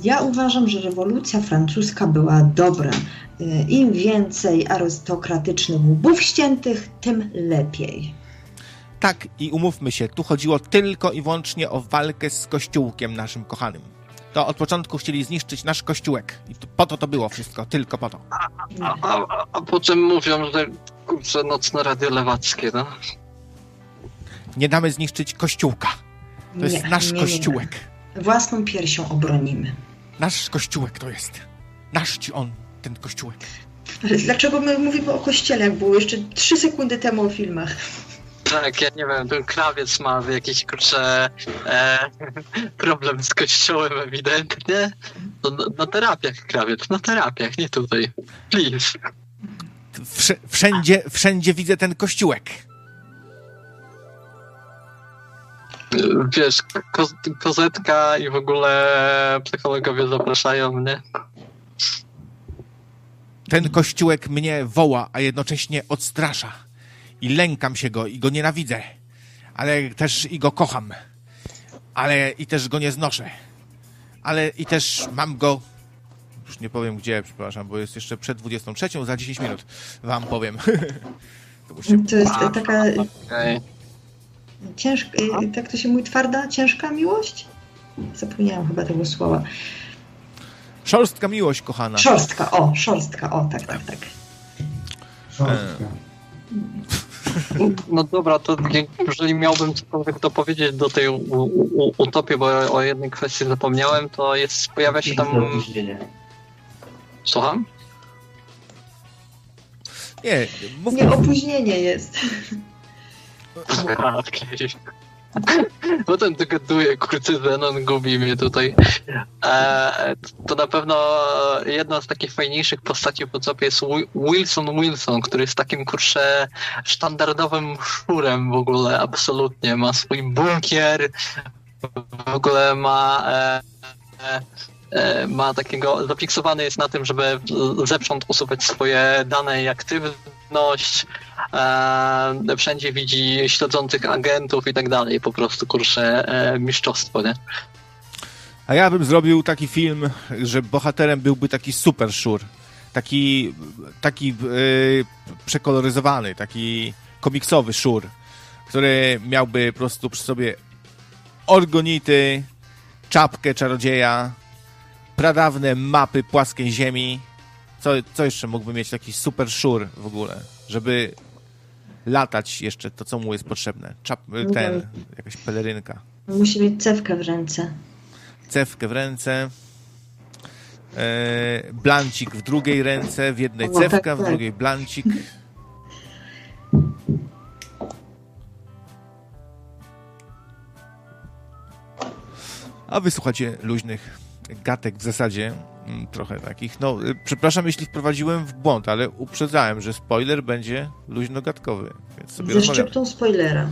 Ja uważam, że rewolucja francuska była dobra. Y, Im więcej arystokratycznych łbów ściętych, tym lepiej. Tak, i umówmy się, tu chodziło tylko i wyłącznie o walkę z kościółkiem naszym kochanym to od początku chcieli zniszczyć nasz kościółek. I po to to było wszystko, tylko po to. A, a, a, a potem mówią, że kurczę, nocne radio lewackie, no? Nie damy zniszczyć kościółka. To nie, jest nasz nie, kościółek. Nie. Własną piersią obronimy. Nasz kościółek to jest. Nasz ci on, ten kościółek. Ale dlaczego my mówimy o kościele, jak było jeszcze trzy sekundy temu o filmach? Tak, ja nie wiem, ten krawiec ma jakiś kurczę e, problem z kościołem ewidentnie. na, na terapiach, krawiec, na terapiach, nie tutaj. Please. Wszędzie, wszędzie widzę ten kościółek. Wiesz, ko kozetka i w ogóle psychologowie zapraszają mnie. Ten kościółek mnie woła, a jednocześnie odstrasza. I lękam się go i go nienawidzę. Ale też i go kocham. Ale i też go nie znoszę. Ale i też mam go już nie powiem gdzie, przepraszam, bo jest jeszcze przed 23, za 10 minut wam powiem. to, to jest taka... Okay. Ciężka, tak to się mówi, twarda, ciężka miłość? Zapomniałam chyba tego słowa. Szorstka miłość, kochana. Szorstka, o, szorstka, o, tak, tak, tak. Szorstka. No dobra, to jeżeli miałbym cokolwiek dopowiedzieć do tej utopii, bo o jednej kwestii zapomniałem, to jest, pojawia się tam... Słucham? Nie, mów... Nie, opóźnienie jest. Okay. Potem dogaduje, kurczę, Zenon gubi mnie tutaj. E, to na pewno jedna z takich fajniejszych postaci w Whatsappie jest Wilson Wilson, który jest takim, kurczę, sztandardowym szurem w ogóle, absolutnie. Ma swój bunkier, w ogóle ma... E, e, E, ma takiego, zafiksowany jest na tym, żeby zewsząd usuwać swoje dane i aktywność, e, wszędzie widzi śledzących agentów i tak dalej, po prostu kurczę e, mistrzostwo, nie? A ja bym zrobił taki film, że bohaterem byłby taki super szur, taki, taki yy, przekoloryzowany, taki komiksowy szur, który miałby po prostu przy sobie orgonity, czapkę czarodzieja, pradawne mapy płaskiej ziemi. Co, co jeszcze mógłby mieć taki super szur w ogóle, żeby latać jeszcze to, co mu jest potrzebne. Czap, ten, jakaś pelerynka. Musi mieć cewkę w ręce. Cewkę w ręce. E, blancik w drugiej ręce, w jednej o, cewka, tak, w tak. drugiej blancik. A wysłuchacie luźnych gatek w zasadzie trochę takich. No, y, przepraszam, jeśli wprowadziłem w błąd, ale uprzedzałem, że spoiler będzie luźno-gatkowy. Więc sobie Ze szczyptą spoilera.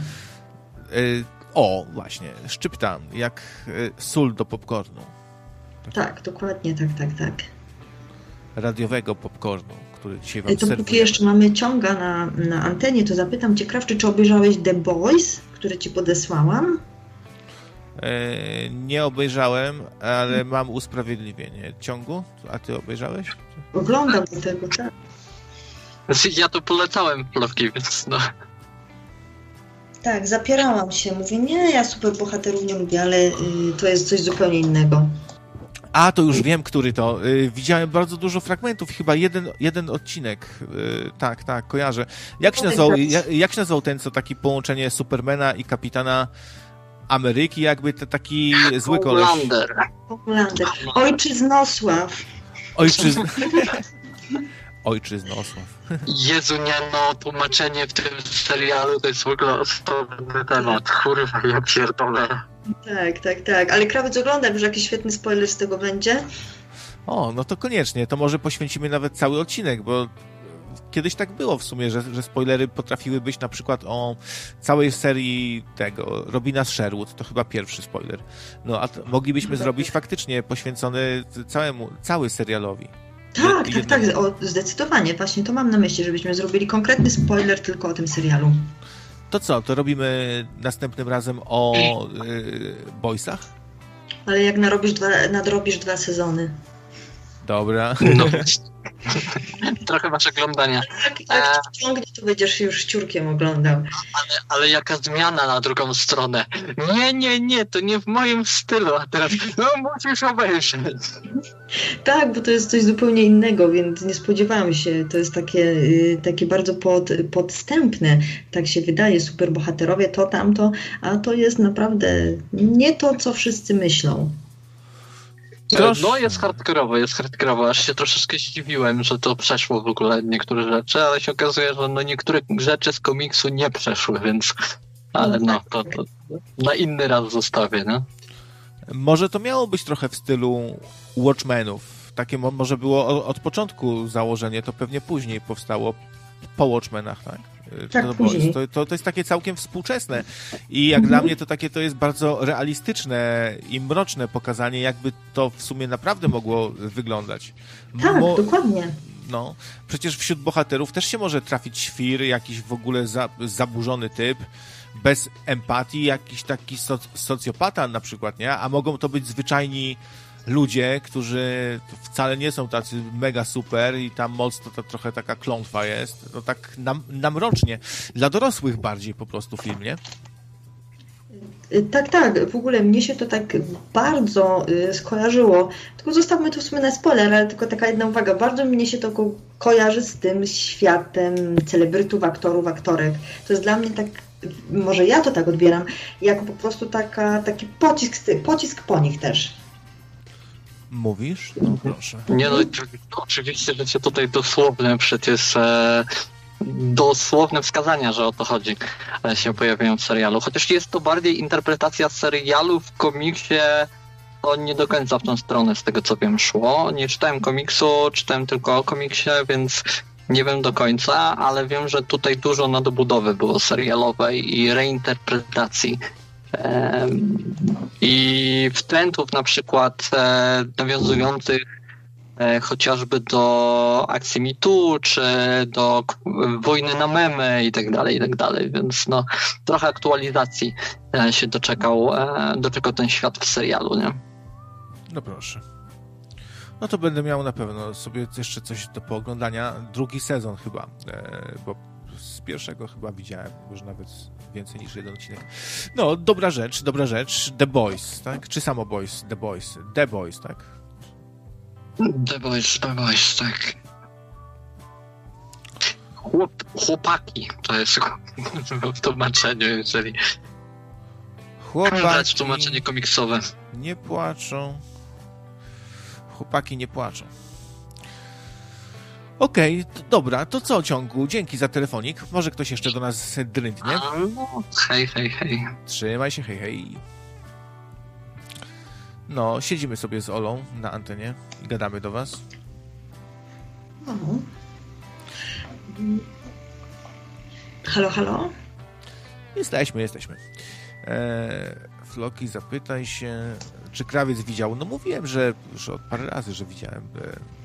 Y, o, właśnie, szczyptam, jak y, sól do popcornu. Tak, dokładnie, tak, tak, tak. Radiowego popcornu, który dzisiaj wam To póki jeszcze mamy ciąga na, na antenie, to zapytam cię, Krawczy, czy obejrzałeś The Boys, które ci podesłałam? E, nie obejrzałem, ale mam usprawiedliwienie. Ciągu? A ty obejrzałeś? Oglądam do tego, tak. Znaczy, ja to polecałem plotki, więc no. Tak, zapierałam się. Mówię, nie, ja super bohaterów nie lubię, ale y, to jest coś zupełnie innego. A, to już wiem, który to. Y, widziałem bardzo dużo fragmentów, chyba jeden, jeden odcinek. Y, tak, tak, kojarzę. Jak się, nazywał, jak, jak się nazywał ten, co taki połączenie Supermana i Kapitana Ameryki, jakby to taki zły koleś. Homelander. Homelander. Ojczyznosław. Ojczyzn... Ojczyznosław. Jezu, nie no, tłumaczenie w tym serialu to jest w ogóle osobny temat. Kurwa, ja pierdolę. Tak, tak, tak. Ale krawiec ogląda, że jakiś świetny spoiler z tego będzie. O, no to koniecznie. To może poświęcimy nawet cały odcinek, bo kiedyś tak było w sumie, że, że spoilery potrafiły być na przykład o całej serii tego Robina Sherwood, to chyba pierwszy spoiler. No a moglibyśmy zrobić faktycznie poświęcony całemu, cały serialowi. Tak, tak, tak, o, zdecydowanie. Właśnie to mam na myśli, żebyśmy zrobili konkretny spoiler tylko o tym serialu. To co, to robimy następnym razem o yy, Boysach? Ale jak narobisz dwa, nadrobisz dwa sezony. Dobra. No. Trochę masz oglądania. Jak, jak ciągnie, to będziesz już ciurkiem oglądał. Ale, ale jaka zmiana na drugą stronę. Nie, nie, nie, to nie w moim stylu, a teraz no musisz obejrzeć. Tak, bo to jest coś zupełnie innego, więc nie spodziewałam się. To jest takie, y, takie bardzo pod, podstępne. Tak się wydaje, superbohaterowie to, tamto, a to jest naprawdę nie to, co wszyscy myślą. Trosz... No jest hardkorowo, jest hardkorowo. Aż się troszeczkę zdziwiłem, że to przeszło w ogóle niektóre rzeczy, ale się okazuje, że no niektóre rzeczy z komiksu nie przeszły, więc ale no, to, to na inny raz zostawię, no. Może to miało być trochę w stylu Watchmenów. Takie może było od początku założenie, to pewnie później powstało po Watchmenach, tak? Tak, później. To, to, to jest takie całkiem współczesne i jak mhm. dla mnie to takie to jest bardzo realistyczne i mroczne pokazanie, jakby to w sumie naprawdę mogło wyglądać. Tak, dokładnie. No, przecież wśród bohaterów też się może trafić świr, jakiś w ogóle za, zaburzony typ, bez empatii, jakiś taki soc socjopata na przykład, nie? A mogą to być zwyczajni ludzie, którzy wcale nie są tacy mega super i tam moc to, to trochę taka klątwa jest. No tak nam, namrocznie. Dla dorosłych bardziej po prostu film, nie? Tak, tak. W ogóle mnie się to tak bardzo y, skojarzyło. Tylko zostawmy to w sumie na spoiler, ale tylko taka jedna uwaga. Bardzo mnie się to ko kojarzy z tym światem celebrytów, aktorów, aktorek. To jest dla mnie tak, może ja to tak odbieram, jako po prostu taka, taki pocisk, pocisk po nich też. Mówisz? No proszę. Nie no, oczywiście, że się tutaj dosłowne przecież e, dosłowne wskazania, że o to chodzi, e, się pojawiają w serialu. Chociaż jest to bardziej interpretacja serialu w komiksie, to nie do końca w tą stronę, z tego co wiem, szło. Nie czytałem komiksu, czytałem tylko o komiksie, więc nie wiem do końca, ale wiem, że tutaj dużo nadobudowy było serialowej i reinterpretacji i wtrętów na przykład e, nawiązujących e, chociażby do akcji MeToo, czy do wojny na memy i tak dalej, i tak dalej. Więc no, trochę aktualizacji e, się doczekał, doczekał ten świat w serialu, nie? No proszę. No to będę miał na pewno sobie jeszcze coś do pooglądania. Drugi sezon chyba, bo z pierwszego chyba widziałem, już nawet więcej niż jeden odcinek. No, dobra rzecz, dobra rzecz. The Boys, tak? Czy samo Boys? The Boys. The Boys, tak? The Boys, The Boys, tak. Chłop, chłopaki, to jest w tłumaczeniu, jeżeli... Chłopaki... tłumaczenie komiksowe. Nie płaczą. Chłopaki nie płaczą. Okej, okay, dobra, to co ciągu? Dzięki za telefonik. Może ktoś jeszcze do nas drętnie? No, hej, hej, hej. Trzymaj się, hej, hej. No, siedzimy sobie z Olą na antenie i gadamy do was. Mhm. Halo, halo? Jesteśmy, jesteśmy. Eee, Floki, zapytaj się, czy krawiec widział? No mówiłem, że już od parę razy, że widziałem e, w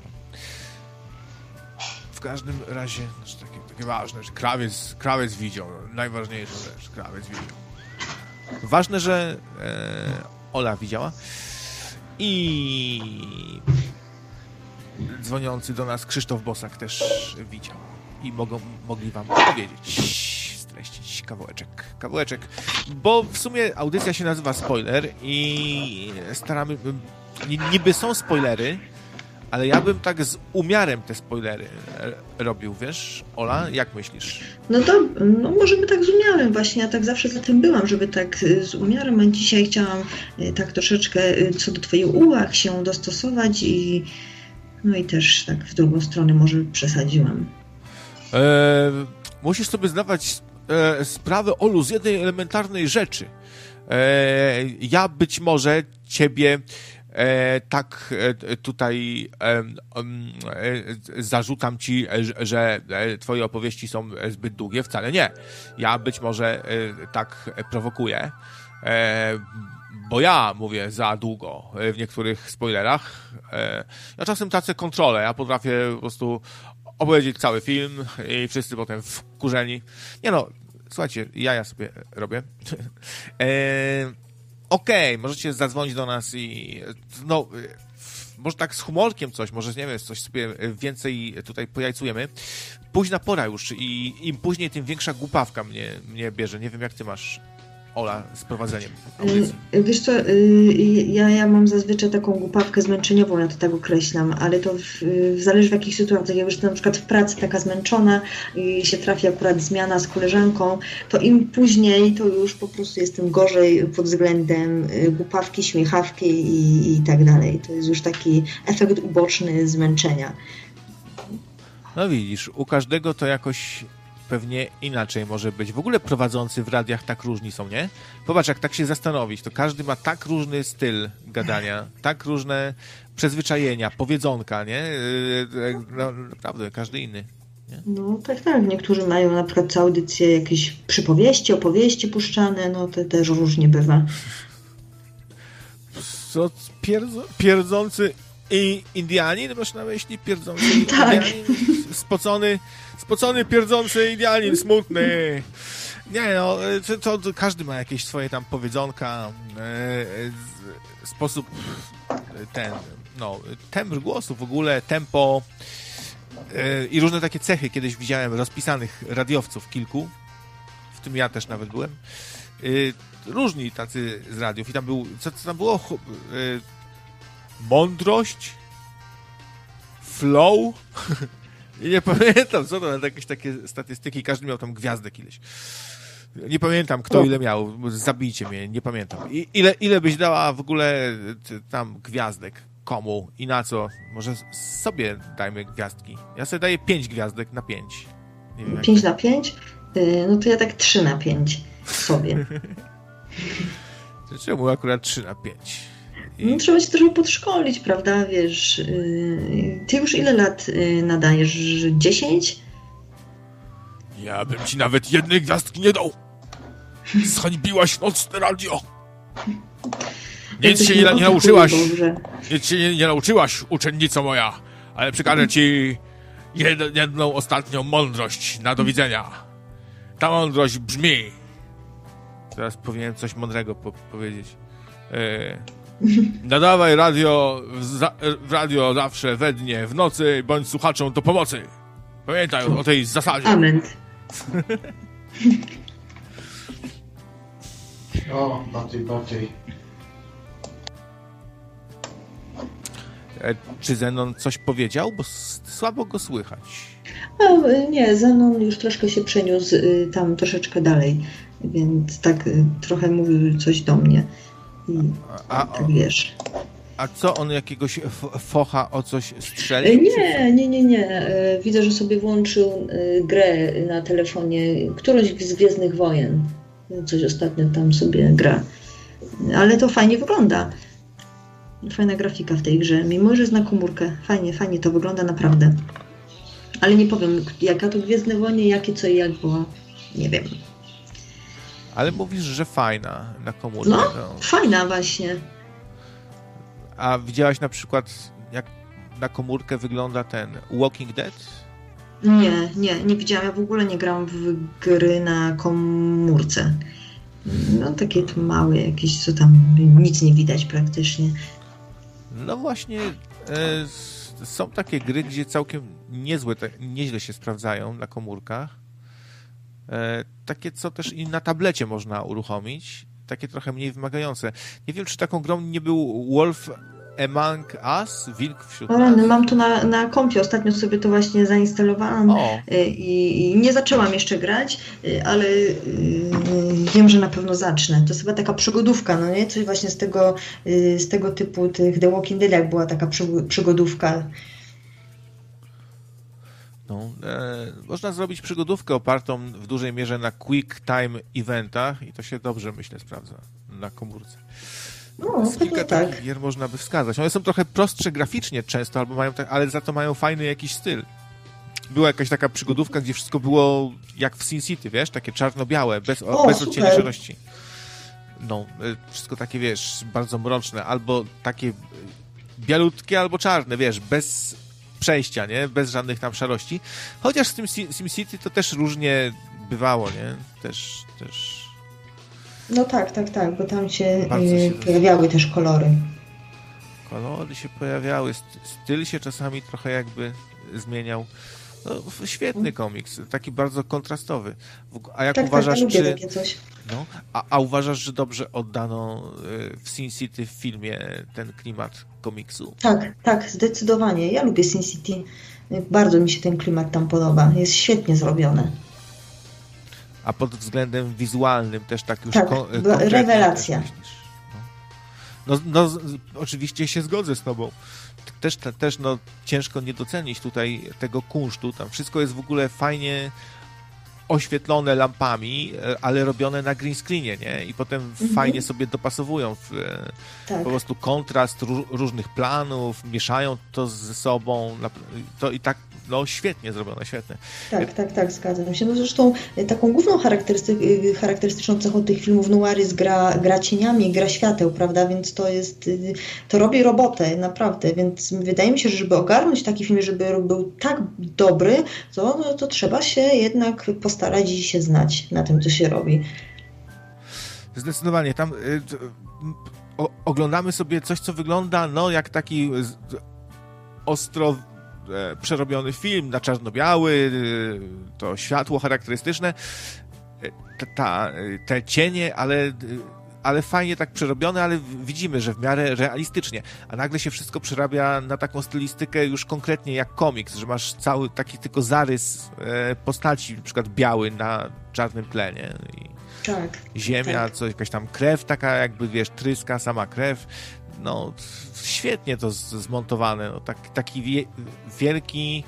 każdym razie, znaczy takie, takie ważne, że krawiec, krawiec widział, najważniejsza rzecz, krawiec widział. Ważne, że e, Ola widziała i dzwoniący do nas Krzysztof Bosak też widział i mogą, mogli wam powiedzieć, streścić kawałeczek, kawałeczek, bo w sumie audycja się nazywa Spoiler i staramy, niby są spoilery, ale ja bym tak z umiarem te spoilery robił, wiesz? Ola, jak myślisz? No to, no możemy tak z umiarem właśnie, ja tak zawsze za tym byłam, żeby tak z umiarem, a dzisiaj chciałam e, tak troszeczkę co do twoich uwag się dostosować i no i też tak w drugą stronę może przesadziłam. E, musisz sobie zdawać e, sprawę, Olu, z jednej elementarnej rzeczy. E, ja być może ciebie tak e, tutaj e, zarzucam ci, że twoje opowieści są zbyt długie. Wcale nie. Ja być może tak prowokuję, bo ja mówię za długo w niektórych spoilerach. Ja czasem tracę kontrolę. Ja potrafię po prostu opowiedzieć cały film i wszyscy potem wkurzeni. Nie no, słuchajcie, ja ja sobie robię okej, okay, możecie zadzwonić do nas i no, może tak z humorkiem coś, może nie wiem, coś sobie więcej tutaj pojajcujemy. Późna pora już i im później, tym większa głupawka mnie, mnie bierze. Nie wiem, jak ty masz Ola z prowadzeniem audycji? Y, wiesz co, y, ja, ja mam zazwyczaj taką głupawkę zmęczeniową, ja to tak określam, ale to w, zależy w jakich sytuacjach. Ja już na przykład w pracy taka zmęczona i się trafi akurat zmiana z koleżanką, to im później to już po prostu jestem gorzej pod względem y, głupawki, śmiechawki i, i tak dalej. To jest już taki efekt uboczny zmęczenia. No widzisz, u każdego to jakoś pewnie inaczej może być. W ogóle prowadzący w radiach tak różni są, nie? Popatrz, jak tak się zastanowić, to każdy ma tak różny styl gadania, tak różne przyzwyczajenia, powiedzonka, nie? Yy, no, naprawdę, każdy inny. Nie? No tak, tak. Niektórzy mają na przykład co audycję jakieś przypowieści, opowieści puszczane, no to też różnie bywa. Co, pierdzo, pierdzący i Indianin, masz na myśli? Pierdzący tak. Indianin? Spocony, spocony, pierdzący Indianin, smutny. Nie no, to, to, każdy ma jakieś swoje tam powiedzonka, e, e, sposób ten, no, tembr głosu w ogóle, tempo e, i różne takie cechy. Kiedyś widziałem rozpisanych radiowców kilku, w tym ja też nawet byłem. E, różni tacy z radiów i tam był, co, co tam było? mądrość, flow. Nie pamiętam, co to, jakieś takie statystyki, każdy miał tam gwiazdę kiedyś. Nie pamiętam, kto no. ile miał, zabijcie mnie, nie pamiętam. I ile, ile byś dała w ogóle e, tam gwiazdek, komu i na co? Może sobie dajmy gwiazdki. Ja sobie daję 5 gwiazdek na 5. 5 na 5? Y, no to ja tak 3 na 5 sobie. Czemu akurat 3 na 5? No, trzeba się trochę podszkolić, prawda, wiesz, y, ty już ile lat y, nadajesz? 10? Ja bym ci nawet jednej gwiazdki nie dał. Zhańbiłaś nocne radio. Nic się nie, nie nauczyłaś. Nic się nie, nie, nauczyłaś, uczennico moja. Ale przekażę ci jed, jedną ostatnią mądrość na do widzenia. Ta mądrość brzmi. Teraz powinienem coś mądrego po powiedzieć. Yy nadawaj radio w, za, w radio zawsze we dnie, w nocy, bądź słuchaczom do pomocy. Pamiętaj o tej zasadzie. Amen. o, bardziej, bardziej. E, czy Zenon coś powiedział? Bo słabo go słychać. A, nie, Zenon już troszkę się przeniósł y, tam troszeczkę dalej, więc tak y, trochę mówił coś do mnie. I a, tak wiesz. A co, on jakiegoś focha o coś strzelił? Nie, nie, nie, nie. E, widzę, że sobie włączył e, grę na telefonie, którąś z Gwiezdnych Wojen. Coś ostatnio tam sobie gra. Ale to fajnie wygląda. Fajna grafika w tej grze, mimo że jest na komórkę. Fajnie, fajnie to wygląda naprawdę. Ale nie powiem, jaka to Gwiezdne Wojny, jakie co i jak było. Nie wiem. Ale mówisz, że fajna na komórkę. No, no. fajna właśnie. A widziałaś na przykład, jak na komórkę wygląda ten Walking Dead? Nie, nie, nie widziałam. Ja w ogóle nie grałam w gry na komórce. No takie małe jakieś, co tam nic nie widać praktycznie. No właśnie e, są takie gry, gdzie całkiem niezłe, te, nieźle się sprawdzają na komórkach. E, takie, co też i na tablecie można uruchomić. Takie trochę mniej wymagające. Nie wiem, czy taką grą nie był Wolf Among Us? Wilk wśród o, nas? No, mam to na, na kompie. Ostatnio sobie to właśnie zainstalowałam y, i, i, nie zaczęłam jeszcze grać, y, ale y, wiem, że na pewno zacznę. To jest chyba taka przygodówka, no nie? Coś właśnie z tego, z tego typu tych The Walking Dead, jak była taka przygodówka. No, e, można zrobić przygodówkę opartą w dużej mierze na quick time eventach i to się dobrze, myślę, sprawdza na komórce. No, kilka tak. takich gier można by wskazać. One są trochę prostsze graficznie często, albo mają tak, ale za to mają fajny jakiś styl. Była jakaś taka przygodówka, gdzie wszystko było jak w Sin City, wiesz? Takie czarno-białe, bez, o, bez odcienia szarości. No, e, wszystko takie, wiesz, bardzo mroczne, albo takie e, bialutkie, albo czarne, wiesz, bez przejścia, nie? Bez żadnych tam szarości. Chociaż z tym SimCity to też różnie bywało, nie? Też, też no tak, tak, tak, bo tam się, y, się pojawiały też kolory. Kolory się pojawiały, styl się czasami trochę jakby zmieniał. No, świetny komiks, taki bardzo kontrastowy. A jak tak, uważasz, tak, czy. No, a, a uważasz, że dobrze oddano y, w Sin City w filmie ten klimat komiksu? Tak, tak, zdecydowanie. Ja lubię Sin City. Bardzo mi się ten klimat tam podoba. Jest świetnie zrobione a pod względem wizualnym też tak już tak, kon- rewelacja. No, no, no, oczywiście się zgodzę z tobą. Też, też no, ciężko nie docenić tutaj tego kunsztu. Tam wszystko jest w ogóle fajnie oświetlone lampami, e, ale robione na green screenie, nie? I potem mhm. fajnie sobie dopasowują w, e, tak. po prostu kontrast różnych planów, mieszają to ze sobą, to i tak no świetnie zrobione, świetnie. Tak, tak, tak, zgadzam się. No zresztą e, taką główną charakterystyk, e, charakterystyczną cechą tych filmów noir jest gra, gra cieniami, gra świateł, prawda, więc to jest, e, to robi robotę, naprawdę, więc wydaje mi się, że żeby ogarnąć taki film, żeby był tak dobry, to, no, to trzeba się jednak postarać i się znać na tym, co się robi. Zdecydowanie, tam y, o, oglądamy sobie coś, co wygląda no jak taki ostro e, przerobiony film na czarno-biały, e, to światło charakterystyczne, e, ta, ta, te cienie, ale, ale fajnie tak przerobione, ale widzimy, że w miarę realistycznie. A nagle się wszystko przerabia na taką stylistykę już konkretnie jak komiks, że masz cały taki tylko zarys postaci, na przykład biały na czarnym tlenie. I tak, ziemia, tak. coś, jakaś tam krew taka jakby, wiesz, tryska, sama krew no, świetnie to zmontowane. No, tak, taki wie, wielki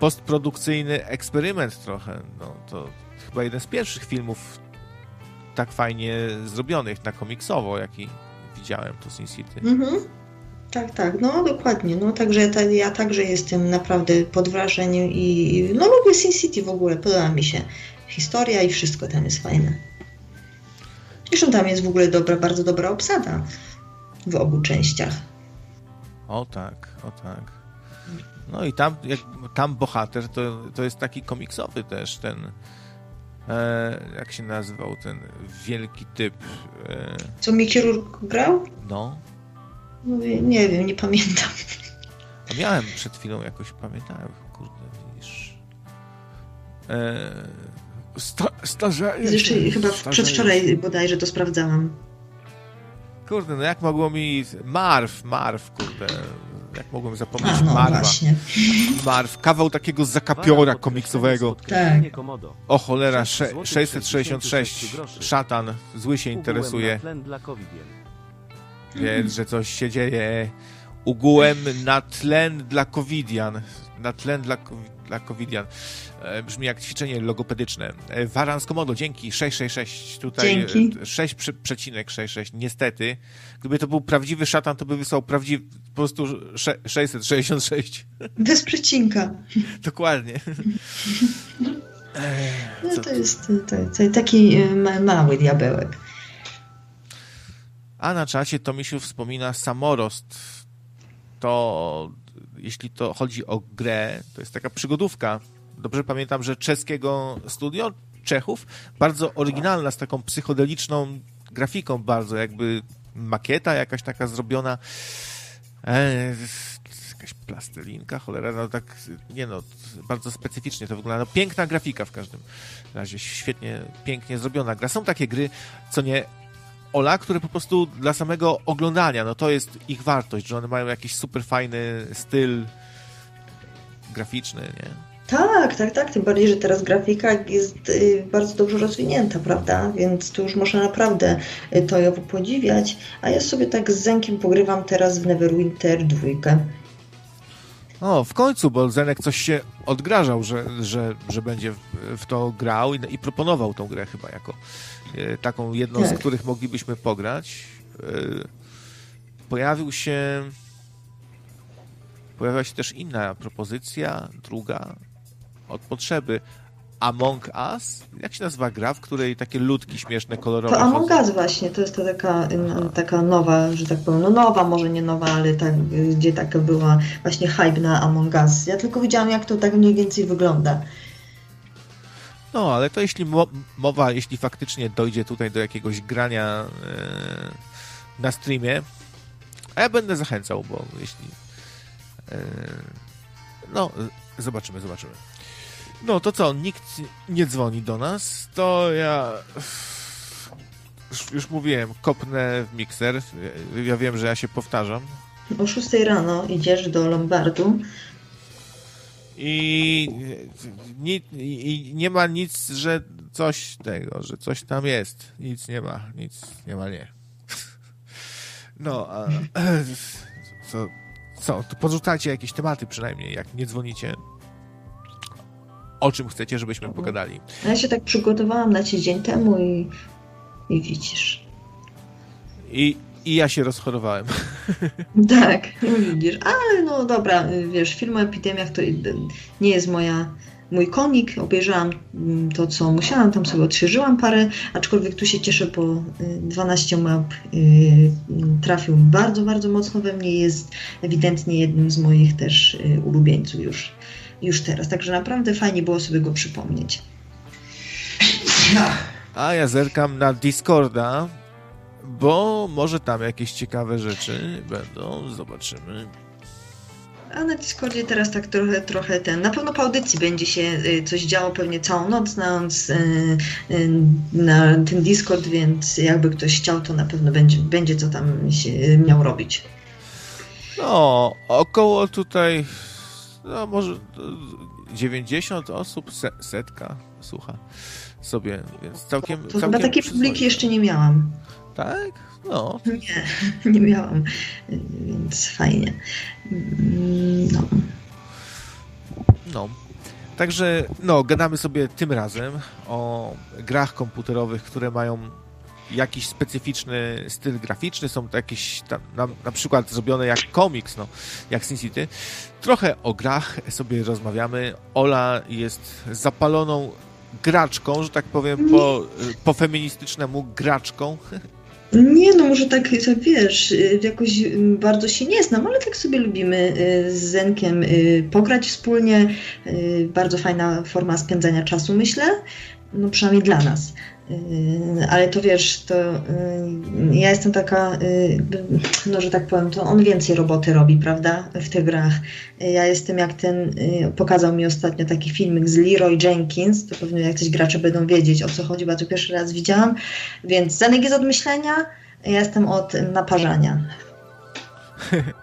postprodukcyjny eksperyment trochę. No, to chyba jeden z pierwszych filmów tak fajnie zrobionych na komiksowo, jaki widziałem to Sin City. Mhm. Tak, tak, no dokładnie. No także ja, ja także jestem naprawdę pod wrażeniem i no lubię Sin City w ogóle, podoba mi się. Historia i wszystko tam jest fajne. Zresztą tam jest w ogóle dobra, bardzo dobra obsada w obu częściach. O tak, o tak. No i tam, jak, tam bohater to, to jest taki komiksowy też, ten e, jak się nazywał ten wielki typ. E... Co Mickey Rourke grał? No. no. Nie wiem, nie pamiętam. A miałem przed chwilą jakoś, pamiętałem, kurde, widzisz. E, sta, starzeje. Jeszcze chyba przedwczoraj bodajże to sprawdzałam. Kurde, no jak mogło mi... Marv, Marv, kurde. Jak mogłem zapomnieć A, no, Marwa. Właśnie. Marv, kawał takiego zakapiora komiksowego. Tak. O cholera, 666. Szatan, zły się interesuje. Więc, że coś się dzieje. Ugułem na tlen dla covidian. Na tlen dla, dla covidian. E, brzmi jak ćwiczenie logopedyczne. E, Waran z Komodo, dzięki, 666, tutaj dzięki. 6,66, niestety. Gdyby to był prawdziwy szatan, to by wysłał prawdziwy, po prostu 666. Bez przecinka. Dokładnie. No to jest to, to, taki e, mały diabełek. A na czacie Tomisiu wspomina Samorost. To jeśli to chodzi o grę, to jest taka przygodówka dobrze pamiętam, że czeskiego studio, Czechów, bardzo oryginalna, z taką psychodeliczną grafiką, bardzo jakby makieta jakaś taka zrobiona. E, jakaś plastelinka, cholera, no tak, nie no, bardzo specyficznie to wygląda. No, piękna grafika w każdym razie, świetnie, pięknie zrobiona gra. Są takie gry, co nie Ola, które po prostu dla samego oglądania, no to jest ich wartość, że one mają jakiś super fajny styl graficzny, nie? Tak, tak, tak. Tym bardziej, że teraz grafika jest y, bardzo dobrze rozwinięta, prawda? Więc tu już można naprawdę y, to ją podziwiać. A ja sobie tak z Zenkiem pogrywam teraz w Neverwinter 2. O, w końcu, bo Zenek coś się odgrażał, że, że, że będzie w to grał i, i proponował tą grę chyba jako e, taką jedną tak. z których moglibyśmy pograć. Pojawił się pojawiła się też inna propozycja, druga, od potrzeby. Among Us? Jak się nazywa gra, w której takie ludki śmieszne, kolorowe? To Among Us właśnie, to jest to taka, taka nowa, że tak powiem, no nowa, może nie nowa, ale tak, gdzie taka była właśnie hype na Among Us. Ja tylko widziałam, jak to tak mniej więcej wygląda. No, ale to jeśli mowa, jeśli faktycznie dojdzie tutaj do jakiegoś grania yy, na streamie, a ja będę zachęcał, bo jeśli yy, no, zobaczymy, zobaczymy. No to co, nikt nie dzwoni do nas, to ja już, już mówiłem, kopnę w mikser. Ja wiem, że ja się powtarzam. O 6 rano idziesz do Lombardu. I nie, I nie ma nic, że coś tego, że coś tam jest. Nic nie ma, nic nie ma, nie. No, a co, co, to podrzucajcie jakieś tematy przynajmniej, jak nie dzwonicie o czym chcecie, żebyśmy pogadali. Ja się tak przygotowałam na tydzień temu i, i widzisz. I, I ja się rozchorowałem. Tak, widzisz. Ale no dobra, wiesz, film o epidemiach to nie jest moja mój konik, obejrzałam mm, to, co musiałam, tam sobie odświeżyłam parę, aczkolwiek tu się cieszę, bo 12 y, map y, trafił bardzo, bardzo mocno we mnie jest ewidentnie jednym z moich też y, ulubieńców już, już teraz. Także naprawdę fajnie było sobie go przypomnieć. A ja zerkam na Discorda, bo może tam jakieś ciekawe rzeczy będą, zobaczymy. A na Discordzie teraz tak trochę, trochę ten. Na pewno po audycji będzie się y, coś działo pewnie całą noc na, y, y, na ten Discord, więc jakby ktoś chciał, to na pewno będzie, będzie co tam się miał robić. No, około tutaj, no może 90 osób, setka słucha sobie, więc całkiem. To całkiem takiej publiki jeszcze nie miałam. Tak? No. Nie, nie miałam, więc fajnie. No. No. Także, no, gadamy sobie tym razem o grach komputerowych, które mają jakiś specyficzny styl graficzny, są to jakieś tam, na, na, przykład zrobione jak komiks, no, jak Sin City. Trochę o grach sobie rozmawiamy. Ola jest zapaloną graczką, że tak powiem, po, po feministycznemu graczką. Nie, no może tak, wiesz, y, jakoś y, bardzo się nie znam, ale tak sobie lubimy y, z Zenkiem pograć wspólnie. Bardzo fajna forma spędzania czasu, myślę. No przynajmniej dla nas. Yy, ale to wiesz, to yy, ja jestem taka, yy, no że tak powiem, to on więcej roboty robi, prawda, w tych grach. Ja jestem jak ten, pokazał mi ostatnio taki filmik z Leroy Jenkins, to pewnie jacyś gracze będą wiedzieć o co chodzi, bo ja to pierwszy raz widziałam, więc Zanek jest od myślenia, ja jestem od naparzania.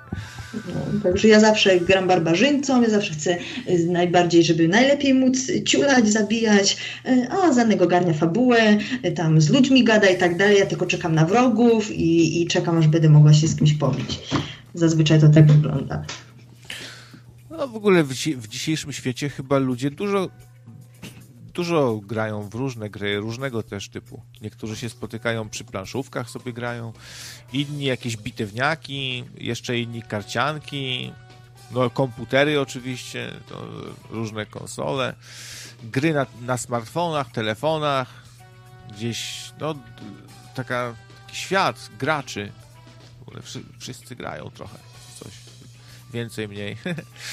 Także ja zawsze gram barbarzyńcą, ja zawsze chcę y, najbardziej, żeby najlepiej móc ciulać, zabijać, y, a Zanek ogarnia fabułę, y, tam z ludźmi gada i tak dalej, ja tylko czekam na wrogów i, i czekam, aż będę mogła się z kimś pobić. Zazwyczaj to tak wygląda. No w ogóle w, w dzisiejszym świecie chyba ludzie dużo dużo grają w różne gry, różnego też typu. Niektórzy się spotykają przy planszówkach, sobie grają, inni jakieś bitewniaki, jeszcze inni karcianki, no komputery oczywiście, różne konsole, gry na, na smartfonach, telefonach, gdzieś, no taka, taki świat graczy. W ogóle wszyscy grają trochę, coś więcej, mniej.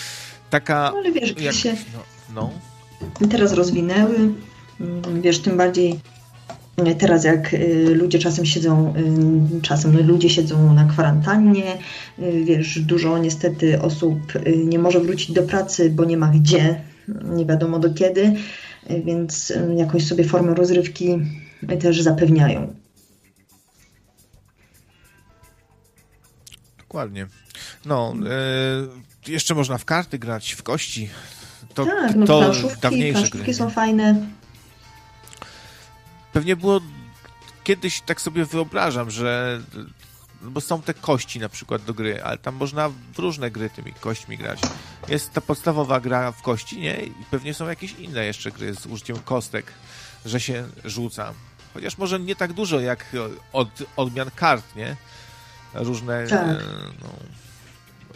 taka... No ale wiesz, jak, się... no, no teraz rozwinęły. Mm, wiesz, tym bardziej e, teraz jak e, ludzie czasem siedzą, e, czasem ludzie siedzą na kwarantannie, wiesz, dużo niestety osób nie może wrócić do pracy, bo nie ma gdzie, nie wiadomo do kiedy, więc jakąś sobie formę rozrywki też zapewniają. Dokładnie. No, jeszcze można w karty grać, w kości, to, tak, no to planszówki, dawniejsze planszówki gry. są fajne. Pewnie było kiedyś, tak sobie wyobrażam, że no bo są te kości na przykład do gry, ale tam można w różne gry tymi kośćmi grać. Jest ta podstawowa gra w kości, nie? I pewnie są jakieś inne jeszcze gry z użyciem kostek, że się rzuca. Chociaż może nie tak dużo jak od, odmian kart, nie? Różne, tak. no,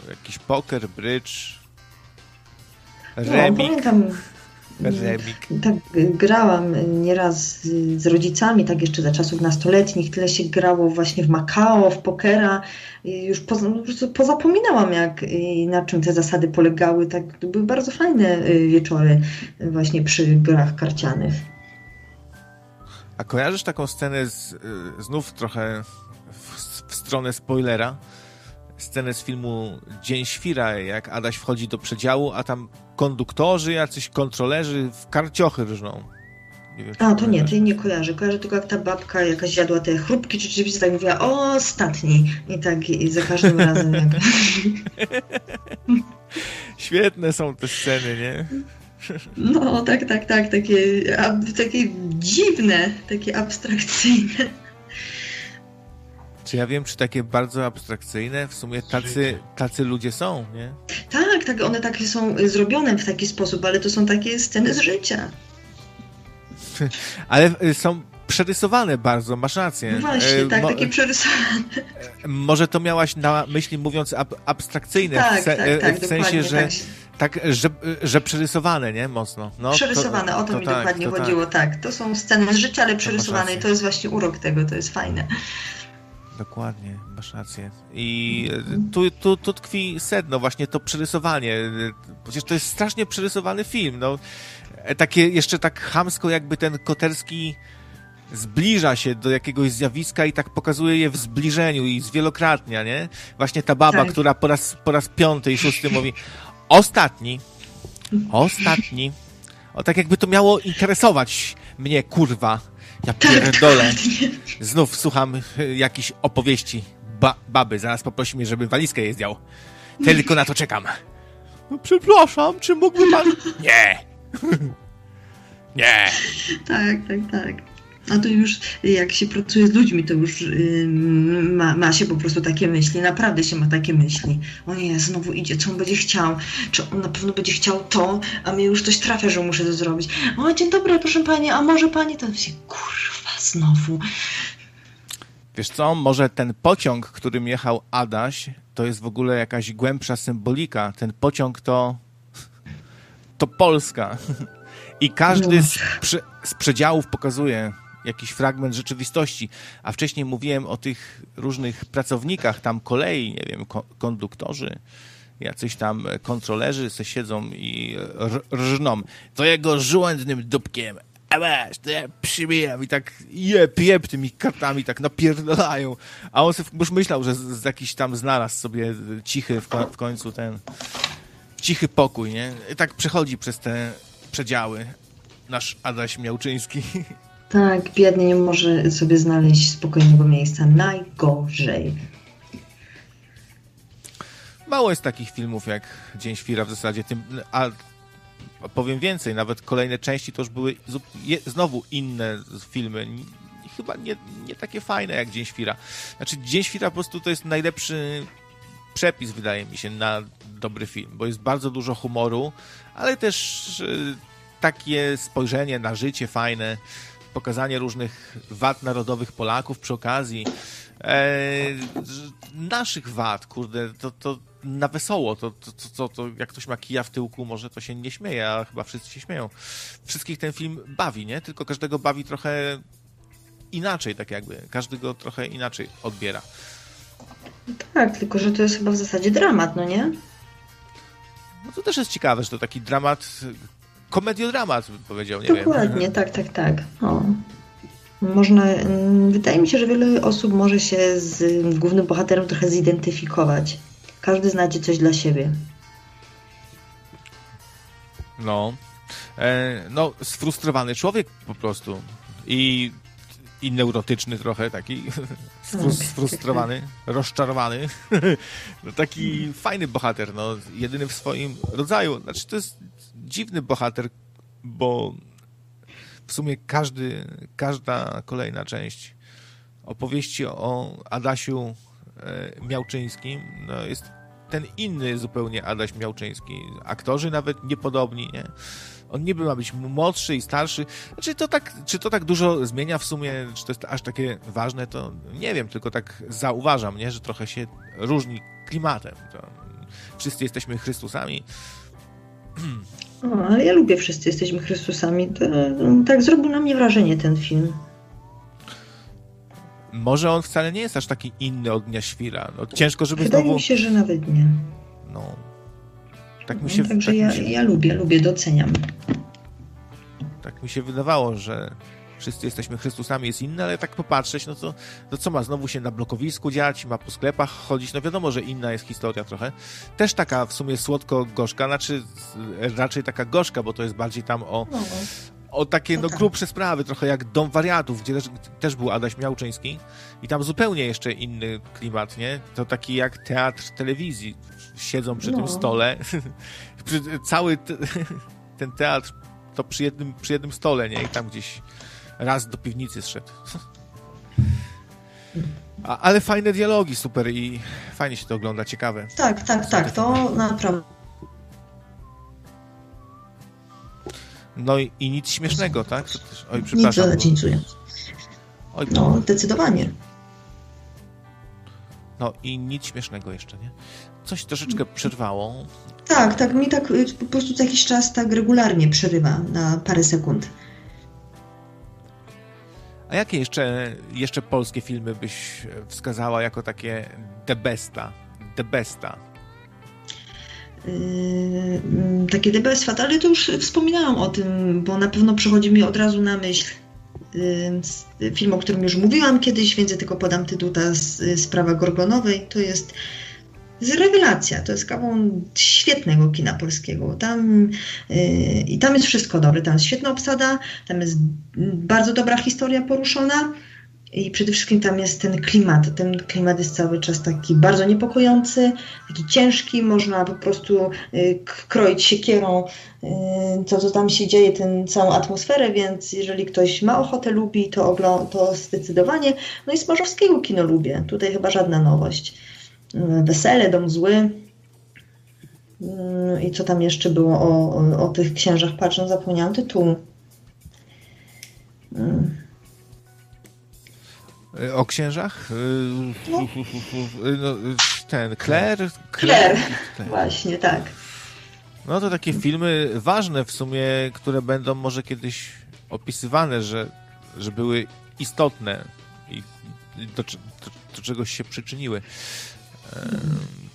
jakiś poker, bridge, Remik. No, pamiętam, Remik. Tak, grałam nieraz z, z rodzicami, tak jeszcze za czasów nastoletnich. Tyle się grało właśnie w Macao, w pokera. Już poza, pozapominałam, jak na czym te zasady polegały. Tak, były bardzo fajne y, wieczory właśnie przy grach karcianych. A kojarzysz taką scenę z, y, znów trochę w, w stronę spoilera? scenę z filmu Dzień Świra, jak Adaś wchodzi do przedziału, a tam konduktorzy, jacyś kontrolerzy w karciochy różną. Wiem, a, to nie, to nie kojarzę. Kojarzę tylko jak ta babka jakaś jadła te chrupki, czy rzeczywiście tak mówiła, o, ostatni. I tak i za każdym razem. Jak... Świetne są te sceny, nie? No, tak, tak, tak. Takie, takie dziwne, takie abstrakcyjne. Czy ja wiem, czy takie bardzo abstrakcyjne w sumie tacy, tacy ludzie są, nie? Tak, tak, one takie są zrobione w taki sposób, ale to są takie sceny z życia. Ale y, są przerysowane bardzo, masz rację. No właśnie, tak, Mo takie przerysowane. Może to miałaś na myśli mówiąc ab abstrakcyjne, tak, w, se tak, tak, w sensie, że tak. tak, że, że przerysowane, nie? Mocno. No, przerysowane, to, o to, to mi tak, dokładnie to chodziło, tak. To są sceny z życia, ale przerysowane i to jest właśnie urok tego, to jest fajne. Dokładnie, masz rację. I tu, tu, tu tkwi sedno, właśnie to przerysowanie. Przecież to jest strasznie przerysowany film, no. Takie jeszcze tak chamsko jakby ten Koterski zbliża się do jakiegoś zjawiska i tak pokazuje je w zbliżeniu i zwielokrotnia, nie? Właśnie ta baba, tak. która po raz, po raz piąty i szósty mówi ostatni, ostatni. O, tak jakby to miało interesować mnie, kurwa. Ja tak, pierdolę. Znów słucham y, jakichś opowieści ba baby. Zaraz poprosi mnie, żebym walizkę je zdjął. Tylko na to czekam. No przepraszam, czy mógłby pan... Nie! Nie! Tak, tak, tak. A to już jak się pracuje z ludźmi, to już yy, ma, ma, się po prostu takie myśli, naprawdę się ma takie myśli. O nie, znowu idzie, co on będzie chciał, czy on na pewno będzie chciał to, a mnie już coś trafia, że muszę to zrobić. O, dzień dobry, proszę pani, a może pani to się, kurwa, znowu. Wiesz co, może ten pociąg, którym jechał Adaś, to jest w ogóle jakaś głębsza symbolika. Ten pociąg to to Polska. I każdy no. z, z przedziałów pokazuje jakiś fragment rzeczywistości. A wcześniej mówiłem o tych różnych pracownikach tam kolei, nie wiem, konduktorzy, jacyś tam kontrolerzy se siedzą i rżną. To jego żołędnym dupkiem. A weź, to ja przybijam i tak jeb, jeb tymi kartami tak napierdalają. A on sobie już myślał, że z, z jakiś tam znalazł sobie cichy w, w końcu ten cichy pokój, nie? I tak przechodzi przez te przedziały nasz Adaś Miałczyński. Tak, biedny nie może sobie znaleźć spokojnego miejsca. Najgorzej. Mało jest takich filmów jak Dzień Świra w zasadzie, tym, a powiem więcej, nawet kolejne części to już były znowu inne filmy, chyba nie, nie takie fajne jak Dzień Świra. Znaczy Dzień Świra po prostu to jest najlepszy przepis, wydaje mi się, na dobry film, bo jest bardzo dużo humoru, ale też takie spojrzenie na życie fajne, pokazanie różnych wad narodowych Polaków przy okazji. E, naszych wad, kurde, to, to na wesoło, to, to, to, to, jak ktoś ma kija w tyłku, może to się nie śmieje, a chyba wszyscy się śmieją. Wszystkich ten film bawi, nie? Tylko każdego bawi trochę inaczej, tak jakby. Każdy go trochę inaczej odbiera. Tak, tylko że to jest chyba w zasadzie dramat, no nie? No to też jest ciekawe, że to taki dramat komediodramat, bym powiedział, nie Dokładnie, wiem. tak, tak, tak. O. Można, mm, wydaje mi się, że wiele osób może się z głównym bohaterem trochę zidentyfikować. Każdy znajdzie coś dla siebie. No. E, no, sfrustrowany człowiek po prostu. I, i neurotyczny trochę, taki tak, sfrustrowany, rozczarowany. no, taki fajny bohater, no, jedyny w swoim rodzaju. Znaczy, to jest dziwny bohater, bo w sumie każdy, każda kolejna część opowieści o Adasiu e, Miałczyńskim no jest ten inny zupełnie Adaś Miałczyński. Aktorzy nawet niepodobni, nie? On niby ma być młodszy i starszy. Znaczy to tak, czy to tak dużo zmienia w sumie, czy to jest aż takie ważne, to nie wiem, tylko tak zauważam, nie? że trochę się różni klimatem. To wszyscy jesteśmy Chrystusami. O, ale ja lubię Wszyscy Jesteśmy Chrystusami. To, tak zrobił na mnie wrażenie ten film. Może on wcale nie jest aż taki inny od Dnia Świra. No, ciężko, żeby Wydaje znowu... mi się, że nawet nie. No. Tak mi się... Także tak ja, się... ja lubię, lubię, doceniam. Tak mi się wydawało, że wszyscy jesteśmy Chrystusami, jest inny, ale tak popatrzeć, no to, co ma znowu się na blokowisku dziać, ma po sklepach chodzić, no wiadomo, że inna jest historia trochę. Też taka w sumie słodko-gorzka, znaczy raczej taka gorzka, bo to jest bardziej tam o, no. o takie no, grubsze sprawy, trochę jak Dom Wariatów, gdzie też, też był Adaś Miałczyński i tam zupełnie jeszcze inny klimat, nie? To taki jak teatr telewizji. Siedzą przy no. tym stole. Cały te, ten teatr to przy jednym, przy jednym stole, nie? I tam gdzieś raz do piwnicy zszedł. A, ale fajne dialogi, super i fajnie się to ogląda, ciekawe. Tak, tak, tak, to naprawdę. No i, i nic śmiesznego, tak? Oj, przepraszam. Nic dziękuję. Oj, no, zdecydowanie. No i nic śmiesznego jeszcze, nie? Coś troszeczkę przerwało. Tak, tak, mi tak y, po prostu co jakiś czas tak regularnie przerywa na parę sekund. A jakie jeszcze, jeszcze polskie filmy byś wskazała jako takie the besta? The besta? Yy, takie the best ale to już wspominałam o tym, bo na pewno przychodzi mi od razu na myśl yy, film, o którym już mówiłam kiedyś, więc ja tylko podam tytuł, ta sprawa Gorgonowej, to jest jest rewelacja. To jest kawał świetnego kina polskiego. Tam, yy, I tam jest wszystko dobre. Tam jest świetna obsada, tam jest bardzo dobra historia poruszona. I przede wszystkim tam jest ten klimat. Ten klimat jest cały czas taki bardzo niepokojący, taki ciężki. Można po prostu y, kroić siekierą y, to, co tam się dzieje, tę całą atmosferę, więc jeżeli ktoś ma ochotę, lubi, to, to zdecydowanie. No i Smarzowskiego kino lubię. Tutaj chyba żadna nowość. Y, Wesele, Dom Zły. I co tam jeszcze było o, o, o tych księżach? Patrzę, zapomniałam tytułu. O księżach? No. no ten, Claire? Claire? Właśnie, tak. No to takie filmy ważne w sumie, które będą może kiedyś opisywane, że, że były istotne i do, do, do czegoś się przyczyniły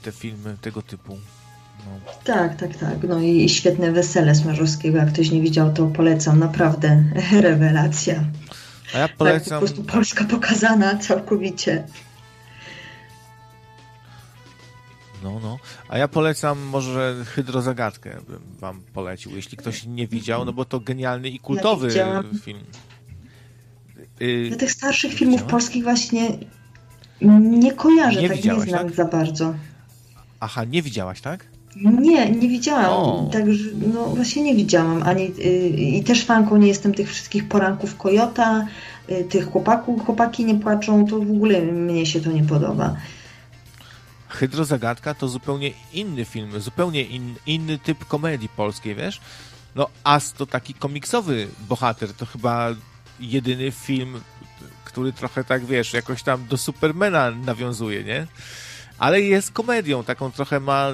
te filmy tego typu. No. Tak, tak, tak. No i świetne wesele Smarzowskiego. Jak ktoś nie widział, to polecam. Naprawdę rewelacja. A ja polecam... Tak, po prostu Polska pokazana całkowicie. No, no. A ja polecam może Hydrozagadkę bym wam polecił, jeśli ktoś nie widział, no bo to genialny i kultowy ja film. Y, ja tych starszych filmów polskich właśnie nie kojarzę, nie tak nie znam tak? za bardzo. Aha, nie widziałaś, tak? Nie, nie widziałam. Także no właśnie nie widziałam. Ani, y, I też fanką nie jestem tych wszystkich poranków Kojota, y, tych chłopaków, chłopaki nie płaczą, to w ogóle mnie się to nie podoba. Hydrozagadka to zupełnie inny film, zupełnie in, inny typ komedii polskiej, wiesz? No As to taki komiksowy bohater, to chyba jedyny film, który trochę tak, wiesz, jakoś tam do Supermana nawiązuje, nie? ale jest komedią, taką trochę ma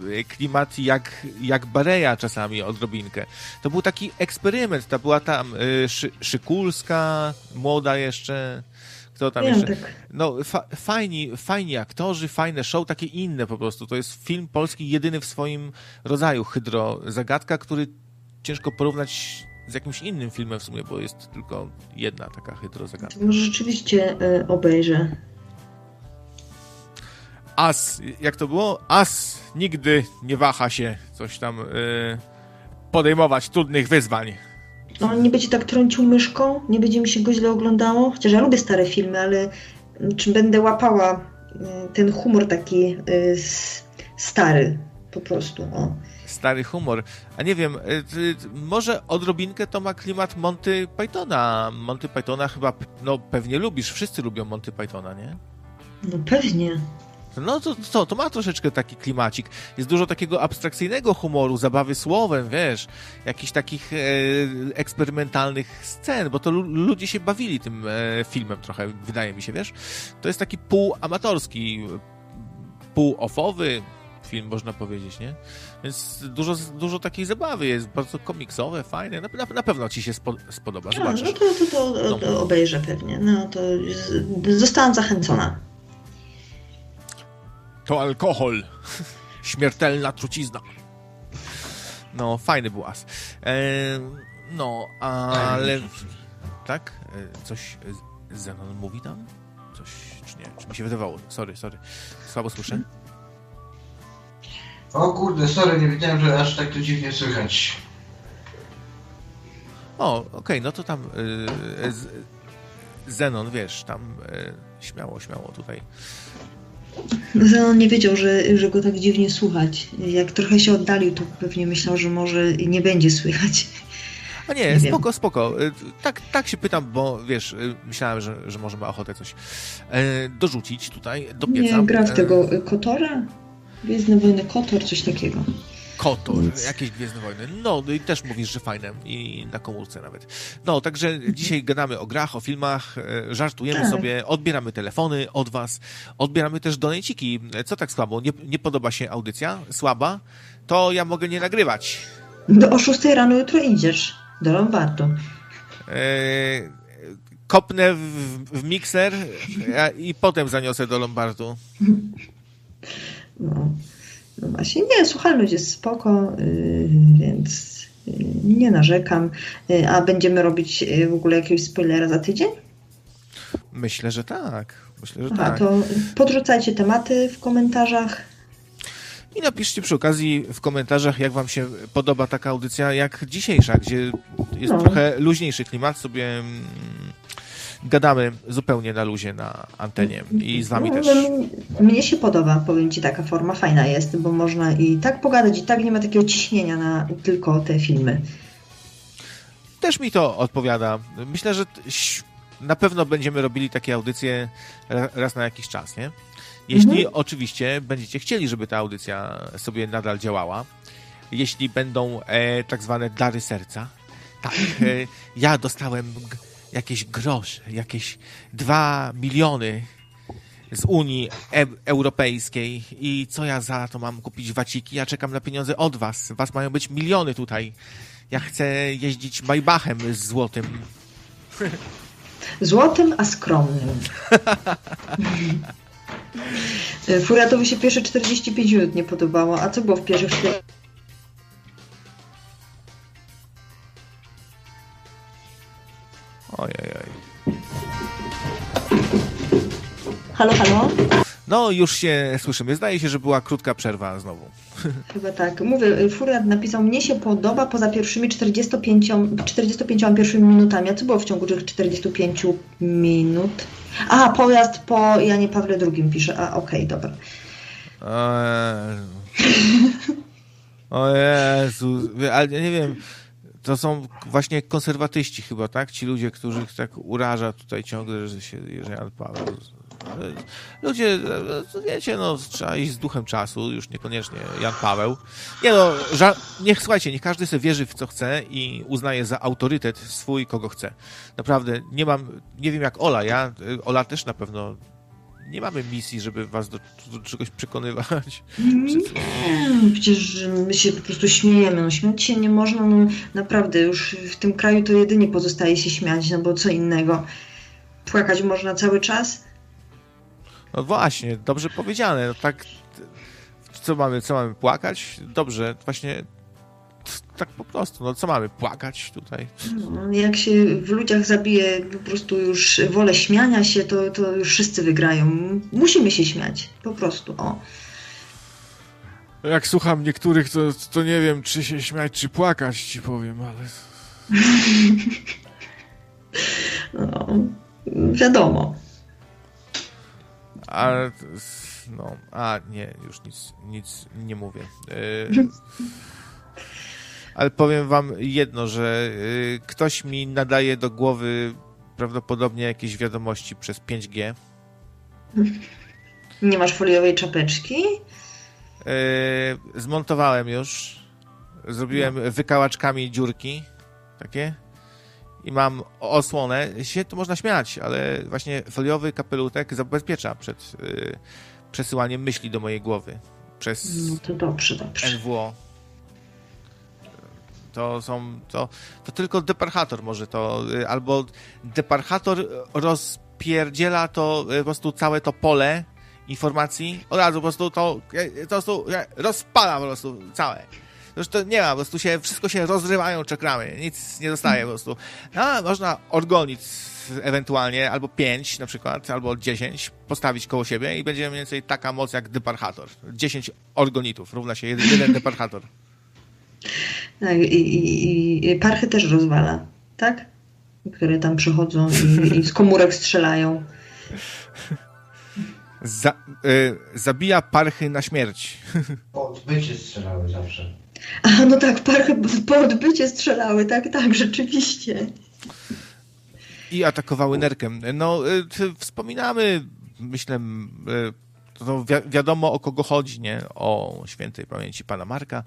yy, klimat jak, jak Bareja czasami odrobinkę. To był taki eksperyment, to była tam yy, Szy, Szykulska, młoda jeszcze, kto tam jeszcze? No, fa fajni, fajni aktorzy, fajne show, takie inne po prostu. To jest film polski jedyny w swoim rodzaju, Hydro Zagadka, który ciężko porównać z jakimś innym filmem w sumie, bo jest tylko jedna taka hydrozagadka. Może rzeczywiście y, obejrzę. As, jak to było? As nigdy nie waha się coś tam y, podejmować trudnych wyzwań. No, nie będzie tak trącił myszką, nie będzie mi się go źle oglądało. Chociaż ja lubię stare filmy, ale czy będę łapała y, ten humor taki y, stary po prostu. O. Stary humor. A nie wiem, może odrobinkę to ma klimat Monty Pythona. Monty Pythona chyba, no pewnie lubisz, wszyscy lubią Monty Pythona, nie? No pewnie. No to, to, to ma troszeczkę taki klimacik. Jest dużo takiego abstrakcyjnego humoru, zabawy słowem, wiesz, jakichś takich e, eksperymentalnych scen, bo to ludzie się bawili tym e, filmem trochę, wydaje mi się, wiesz. To jest taki półamatorski, półofowy film, można powiedzieć, nie? Więc dużo, dużo takiej zabawy jest, bardzo komiksowe, fajne. Na, na, na pewno ci się spo, spodoba, zobaczysz. No, no to, to, to, to no. obejrzę pewnie. No to zostałam zachęcona to alkohol. Śmiertelna trucizna. No, fajny był as. E, no, ale... Tak? E, coś Zenon mówi tam? Coś, czy nie? Czy mi się wydawało? Sorry, sorry. Słabo słyszę. O kurde, sorry, nie wiedziałem, że aż tak to dziwnie słychać. O, okej, okay, no to tam yy, Zenon, wiesz, tam yy, śmiało, śmiało tutaj on nie wiedział, że, że go tak dziwnie słuchać. Jak trochę się oddalił, to pewnie myślał, że może nie będzie słychać. A nie, nie spoko, wiem. spoko. Y, tak, tak się pytam, bo wiesz, y, myślałem, że, że może ma ochotę coś dorzucić tutaj do pieca. Nie, gra w tego Kotora? Gwiezdne Wojny Kotor, coś takiego. Kotor, Nic. jakieś Gwiezdne Wojny. No, no, i też mówisz, że fajne i na komórce nawet. No, także dzisiaj gadamy o grach, o filmach, e, żartujemy tak. sobie, odbieramy telefony od was, odbieramy też donejciki. Co tak słabo? Nie, nie podoba się audycja? Słaba? To ja mogę nie nagrywać. Do o 6 rano jutro idziesz do Lombardu. Eee, kopnę w, w mikser i potem zaniosę do Lombardu. No, no właśnie, nie, słuchalność jest spoko, yy, więc yy, nie narzekam. Yy, a będziemy robić y, w ogóle jakiegoś spoilera za tydzień? Myślę, że tak. Myślę, że Aha, tak. to podrzucajcie tematy w komentarzach. I napiszcie przy okazji w komentarzach, jak Wam się podoba taka audycja jak dzisiejsza, gdzie jest no. trochę luźniejszy klimat, sobie mm, gadamy zupełnie na luzie na antenie i z Wami no, też. Mnie się podoba, powiem Ci, taka forma fajna jest, bo można i tak pogadać, i tak nie ma takiego ciśnienia na tylko te filmy. Też mi to odpowiada. Myślę, że na pewno będziemy robili takie audycje raz na jakiś czas, nie? Jeśli mhm. oczywiście będziecie chcieli, żeby ta audycja sobie nadal działała, jeśli będą e, tak zwane dary serca, tak, e, ja dostałem jakieś grosze, jakieś dwa miliony z Unii e Europejskiej i co ja za to mam kupić waciki? Ja czekam na pieniądze od was. Was mają być miliony tutaj. Ja chcę jeździć Maybachem z złotym. Złotym, a skromnym. Furiatowi się pierwsze 45 minut nie podobało. A co było w pierwszych 4? Ojej, oj. Halo, halo? No, już się słyszymy. Zdaje się, że była krótka przerwa znowu. Chyba tak. Mówię, Furiat napisał, mnie się podoba poza pierwszymi 45, 45 pierwszymi minutami. A co było w ciągu tych 45 minut? A, pojazd po Janie Pawle II pisze. A, okej, okay, dobra. Eee... O Jezu, ale nie wiem, to są właśnie konserwatyści chyba, tak? Ci ludzie, których tak uraża tutaj ciągle, że się Jan Paweł Ludzie, wiecie, no, trzeba iść z duchem czasu, już niekoniecznie Jan Paweł. Nie no, ża- niech, słuchajcie, niech każdy sobie wierzy w co chce i uznaje za autorytet swój, kogo chce. Naprawdę, nie mam, nie wiem jak Ola, ja, Ola też na pewno nie mamy misji, żeby was do, do czegoś przekonywać. Nie, przecież my się po prostu śmiejemy. No, śmiać się nie można, no naprawdę już w tym kraju to jedynie pozostaje się śmiać, no bo co innego. Płakać można cały czas. No właśnie, dobrze powiedziane. No tak, co mamy, co mamy płakać? Dobrze, właśnie tak po prostu, no co mamy, płakać tutaj? No, jak się w ludziach zabije po prostu już wolę śmiania się, to, to już wszyscy wygrają. Musimy się śmiać, po prostu, o. Jak słucham niektórych, to, to nie wiem, czy się śmiać, czy płakać, ci powiem, ale... No, wiadomo. A, no, a nie, już nic, nic nie mówię. Yy, ale powiem wam jedno, że yy, ktoś mi nadaje do głowy prawdopodobnie jakieś wiadomości przez 5G. Nie masz foliowej czapeczki? Yy, zmontowałem już. Zrobiłem no. wykałaczkami dziurki. Takie i mam osłonę, się tu można śmiać, ale właśnie foliowy kapelutek zabezpiecza przed y, przesyłaniem myśli do mojej głowy przez no to dobrze, dobrze. NWO. To są, to, to tylko deparchator może to, y, albo deparchator rozpierdziela to y, po prostu całe to pole informacji, od razu po prostu to, y, po prostu rozpala po prostu całe. Zresztą nie ma, po prostu się, wszystko się rozrywają czakramy, nic nie zostaje po prostu. A, można orgonic ewentualnie, albo 5 na przykład, albo 10 postawić koło siebie i będzie mniej więcej taka moc jak deparchator. 10 orgonitów równa się jeden deparchator. Tak, i, i, i parchy też rozwala, tak? Które tam przychodzą i, i z komórek strzelają. Za, y, zabija parchy na śmierć. Po odbycie strzelały zawsze. A no tak, parchy po odbycie strzelały, tak, tak, rzeczywiście. I atakowały nerkiem. No, y, wspominamy, myślę, y, to wi wiadomo o kogo chodzi, nie? O świętej pamięci pana Marka.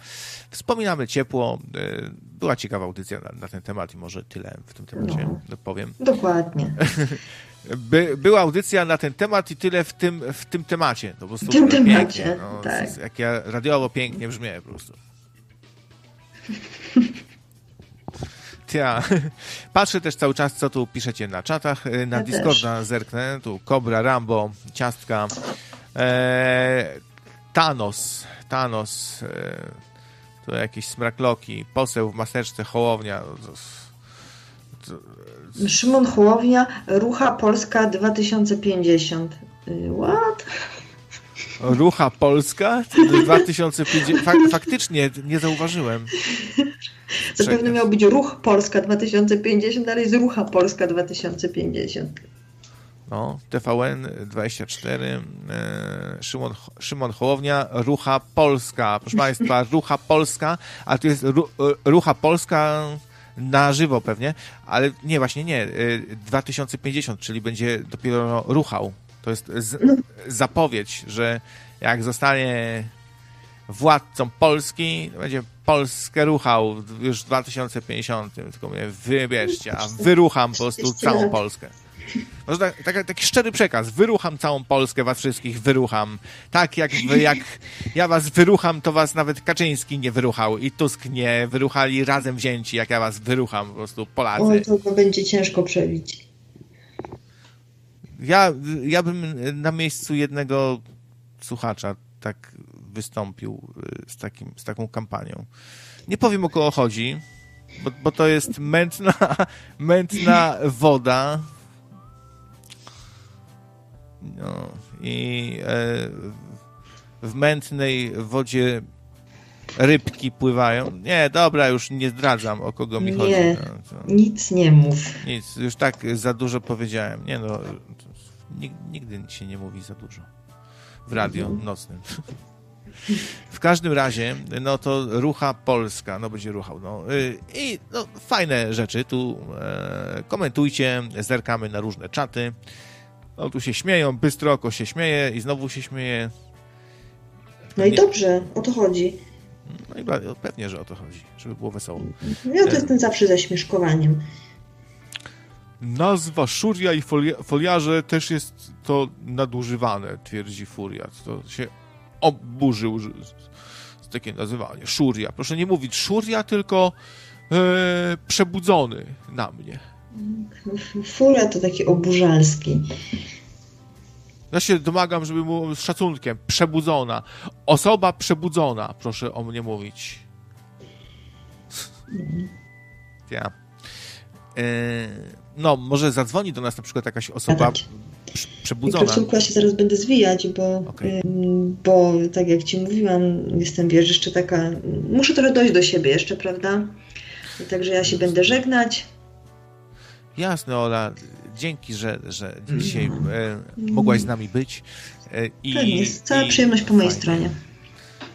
Wspominamy ciepło. Y, była ciekawa audycja na, na ten temat i może tyle w tym temacie no, powiem. Dokładnie. By, była audycja na ten temat i tyle w tym, w tym temacie. To po prostu w tym temacie, no, tak. Jak ja radiowo pięknie brzmię po prostu. Ja patrzę też cały czas, co tu piszecie na czatach. Na ja Discorda też. zerknę. Tu Cobra, Rambo, Ciastka, e, Thanos, Thanos, e, tu jakieś smrakloki, poseł w maseczce, Hołownia. Szymon Hołownia, Rucha Polska 2050. What? Rucha Polska 2050. Fak, faktycznie, nie zauważyłem. Zapewne miał być Ruch Polska 2050, ale jest Rucha Polska 2050. No, TVN 24, e, Szymon, Szymon Hołownia, Rucha Polska. Proszę Państwa, Rucha Polska, a tu jest ru, e, Rucha Polska na żywo pewnie, ale nie, właśnie nie, 2050, e, czyli będzie dopiero ruchał. To jest z, zapowiedź, że jak zostanie władcą Polski, będzie Polskę ruchał już w 2050, tylko mnie wybierzcie, a wyrucham po prostu całą Polskę. Może tak, tak, taki szczery przekaz. Wyrucham całą Polskę, was wszystkich wyrucham. Tak jak, jak ja was wyrucham, to was nawet Kaczyński nie wyruchał i Tusk nie wyruchali razem wzięci, jak ja was wyrucham, po prostu Polacy. Oj, to będzie ciężko przebić. Ja, ja bym na miejscu jednego słuchacza tak wystąpił y, z, takim, z taką kampanią. Nie powiem o kogo chodzi, bo, bo to jest mętna, mętna woda. No, I e, w mętnej wodzie rybki pływają. Nie, dobra, już nie zdradzam, o kogo mi nie, chodzi. No, nic nie mów. Nic, już tak za dużo powiedziałem. Nie no, nigdy się nie mówi za dużo w radio mhm. nocnym. W każdym razie, no to rucha Polska, no będzie ruchał. No. Y, I no, fajne rzeczy, tu e, komentujcie, zerkamy na różne czaty. No tu się śmieją, bystro oko się śmieje i znowu się śmieje. No i dobrze, o to chodzi. No i pewnie, że o to chodzi, żeby było wesoło. Ja to jestem zawsze za śmieszkowaniem. Nazwa Szuria i foliarze też jest to nadużywane, twierdzi Furiat. To się oburzył z takie nazywanie. Szuria. Proszę nie mówić Szuria, tylko e, przebudzony na mnie. Furia to taki oburzalski. Ja się domagam, żeby mu z szacunkiem. Przebudzona. Osoba przebudzona. Proszę o mnie mówić. Ja. E, no, może zadzwoni do nas na przykład jakaś osoba przebudzona. Mikrofon ja się zaraz będę zwijać, bo, okay. bo tak jak ci mówiłam, jestem, wiesz, jeszcze taka, muszę trochę dojść do siebie jeszcze, prawda? Także ja się będę żegnać. Jasne, Ola. Dzięki, że, że dzisiaj e, mogłaś z nami być. E, i, tak jest. Cała i, przyjemność po mojej fajnie, stronie.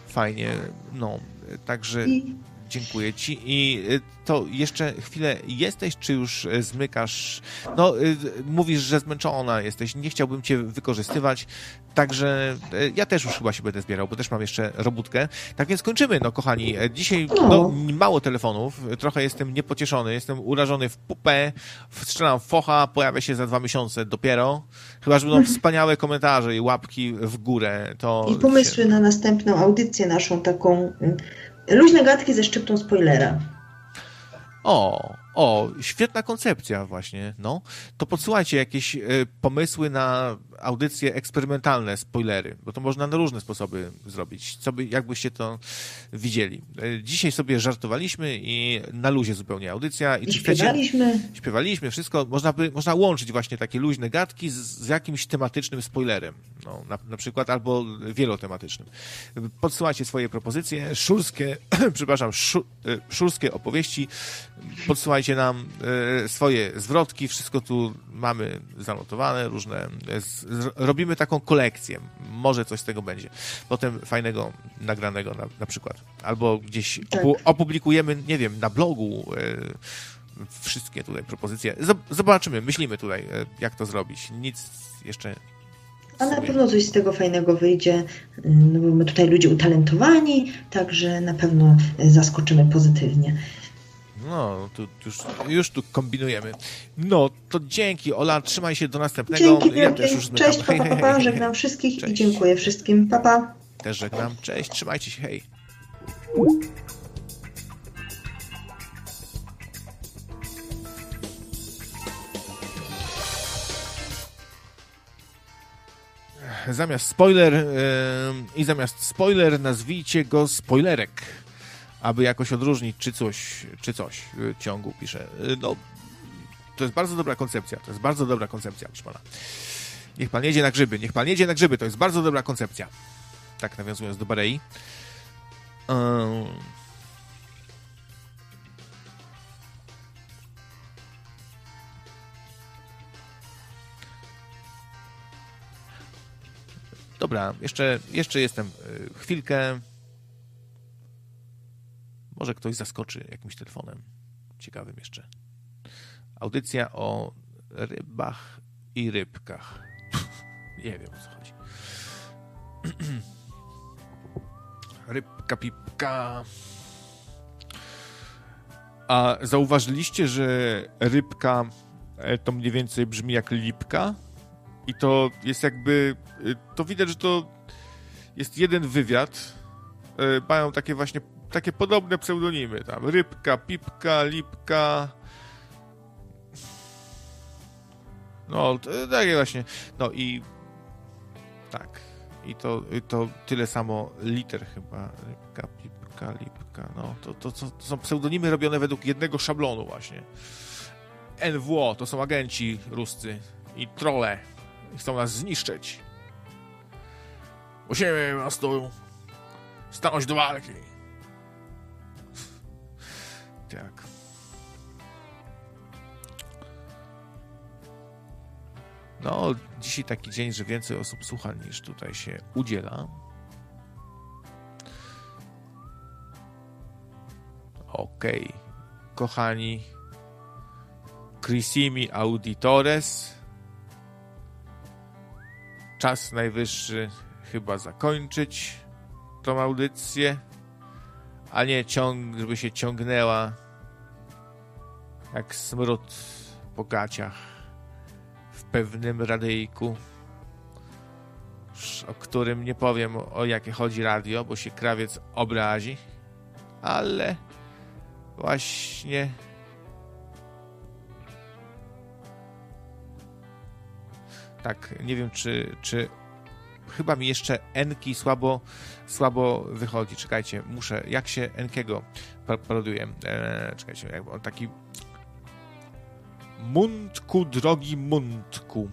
Fajnie. No, także... I Dziękuję ci. I y, to jeszcze chwilę jesteś, czy już y, zmykasz? No, y, mówisz, że zmęczona jesteś. Nie chciałbym cię wykorzystywać. Także ja też już chyba się będę zbierał, bo też mam jeszcze robótkę. Tak więc kończymy, no kochani. Dzisiaj no, mało telefonów, trochę jestem niepocieszony, jestem urażony w pupę, strzelam focha, pojawia się za dwa miesiące dopiero. Chyba, że będą wspaniałe komentarze i łapki w górę. To I pomysły się... na następną audycję naszą taką Luźne gadki ze szczyptą spoilera. O, o, świetna koncepcja właśnie, no. To podsyłajcie jakieś y, pomysły na audycje eksperymentalne, spoilery, bo to można na różne sposoby zrobić. Co by, jakbyście to widzieli. Y, dzisiaj sobie żartowaliśmy i na luzie zupełnie audycja. I, I śpiewaliśmy. Chcecie, śpiewaliśmy, wszystko. Można, by, można łączyć właśnie takie luźne gadki z, z jakimś tematycznym spoilerem. No, na, na przykład albo wielotematycznym. Podsyłajcie swoje propozycje, szurskie, przepraszam, szu, y, szurskie opowieści. Podsyłajcie nam e, swoje zwrotki, wszystko tu mamy zanotowane, różne. Robimy taką kolekcję. Może coś z tego będzie. Potem fajnego, nagranego na, na przykład. Albo gdzieś tak. opublikujemy, nie wiem, na blogu e, wszystkie tutaj propozycje. Zobaczymy, myślimy tutaj, e, jak to zrobić. Nic jeszcze A na pewno coś z tego fajnego wyjdzie, no bo my tutaj ludzie utalentowani, także na pewno zaskoczymy pozytywnie. No, tu, już, już tu kombinujemy. No, to dzięki, Ola, trzymaj się do następnego. Dzięki ja też już Cześć, papa, papa, żegnam wszystkich Cześć. i dziękuję wszystkim. Papa. Też żegnam. Cześć, trzymajcie się, hej. Zamiast spoiler yy, i zamiast spoiler nazwijcie go spoilerek aby jakoś odróżnić, czy coś, czy coś ciągu pisze. No, to jest bardzo dobra koncepcja. To jest bardzo dobra koncepcja, proszę pana. Niech pan jedzie na grzyby, niech pan jedzie na grzyby, to jest bardzo dobra koncepcja. Tak nawiązując do Barei. Um. Dobra, jeszcze, jeszcze jestem e, chwilkę. Może ktoś zaskoczy jakimś telefonem ciekawym jeszcze. Audycja o rybach i rybkach. Nie wiem o co chodzi. Rybka, pipka. A zauważyliście, że rybka e, to mniej więcej brzmi jak lipka? I to jest jakby. E, to widać, że to jest jeden wywiad. E, mają takie właśnie takie podobne pseudonimy. Tam Rybka, Pipka, Lipka. No, takie właśnie. No i tak. I to, to tyle samo liter chyba. Rybka, Pipka, Lipka. No, to, to, to, to są pseudonimy robione według jednego szablonu właśnie. NWO to są agenci ruscy i trole. Chcą nas zniszczyć. Musimy po prostu stanąć do walki. Tak. No, dzisiaj taki dzień, że więcej osób słucha niż tutaj się udziela. Okej. Okay. Kochani, Crisimi Auditores. Czas najwyższy chyba zakończyć tą audycję a nie ciąg, żeby się ciągnęła jak smród po gaciach w pewnym radyjku, o którym nie powiem o jakie chodzi radio, bo się krawiec obrazi, ale właśnie tak, nie wiem czy, czy chyba mi jeszcze Enki słabo, słabo wychodzi. Czekajcie, muszę. Jak się Enkiego paroduje? Eee, czekajcie, jak on taki. Mundku, drogi Mundku,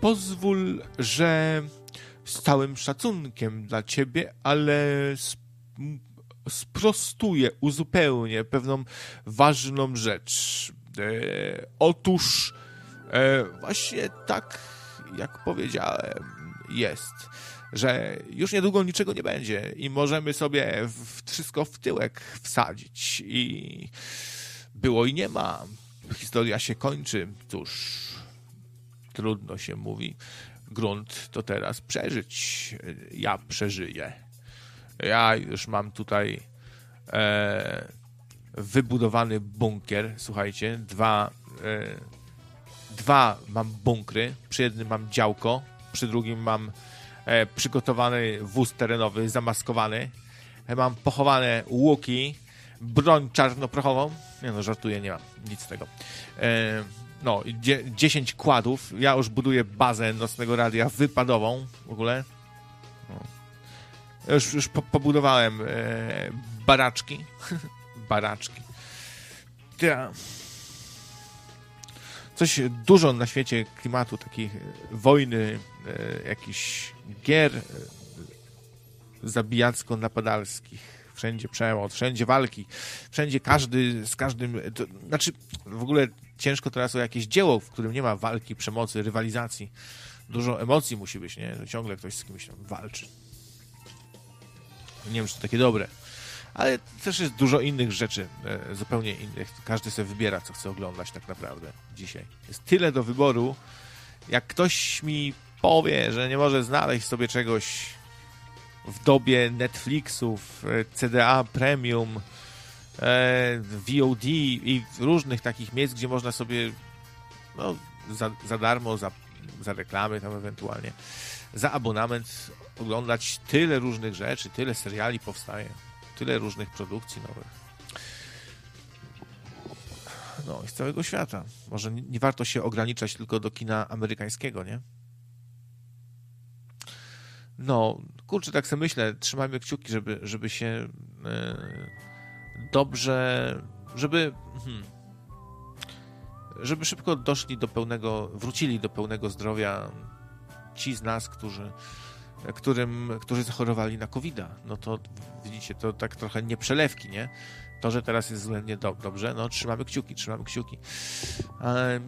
pozwól, że z całym szacunkiem dla ciebie, ale sprostuję, uzupełnię pewną ważną rzecz. E, otóż e, właśnie tak, jak powiedziałem, jest, że już niedługo niczego nie będzie i możemy sobie wszystko w tyłek wsadzić i było i nie ma. Historia się kończy. Cóż, trudno się mówi. Grunt to teraz przeżyć. Ja przeżyję. Ja już mam tutaj e, wybudowany bunkier. Słuchajcie, dwa, e, dwa mam bunkry. Przy jednym mam działko, przy drugim mam przygotowany wóz terenowy, zamaskowany. E, mam pochowane łuki, broń czarnoprochową. Nie no, żartuję, nie mam nic z tego. E, no, 10 kładów. Ja już buduję bazę nocnego radia wypadową w ogóle. No. Już, już po, pobudowałem e, baraczki. baraczki. Ja coś dużo na świecie klimatu, takich wojny, e, jakichś gier e, zabijacko-napadalskich. Wszędzie przemoc, wszędzie walki, wszędzie każdy z każdym. To, znaczy, w ogóle ciężko teraz o jakieś dzieło, w którym nie ma walki, przemocy, rywalizacji. Dużo emocji musi być, nie? Ciągle ktoś z kimś tam walczy. Nie wiem, czy to takie dobre ale też jest dużo innych rzeczy, e, zupełnie innych. Każdy sobie wybiera, co chce oglądać tak naprawdę dzisiaj. Jest tyle do wyboru. Jak ktoś mi powie, że nie może znaleźć sobie czegoś w dobie Netflixów, e, CDA Premium, e, VOD i różnych takich miejsc, gdzie można sobie no, za, za darmo, za, za reklamy tam ewentualnie, za abonament oglądać tyle różnych rzeczy, tyle seriali powstaje, tyle różnych produkcji nowych. No, z całego świata. Może nie warto się ograniczać tylko do kina amerykańskiego, nie? No, kurczę, tak sobie myślę, trzymajmy kciuki, żeby, żeby się e, dobrze, żeby hmm, żeby szybko doszli do pełnego, wrócili do pełnego zdrowia ci z nas, którzy którym, którzy zachorowali na covid -a. No to widzicie, to tak trochę nie przelewki, nie? To, że teraz jest względnie do, dobrze, no trzymamy kciuki, trzymamy kciuki. Ale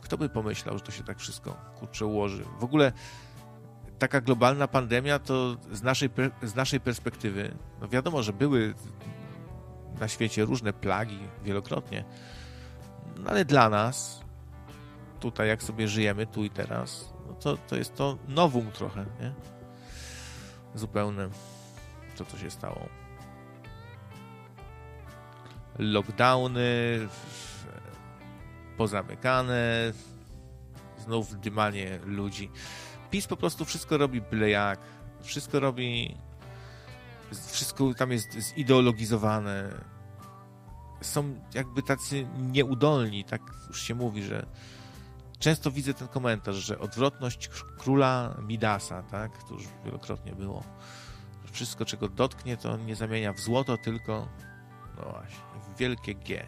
kto by pomyślał, że to się tak wszystko kurczę ułoży? W ogóle taka globalna pandemia to z naszej, z naszej perspektywy, no wiadomo, że były na świecie różne plagi wielokrotnie, no ale dla nas, tutaj jak sobie żyjemy, tu i teraz, no to, to jest to nowum trochę, nie? Zupełne, to co się stało. Lockdowny, pozamykane, znów dymanie ludzi. PiS po prostu wszystko robi byle jak. Wszystko robi. Wszystko tam jest zideologizowane. Są jakby tacy nieudolni, tak już się mówi, że często widzę ten komentarz, że odwrotność króla Midasa, tak, to już wielokrotnie było. Wszystko, czego dotknie, to nie zamienia w złoto, tylko no właśnie, w wielkie G.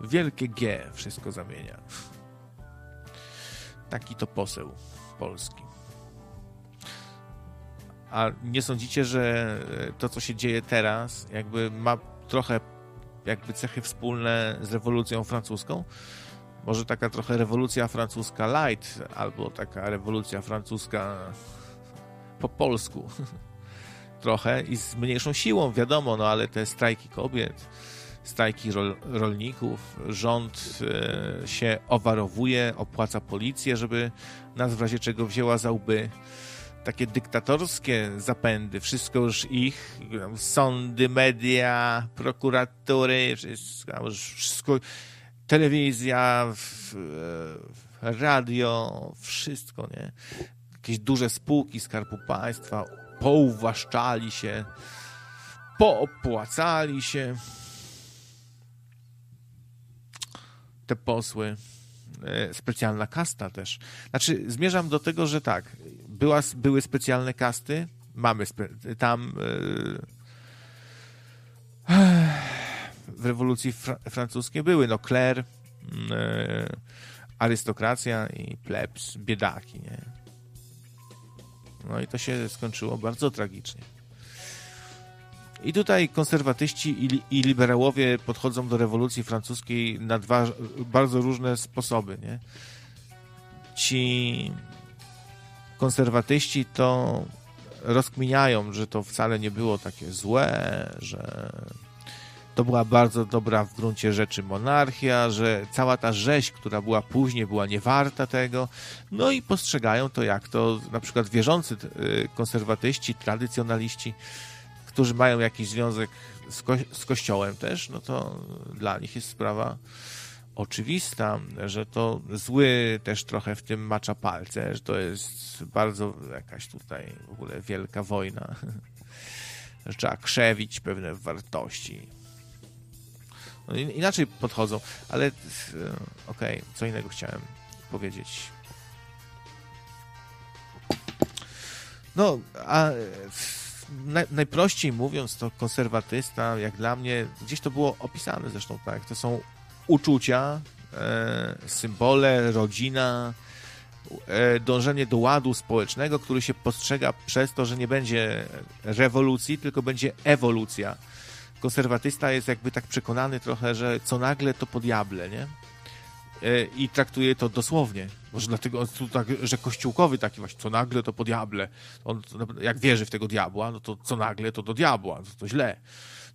Wielkie G wszystko zamienia. Taki to poseł. Polski. A nie sądzicie, że to, co się dzieje teraz, jakby ma trochę jakby cechy wspólne z rewolucją francuską? Może taka trochę rewolucja francuska light, albo taka rewolucja francuska po polsku. trochę i z mniejszą siłą, wiadomo, no ale te strajki kobiet, strajki rol, rolników, rząd e, się owarowuje, opłaca policję, żeby nas w razie czego wzięła za łby. Takie dyktatorskie zapędy, wszystko już ich, sądy, media, prokuratury, wszystko, wszystko telewizja, radio, wszystko, nie? Jakieś duże spółki Skarbu Państwa pouwłaszczali się, poopłacali się te posły. E, specjalna kasta też. Znaczy, zmierzam do tego, że tak, była, były specjalne kasty, mamy spe, tam e, w rewolucji fra, francuskiej były, no kler, e, arystokracja i plebs, biedaki, nie? No i to się skończyło bardzo tragicznie. I tutaj konserwatyści i, i, liberałowie podchodzą do rewolucji francuskiej na dwa bardzo różne sposoby. Nie? Ci konserwatyści to rozkminiają, że to wcale nie było takie złe, że to była bardzo dobra w gruncie rzeczy monarchia, że cała ta rzeź, która była później, była niewarta tego. No i postrzegają to, jak to na przykład wierzący y, konserwatyści, tradycjonaliści którzy mają jakiś związek z, ko z Kościołem też, no to dla nich jest sprawa oczywista, że to zły też trochę w tym macza palce, że to jest bardzo jakaś tutaj w ogóle wielka wojna, że trzeba krzewić pewne wartości. No, inaczej podchodzą, ale e, okej, okay, co innego chciałem powiedzieć. No, a najprościej mówiąc, to konserwatysta, jak dla mnie, gdzieś to było opisane zresztą tak, to są uczucia, e, symbole, rodzina, e, dążenie do ładu społecznego, który się postrzega przez to, że nie będzie rewolucji, tylko będzie ewolucja. Konserwatysta jest jakby tak przekonany trochę, że co nagle to po diable, nie? E, I traktuje to dosłownie. Może dlatego, tak, że kościółkowy taki właśnie, co nagle to po diable. On, jak wierzy w tego diabła, no to co nagle to do diabła. To, to źle.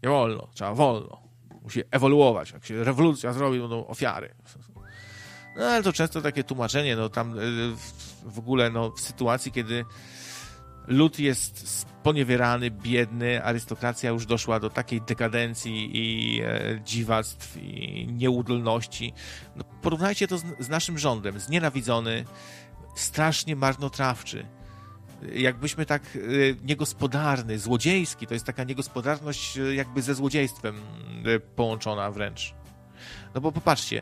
Nie wolno, trzeba wolno. Musi ewoluować. Jak się rewolucja zrobi, będą ofiary. No ale to często takie tłumaczenie, no tam e, w ogóle no, w sytuacji, kiedy lud jest sponiewierany, biedny, arystokracja już doszła do takiej dekadencji i e, dziwactw i nieudolności. No, porównajcie to z, z naszym rządem, znienawidzony, strasznie marnotrawczy jakbyśmy tak e, niegospodarny, złodziejski, to jest taka niegospodarność e, jakby ze złodziejstwem e, połączona wręcz. No bo popatrzcie,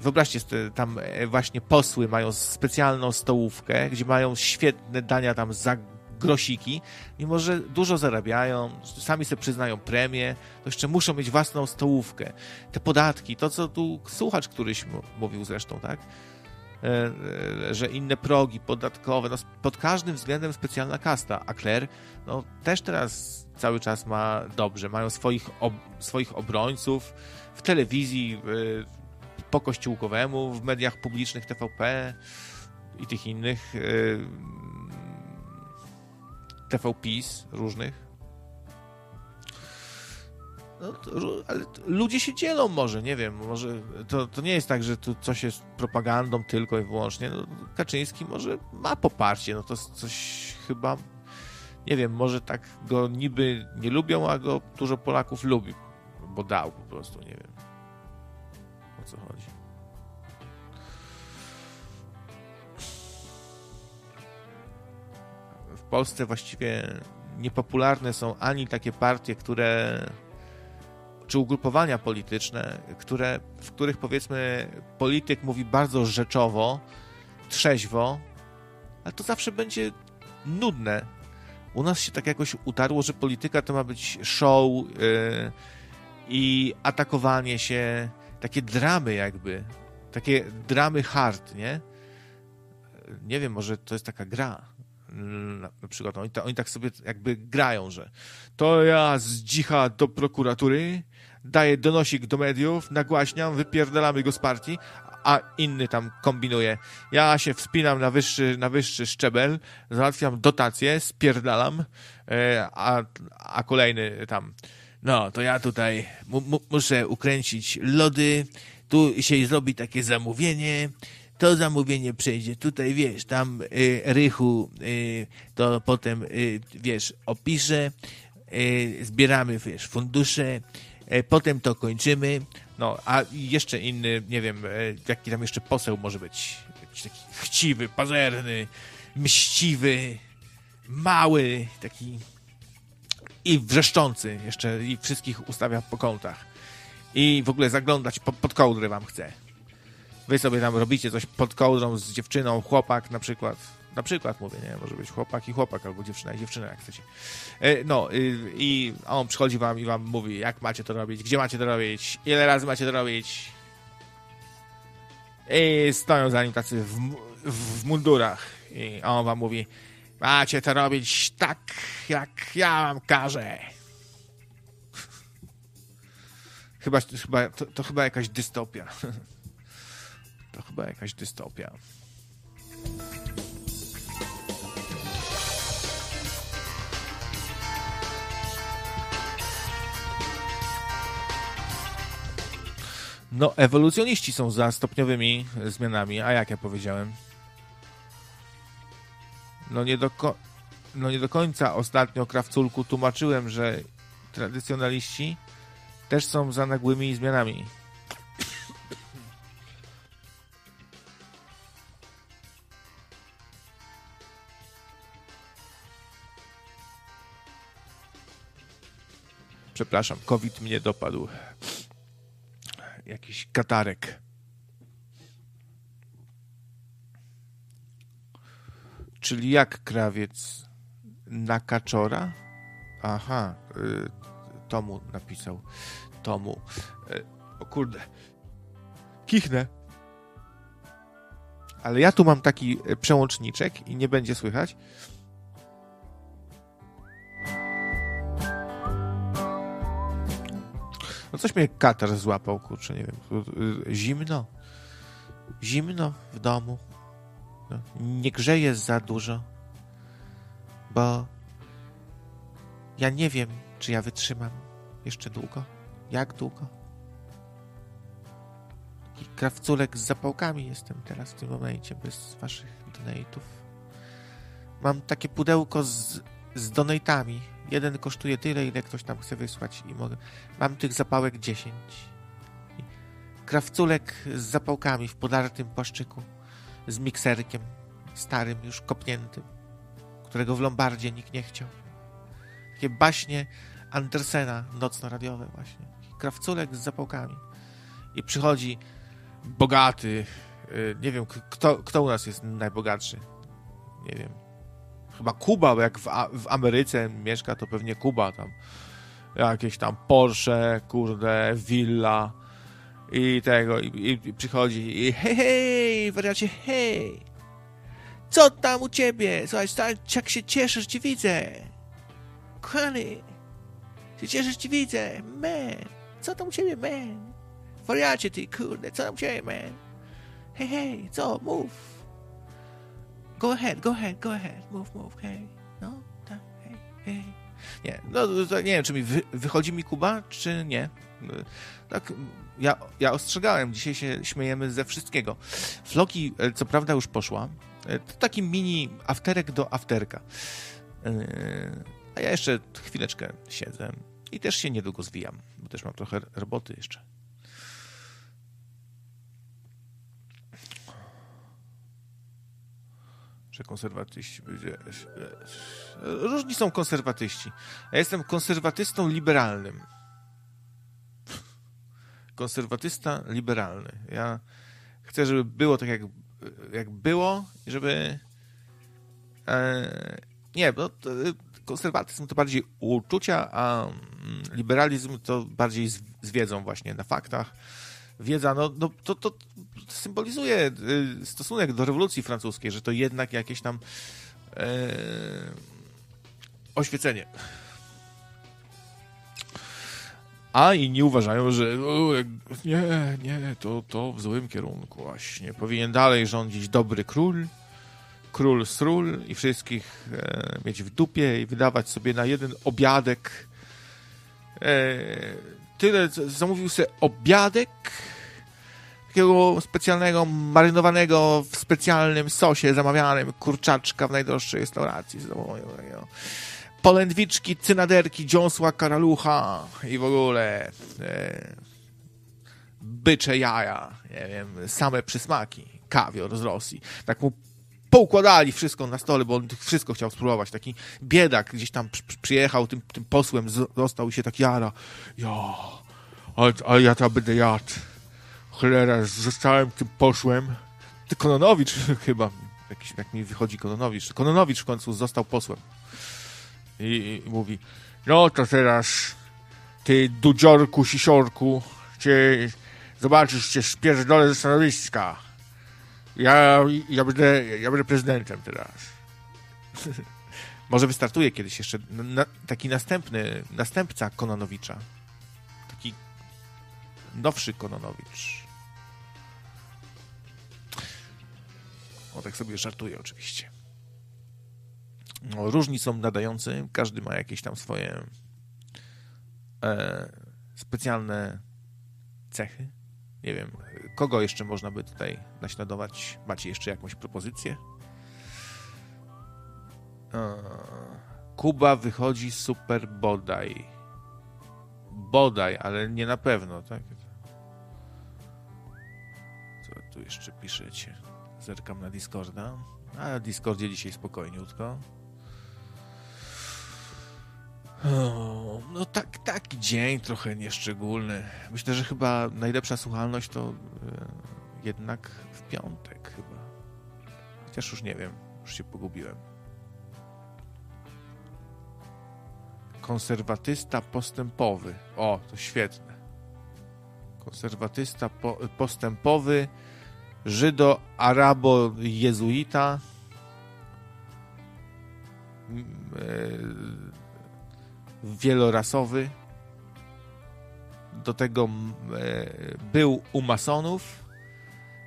wyobraźcie, tam właśnie posły mają specjalną stołówkę, gdzie mają świetne dania tam za grosiki, mimo że dużo zarabiają, sami sobie przyznają premię, to jeszcze muszą mieć własną stołówkę. Te podatki, to co tu słuchacz któryś mówił zresztą, tak? E, e, że inne progi podatkowe, no pod każdym względem specjalna kasta, a Claire no, też teraz cały czas ma dobrze, mają swoich, ob, swoich obrońców w telewizji, po kościółkowemu, w mediach publicznych TVP i tych innych e, TVPiS różnych. No, to, ale ludzie się dzielą może, nie wiem, może to, to nie jest tak, że tu coś jest propagandą tylko i wyłącznie. No, Kaczyński może ma poparcie, no to coś chyba, nie wiem, może tak go niby nie lubią, a go dużo Polaków lubi, bo dał po prostu, nie wiem o co chodzi. Polsce właściwie niepopularne są ani takie partie, które czy ugrupowania polityczne, które, w których powiedzmy polityk mówi bardzo rzeczowo, trzeźwo, ale to zawsze będzie nudne. U nas się tak jakoś utarło, że polityka to ma być show yy, i atakowanie się, takie dramy jakby, takie dramy hard, nie? Nie wiem, może to jest taka gra. Na, na przykład oni, oni tak sobie jakby grają, że to ja z dzicha do prokuratury, daję donosik do mediów, nagłaśniam, wypierdalamy go z partii, a inny tam kombinuje. Ja się wspinam na wyższy, na wyższy szczebel, załatwiam dotacje, spierdalam, e, a, a kolejny tam, no to ja tutaj mu, muszę ukręcić lody, tu się zrobi takie zamówienie, to zamówienie przejdzie tutaj, wiesz, tam y, Rychu y, to potem, y, wiesz, opiszę, y, zbieramy, wiesz, fundusze, E, potem to kończymy. No, a jeszcze inny, nie wiem, e, jaki tam jeszcze poseł może być. Jakiś taki chciwy, pazerny, mściwy, mały, taki i wrzeszczący jeszcze i wszystkich ustawia po kątach. I w ogóle zaglądać po, pod kołdrę wam chce. Wy sobie tam robicie coś pod kołdrą z dziewczyną, chłopak na przykład na przykład mówię, nie? Może być chłopak i chłopak, albo dziewczyna i dziewczyna, jak chcecie. E, no y, i on przychodzi wam i wam mówi, jak macie to robić, gdzie macie to robić, ile razy macie to robić. I stoją za nim tacy w, w, w mundurach. I on wam mówi, macie to robić tak, jak ja wam każę. Chyba, chyba to, to chyba jakaś dystopia. To chyba jakaś dystopia. No, ewolucjoniści są za stopniowymi zmianami, a jak ja powiedziałem? No nie do, no nie do końca ostatnio Krawculku tłumaczyłem, że tradycjonaliści też są za nagłymi zmianami. Przepraszam, COVID mnie dopadł jakiś katarek. Czyli jak krawiec na kaczora? Aha, y, Tomu napisał. Tomu. Y, o kurde. Kichnę. Ale ja tu mam taki przełączniczek i nie będzie słychać. No coś mnie katar złapał, kurczę, nie wiem. Zimno. Zimno w domu. No, nie grzeje za dużo. Bo ja nie wiem, czy ja wytrzymam jeszcze długo. Jak długo? Taki krawculek z zapałkami jestem teraz w tym momencie, bez waszych donate'ów. Mam takie pudełko z, z donatami. Jeden kosztuje tyle, ile ktoś tam chce wysłać i mogę... Mam tych zapałek 10. Krawculek z zapałkami w podartym płaszczyku, z mikserkiem, starym, już kopniętym, którego w Lombardzie nikt nie chciał. Takie baśnie Andersena nocno-radiowe właśnie. Krawculek z zapałkami. I przychodzi bogaty, y, nie wiem, kto, kto u nas jest najbogatszy? Nie wiem. Chyba Kuba, bo jak w, w Ameryce mieszka, to pewnie Kuba tam. Jakieś tam Porsche, kurde, willa i tego, i, i przychodzi i hej, hej, wariacie, hej, co tam u ciebie? Słuchaj, jak się cieszę, że cię widzę. Kochany, się cieszę, że cię widzę, man. Co tam u ciebie, man? Wariacie ty, kurde, co tam u ciebie, man? Hej, hej, co, mów. Go ahead, go ahead, go ahead, move, move, hej. No, tak, hej, hej. Nie, no nie wiem, czy mi wy, wychodzi mi Kuba, czy nie. Tak, ja, ja ostrzegałem, dzisiaj się śmiejemy ze wszystkiego. Floki, co prawda, już poszła. To taki mini afterek do afterka. A ja jeszcze chwileczkę siedzę i też się niedługo zwijam, bo też mam trochę roboty jeszcze. Że konserwatyści. Różni są konserwatyści. Ja jestem konserwatystą liberalnym konserwatysta liberalny. Ja chcę, żeby było tak, jak, jak było, żeby. E, nie, bo to, konserwatyzm to bardziej uczucia, a mm, liberalizm to bardziej z, z wiedzą, właśnie na faktach. Wiedza, no, no to, to symbolizuje y, stosunek do rewolucji francuskiej, że to jednak jakieś tam e, oświecenie. A inni uważają, że nie, nie, to, to w złym kierunku właśnie. Powinien dalej rządzić dobry król, król sról i wszystkich e, mieć w dupie i wydawać sobie na jeden obiadek. E, tyle, zamówił sobie obiadek takiego specjalnego, marynowanego w specjalnym sosie zamawianym kurczaczka w najdroższej restauracji. Polędwiczki, cynaderki, dziąsła, karalucha i w ogóle e, bycze jaja, nie wiem, same przysmaki, kawior z Rosji. Tak mu poukładali wszystko na stole, bo on wszystko chciał spróbować. Taki biedak gdzieś tam przyjechał, tym, tym posłem został i się tak jara. Ja, ale, ale ja to będę jadł. Cholera, zostałem tym posłem. Ty Kononowicz chyba, jakiś, jak mi wychodzi Kononowicz. Kononowicz w końcu został posłem i, i mówi, no to teraz ty dudziorku, sisiorku, cię, zobaczysz, cię spierdolę ze stanowiska. Ja, ja, będę, ja będę prezydentem teraz. Może wystartuje kiedyś jeszcze na, taki następny, następca Kononowicza. Taki nowszy Kononowicz. O, tak sobie żartuję oczywiście. No, różni są nadający, każdy ma jakieś tam swoje e, specjalne cechy. Nie wiem, kogo jeszcze można by tutaj naśladować? Macie jeszcze jakąś propozycję? E, Kuba wychodzi super bodaj. Bodaj, ale nie na pewno, tak? Co tu jeszcze piszecie? Zerkam na Discorda. A na Discordzie dzisiaj spokojniutko. No tak, taki dzień trochę nieszczególny. Myślę, że chyba najlepsza słuchalność to e, jednak w piątek chyba. Chociaż już nie wiem, już się pogubiłem. Konserwatysta postępowy. O, to świetne. Konserwatysta po, postępowy, Żydo-Arabo-Jezuita. E, wielorasowy. Do tego e, był u masonów,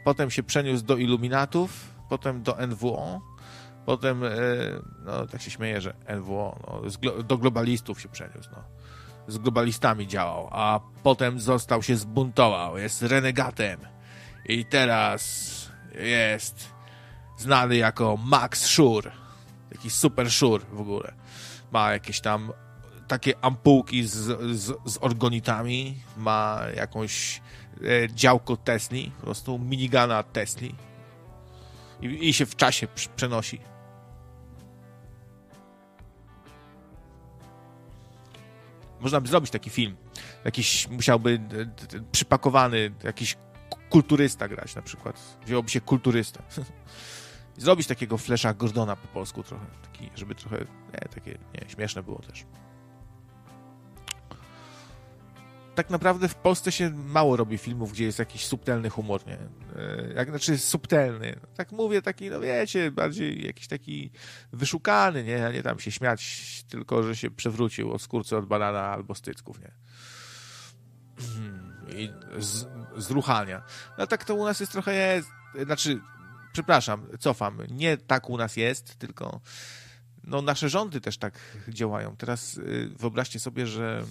potem się przeniósł do iluminatów, potem do NWO, potem, e, no tak się śmieję, że NWO, no, do globalistów się przeniósł, no. Z globalistami działał, a potem został się zbuntował, jest renegatem I teraz jest znany jako Max Shure. Jakiś super Shure w ogóle. Ma jakieś tam takie ampułki z, z, z orgonitami, ma jakąś e, działko Tesli, po prostu minigana Tesli i, i się w czasie przenosi. Można by zrobić taki film. Jakiś musiałby e, przypakowany, jakiś kulturysta grać na przykład. Wzięłoby się kulturysta. Zrobić takiego Flesza Gordona po polsku trochę, taki, żeby trochę, nie, takie, nie, śmieszne było też. Tak naprawdę w Polsce się mało robi filmów, gdzie jest jakiś subtelny humor, nie? E, jak znaczy subtelny. Tak mówię, taki, no wiecie, bardziej jakiś taki wyszukany, nie? A nie tam się śmiać, tylko że się przewrócił o skórce od banana albo stycków, nie? i z, zruchania. No tak to u nas jest trochę jest, znaczy, przepraszam, cofam, nie tak u nas jest, tylko no nasze rządy też tak działają. Teraz y, wyobraźcie sobie, że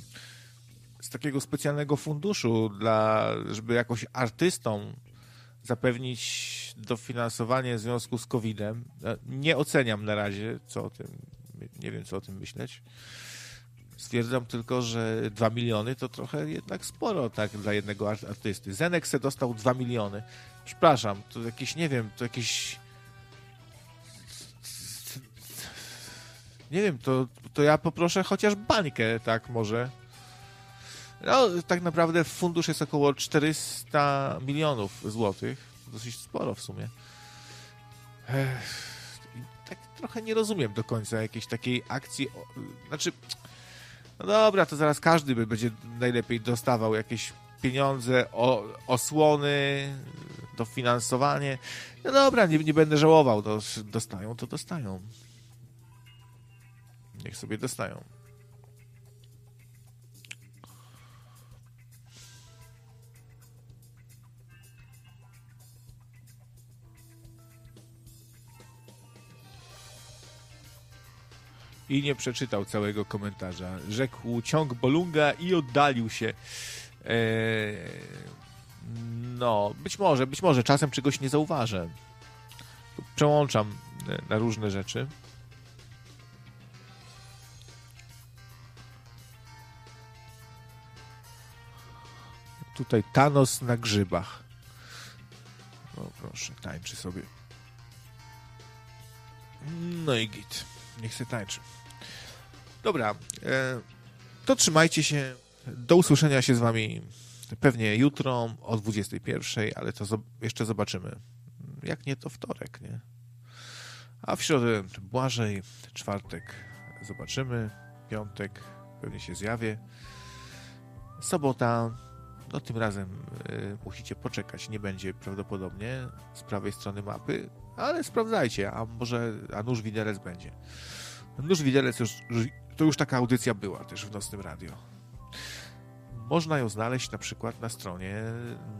z takiego specjalnego funduszu dla, żeby jakoś artystom zapewnić dofinansowanie w związku z COVID-em. E, nie oceniam na razie, co o tym, nie wiem, co o tym myśleć Stwierdzam tylko, że 2 miliony to trochę jednak sporo tak dla jednego artysty. Zenek se dostał 2 miliony. Przepraszam, to jakieś, nie wiem, to jakieś... Nie wiem, to, to ja poproszę chociaż bańkę, tak może. No, tak naprawdę fundusz jest około 400 milionów złotych. Dosyć sporo w sumie. Ech, tak trochę nie rozumiem do końca jakiejś takiej akcji. Znaczy, no dobra, to zaraz każdy będzie najlepiej dostawał jakieś pieniądze, o, osłony, dofinansowanie. No dobra, nie, nie będę żałował, dostają, to dostają. Niech sobie dostają. I nie przeczytał całego komentarza. Rzekł ciąg Bolunga i oddalił się. Eee, no, być może, być może czasem czegoś nie zauważę. Przełączam e, na różne rzeczy. Tutaj Thanos na grzybach. No proszę, tańczy sobie. No i git. Niech się tańczy. Dobra, e, to trzymajcie się. Do usłyszenia się z wami pewnie jutro o 21, ale to jeszcze zobaczymy. Jak nie, to wtorek, nie? A w środę Błażej, czwartek zobaczymy, piątek pewnie się zjawię. Sobota, no tym razem y, musicie poczekać, nie będzie prawdopodobnie z prawej strony mapy, ale sprawdzajcie, a może, a nóż widelec będzie. Nóż widelec już, to już taka audycja była też w Nocnym Radio. Można ją znaleźć na przykład na stronie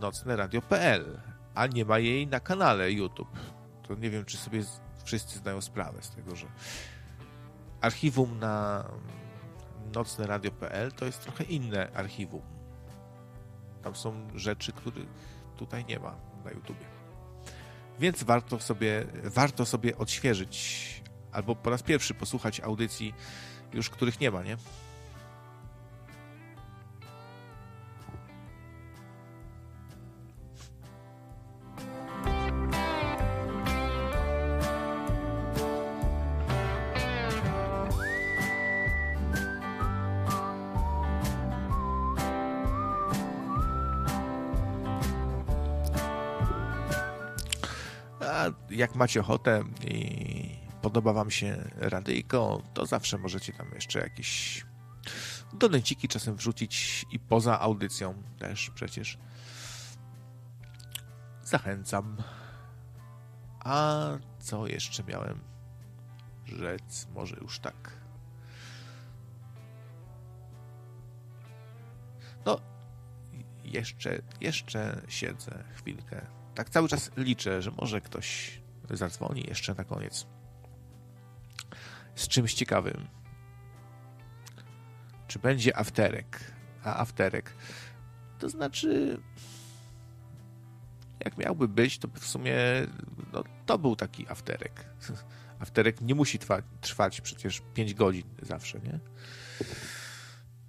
nocneradio.pl, a nie ma jej na kanale YouTube. To nie wiem, czy sobie wszyscy zdają sprawę z tego, że archiwum na nocneradio.pl to jest trochę inne archiwum. Tam są rzeczy, których tutaj nie ma na YouTubie. Więc warto sobie, warto sobie odświeżyć albo po raz pierwszy posłuchać audycji już których nie ma, nie? Jak macie ochotę i podoba Wam się radyjko, to zawsze możecie tam jeszcze jakieś doneciki czasem wrzucić i poza audycją też przecież. Zachęcam. A co jeszcze miałem rzec? Może już tak. No, jeszcze, jeszcze siedzę chwilkę. Tak cały czas liczę, że może ktoś zadzwoni jeszcze na koniec z czymś ciekawym. Czy będzie afterek? A afterek to znaczy jak miałby być, to w sumie no, to był taki afterek. Afterek nie musi trwać, trwać przecież 5 godzin zawsze, nie?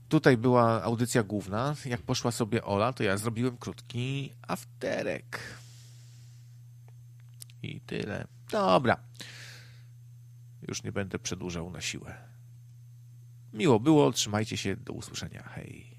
Tutaj była audycja główna. Jak poszła sobie Ola, to ja zrobiłem krótki afterek. I tyle. Dobra. Już nie będę przedłużał na siłę. Miło było, trzymajcie się, do usłyszenia. Hej.